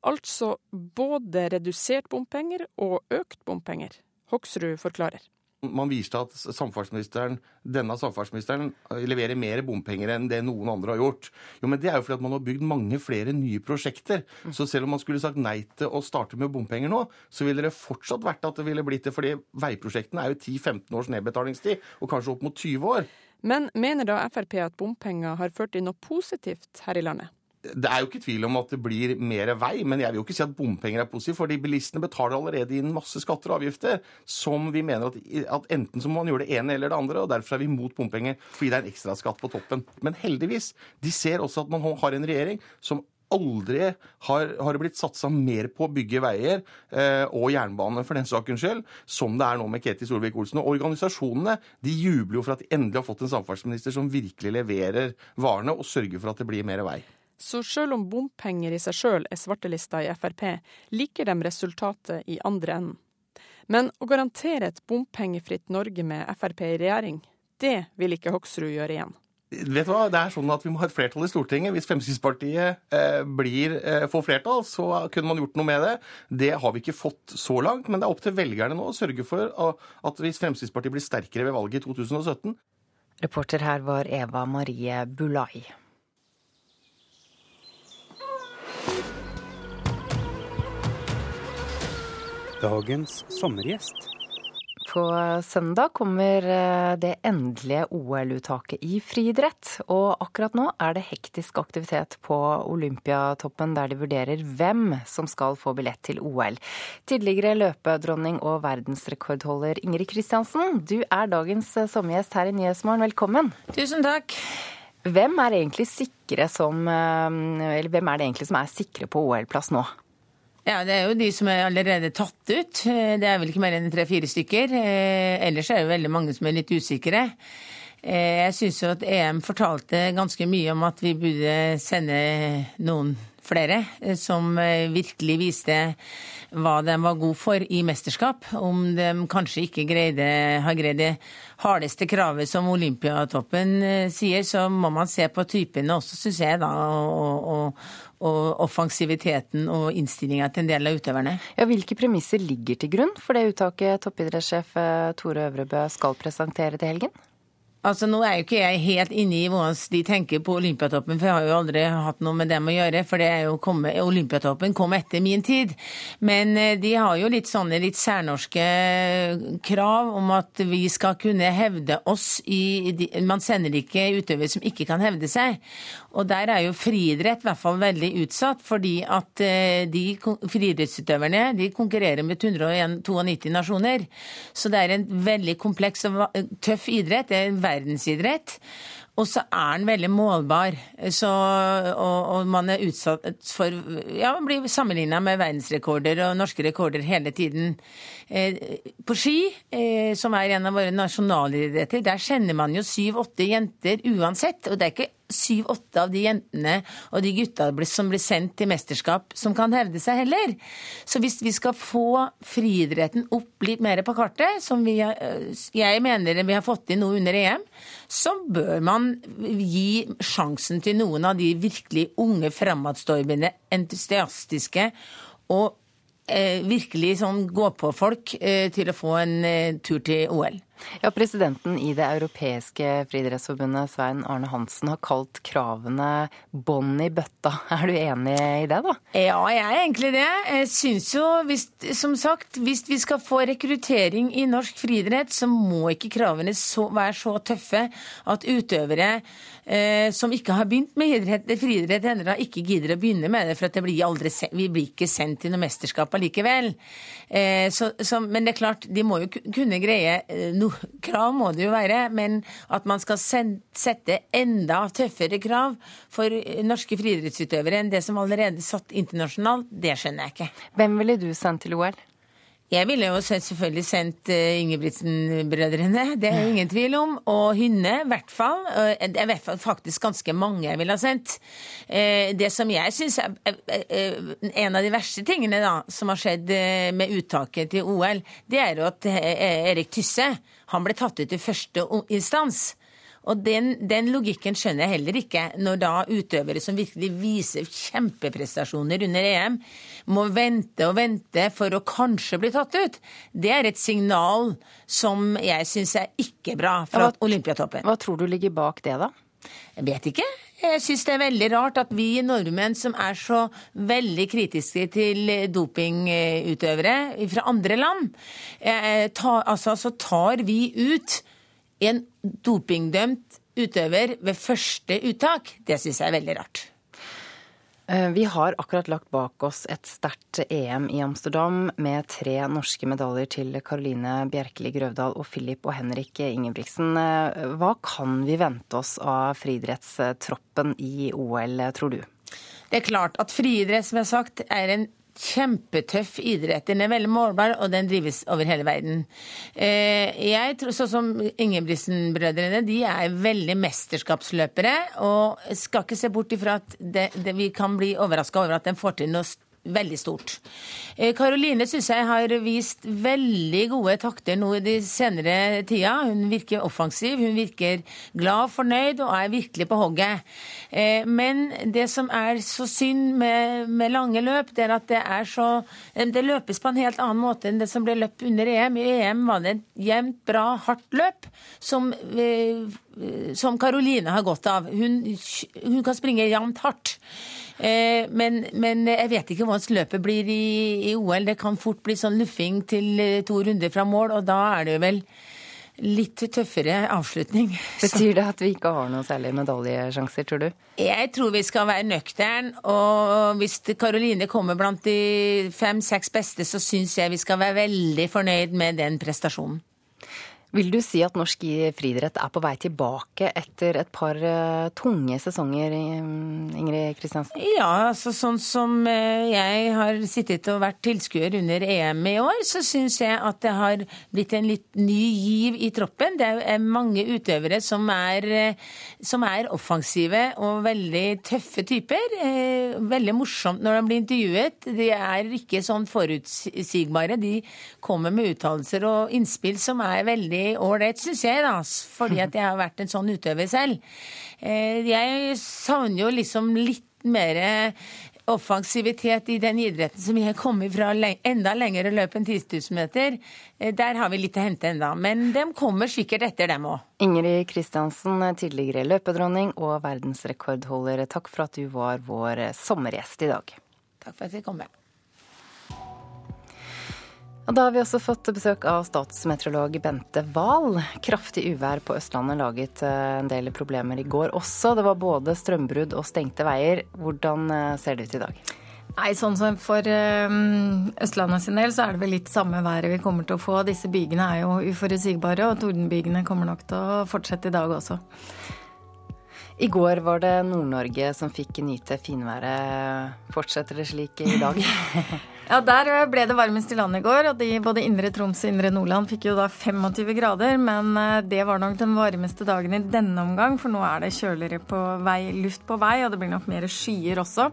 Altså både redusert bompenger og økt bompenger. Hoksrud forklarer. Man viste at samferdselsministeren, denne samferdselsministeren leverer mer bompenger enn det noen andre har gjort. Jo, men Det er jo fordi at man har bygd mange flere nye prosjekter. Så selv om man skulle sagt nei til å starte med bompenger nå, så ville det fortsatt vært at det ville blitt det. fordi veiprosjektene er jo 10-15 års nedbetalingstid, og kanskje opp mot 20 år. Men mener da Frp at bompenger har ført til noe positivt her i landet? Det er jo ikke tvil om at det blir mer vei, men jeg vil jo ikke si at bompenger er positivt. fordi bilistene betaler allerede inn masse skatter og avgifter som vi mener at, at enten så må man gjøre det ene eller det andre, og derfor er vi imot bompenger fordi det er en ekstraskatt på toppen. Men heldigvis, de ser også at man har en regjering som aldri har, har blitt satsa mer på å bygge veier eh, og jernbane for den sakens skyld, som det er nå med Ketil Solvik-Olsen. Og organisasjonene de jubler jo for at de endelig har fått en samferdselsminister som virkelig leverer varene og sørger for at det blir mer vei. Så selv om bompenger i seg sjøl er svartelista i Frp, liker de resultatet i andre enden. Men å garantere et bompengefritt Norge med Frp i regjering, det vil ikke Hoksrud gjøre igjen. Vet du hva? Det er sånn at Vi må ha et flertall i Stortinget. Hvis Fremskrittspartiet eh, blir, eh, får flertall, så kunne man gjort noe med det. Det har vi ikke fått så langt, men det er opp til velgerne nå å sørge for at hvis Fremskrittspartiet blir sterkere ved valget i 2017 Reporter her var Eva Marie Bulai. Dagens sommergjest. På søndag kommer eh, det endelige OL-uttaket i friidrett. Og akkurat nå er det hektisk aktivitet på Olympiatoppen, der de vurderer hvem som skal få billett til OL. Tidligere løpedronning og verdensrekordholder Ingrid Kristiansen, du er dagens sommergjest her i Nyhetsmorgen. Velkommen. Tusen takk. Hvem er sikre som, eh, eller hvem er det egentlig som er sikre på OL-plass nå? Ja, Det er jo de som er allerede tatt ut. Det er vel ikke mer enn tre-fire stykker. Eh, ellers er det veldig mange som er litt usikre. Eh, jeg syns jo at EM fortalte ganske mye om at vi burde sende noen flere eh, som virkelig viste hva de var god for i mesterskap. Om de kanskje ikke greide, har greid det hardeste kravet som Olympiatoppen sier, så må man se på typene også, syns jeg, da. Og, og, og, offensiviteten og innstillinga til en del av utøverne. Ja, hvilke premisser ligger til grunn for det uttaket toppidrettssjef Tore Øvrebø skal presentere til helgen? Altså, Nå er jo ikke jeg helt inne i hvordan de tenker på Olympiatoppen, for jeg har jo aldri hatt noe med dem å gjøre. For det er jo kommet, Olympiatoppen kom etter min tid. Men eh, de har jo litt sånne litt særnorske krav om at vi skal kunne hevde oss i Man sender ikke utøvere som ikke kan hevde seg. Og der er jo friidrett i hvert fall veldig utsatt, fordi at eh, de friidrettsutøverne de konkurrerer med 192 nasjoner. Så det er en veldig kompleks og tøff idrett. Det er en verdensidrett. Og så er den veldig målbar. Så, og, og, man er utsatt for Ja, man blir sammenligna med verdensrekorder og norske rekorder hele tiden. Eh, på ski, eh, som er en av våre nasjonalidretter, der kjenner man jo syv-åtte jenter uansett. Og det er ikke syv-åtte av de jentene og de gutta som blir sendt til mesterskap, som kan hevde seg heller. Så hvis vi skal få friidretten opp litt mer på kartet, som vi, eh, jeg mener vi har fått inn nå under EM, så bør man gi sjansen til noen av de virkelig unge, framadstormende, entusiastiske og virkelig sånn gå-på-folk eh, til å få en eh, tur til OL. Ja, Presidenten i Det europeiske friidrettsforbundet, Svein Arne Hansen, har kalt kravene bånd i bøtta. Er du enig i det, da? Ja, jeg er egentlig det. Jeg syns jo, hvis, som sagt, hvis vi skal få rekruttering i norsk friidrett, så må ikke kravene så, være så tøffe at utøvere eh, som ikke har begynt med idrett, friidrett ennå, ikke gidder å begynne med det, for det blir aldri, vi blir ikke sendt til noe mesterskap allikevel. Eh, så, så, men det er klart, de må jo kunne greie eh, noe krav må det jo være, men at man skal sette enda tøffere krav for norske friidrettsutøvere enn det som allerede er satt internasjonalt, det skjønner jeg ikke. Hvem ville du sendt til OL? Jeg ville jo selvfølgelig sendt eh, Ingebrigtsen-brødrene, det er ingen tvil om. Og Hynne, i hvert fall. Det er i hvert fall faktisk ganske mange jeg ville ha sendt. Eh, det som jeg syns er en av de verste tingene da, som har skjedd eh, med uttaket til OL, det er jo at Erik Tysse han ble tatt ut i første instans. Og den, den, logikken skjønner jeg heller ikke, når da utøvere som virkelig viser kjempeprestasjoner under EM, må vente og vente for å kanskje bli tatt ut. Det er et signal som jeg syns er ikke bra fra ja, Olympiatoppen. Hva tror du ligger bak det, da? Jeg vet ikke. Jeg syns det er veldig rart at vi nordmenn som er så veldig kritiske til dopingutøvere fra andre land, eh, tar, altså, så tar vi ut en dopingdømt utøver ved første uttak. Det syns jeg er veldig rart. Eh, vi har akkurat lagt bak oss et sterkt EM i Amsterdam med tre norske medaljer til Karoline Bjerkeli Grøvdal og Filip og Henrik Ingebrigtsen. Eh, hva kan vi vente oss av friidrettstroppen i OL, tror du? Det er klart at friidrett, som jeg har sagt, er en kjempetøff idrett. Den er veldig målbar, og den drives over hele verden. Eh, jeg tror, Sånn som Ingebrigtsen-brødrene, de er veldig mesterskapsløpere. Og skal ikke se bort ifra at det, det, vi kan bli overraska over at de får til noe veldig stort. Karoline eh, syns jeg har vist veldig gode takter nå i de senere tida. Hun virker offensiv, hun virker glad, fornøyd og er virkelig på hogget. Eh, men det som er så synd med, med lange løp, det er at det er så Det løpes på en helt annen måte enn det som ble løpt under EM. I EM var det et jevnt, bra, hardt løp som eh, som Karoline har gått av. Hun, hun kan springe jevnt hardt. Eh, men, men, jeg vet ikke hvordan løpet blir i, i, OL. Det kan fort bli sånn luffing til eh, to runder fra mål, og da er det vel litt tøffere avslutning. Betyr det at vi ikke har noen særlige medaljesjanser, tror du? Jeg tror vi skal være nøktern, og hvis Karoline kommer blant de fem-seks beste, så syns jeg vi skal være veldig fornøyd med den prestasjonen. Vil du si at norsk friidrett er på vei tilbake etter et par uh, tunge sesonger, Ingrid Kristiansen? Ja, altså sånn som uh, jeg har sittet og vært tilskuer under EM i år, så syns jeg at det har blitt en litt ny giv i troppen. Det er mange utøvere som er, som er offensive og veldig tøffe typer. veldig morsomt når de blir intervjuet. De er ikke sånn forutsigbare. De kommer med uttalelser og innspill som er veldig veldig ålreit, syns jeg, da. Fordi at jeg har vært en sånn utøver selv. Eh, jeg savner jo liksom litt mer offensivitet i den idretten som jeg kommer fra enda lengre løp enn 10 000 meter. Eh, der har vi litt å hente enda, men de kommer sikkert etter dem òg. Ingrid Kristiansen, tidligere løpedronning og verdensrekordholder, takk for at du var vår sommergjest i dag. Takk for at jeg kom med. Og da har vi også fått besøk av statsmeteorolog Bente Wahl. Kraftig uvær på Østlandet laget eh, en del problemer i går også. Det var både strømbrudd og stengte veier. Hvordan eh, ser det ut i dag? Nei, sånn som For eh, Østlandet sin del så er det vel litt samme været vi kommer til å få. Disse bygene er jo uforutsigbare, og tordenbygene kommer nok til å fortsette i dag også. I går var det Nord-Norge som fikk nyte finværet. Fortsetter det slik i dag? ja, der ble det varmest i landet i går. Og de, både Indre Troms og Indre Nordland fikk jo da 25 grader. Men eh, det var nok den varmeste dagen i denne omgang, for nå er det kjøligere på vei, luft på vei, og det blir nok mer skyer også.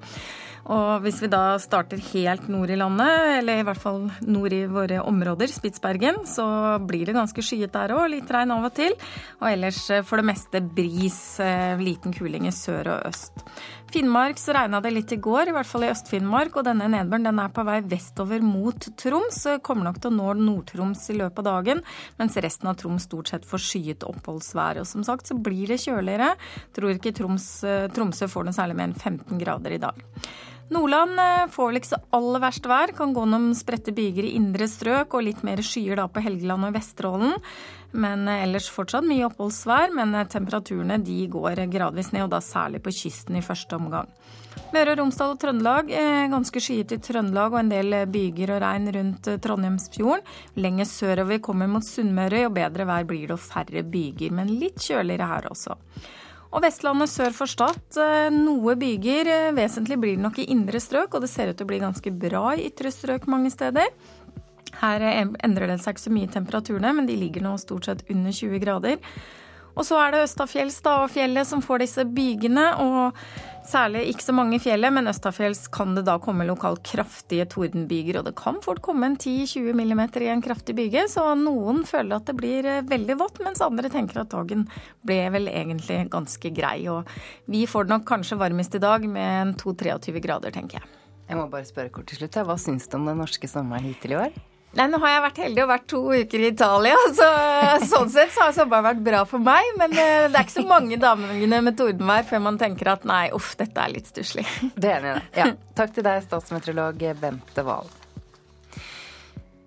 Og hvis vi da starter helt nord i landet, eller i hvert fall nord i våre områder, Spitsbergen, så blir det ganske skyet der òg. Litt regn av og til. Og ellers eh, for det meste bris, eh, liten kuling i sør og øst. Finnmark så regna det litt i går, i hvert fall i Øst-Finnmark. Og denne nedbøren den er på vei vestover mot Troms. Kommer nok til å nå Nord-Troms i løpet av dagen, mens resten av Troms stort sett får skyet oppholdsvær. Og som sagt så blir det kjøligere. Tror ikke Troms, eh, Tromsø får noe særlig mer enn 15 grader i dag. Nordland eh, får vel ikke så aller verst vær. Kan gå noen spredte byger i indre strøk og litt mer skyer da på Helgeland og Vesterålen. Men eh, ellers fortsatt mye oppholdsvær, men eh, temperaturene de går gradvis ned, og da særlig på kysten i første omgang. Møre og Romsdal og Trøndelag ganske skyet i Trøndelag og en del byger og regn rundt Trondheimsfjorden. Lenger sørover kommer mot Sunnmøre, og bedre vær blir det og færre byger, men litt kjøligere her også. Og Vestlandet sør for Stad. Eh, noe byger. Eh, vesentlig blir det nok i indre strøk, og det ser ut til å bli ganske bra i ytre strøk mange steder. Her endrer det seg ikke så mye temperaturene, men de ligger nå stort sett under 20 grader. Og så er det Østafjells da, og fjellet som får disse bygene. Og særlig ikke så mange i fjellet, men østafjells kan det da komme lokalt kraftige tordenbyger. Og det kan fort komme en 10-20 millimeter i en kraftig byge, så noen føler at det blir eh, veldig vått, mens andre tenker at dagen ble vel egentlig ganske grei. Og vi får det nok kanskje varmest i dag med en 2-23 grader, tenker jeg. Jeg må bare spørre kort til slutt. Hva syns du om den norske sommeren hittil i år? Nei, nå har jeg vært heldig og vært to uker i Italia, så sånn sett så har sommeren vært bra for meg. Men eh, det er ikke så mange damene med tordenvær før man tenker at nei, uff, dette er litt stusslig. Det er enig i det. Ja. Takk til deg, statsmeteorolog Bente Wahl.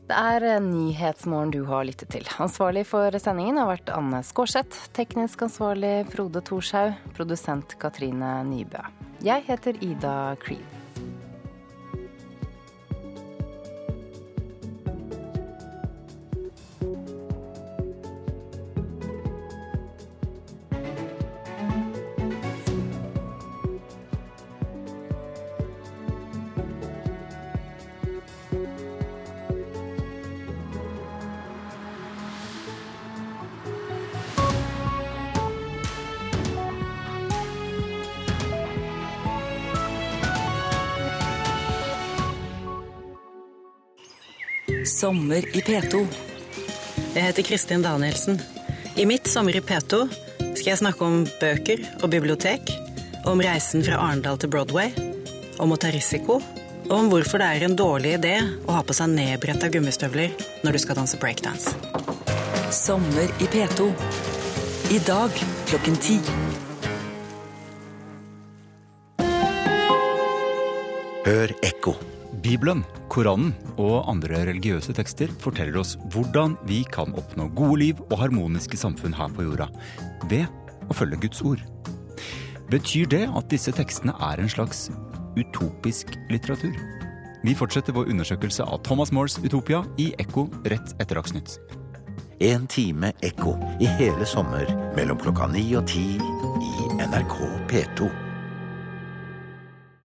Det er eh, Nyhetsmorgen du har lyttet til. Ansvarlig for sendingen har vært Anne Skårseth. Teknisk ansvarlig Frode Thorshaug. Produsent Katrine Nybø. Jeg heter Ida Creed. Sommer i P2. Jeg heter Kristin Danielsen. I mitt Sommer i P2 skal jeg snakke om bøker og bibliotek, om reisen fra Arendal til Broadway, om å ta risiko, og om hvorfor det er en dårlig idé å ha på seg nedbretta gummistøvler når du skal danse breakdance. Sommer i P2. I dag klokken ti. Hør ekko. Bibelen, Koranen og andre religiøse tekster forteller oss hvordan vi kan oppnå gode liv og harmoniske samfunn her på jorda ved å følge Guds ord. Betyr det at disse tekstene er en slags utopisk litteratur? Vi fortsetter vår undersøkelse av Thomas Moores Utopia i Ekko rett etter Dagsnytt. En time ekko i hele sommer mellom klokka ni og ti i NRK P2.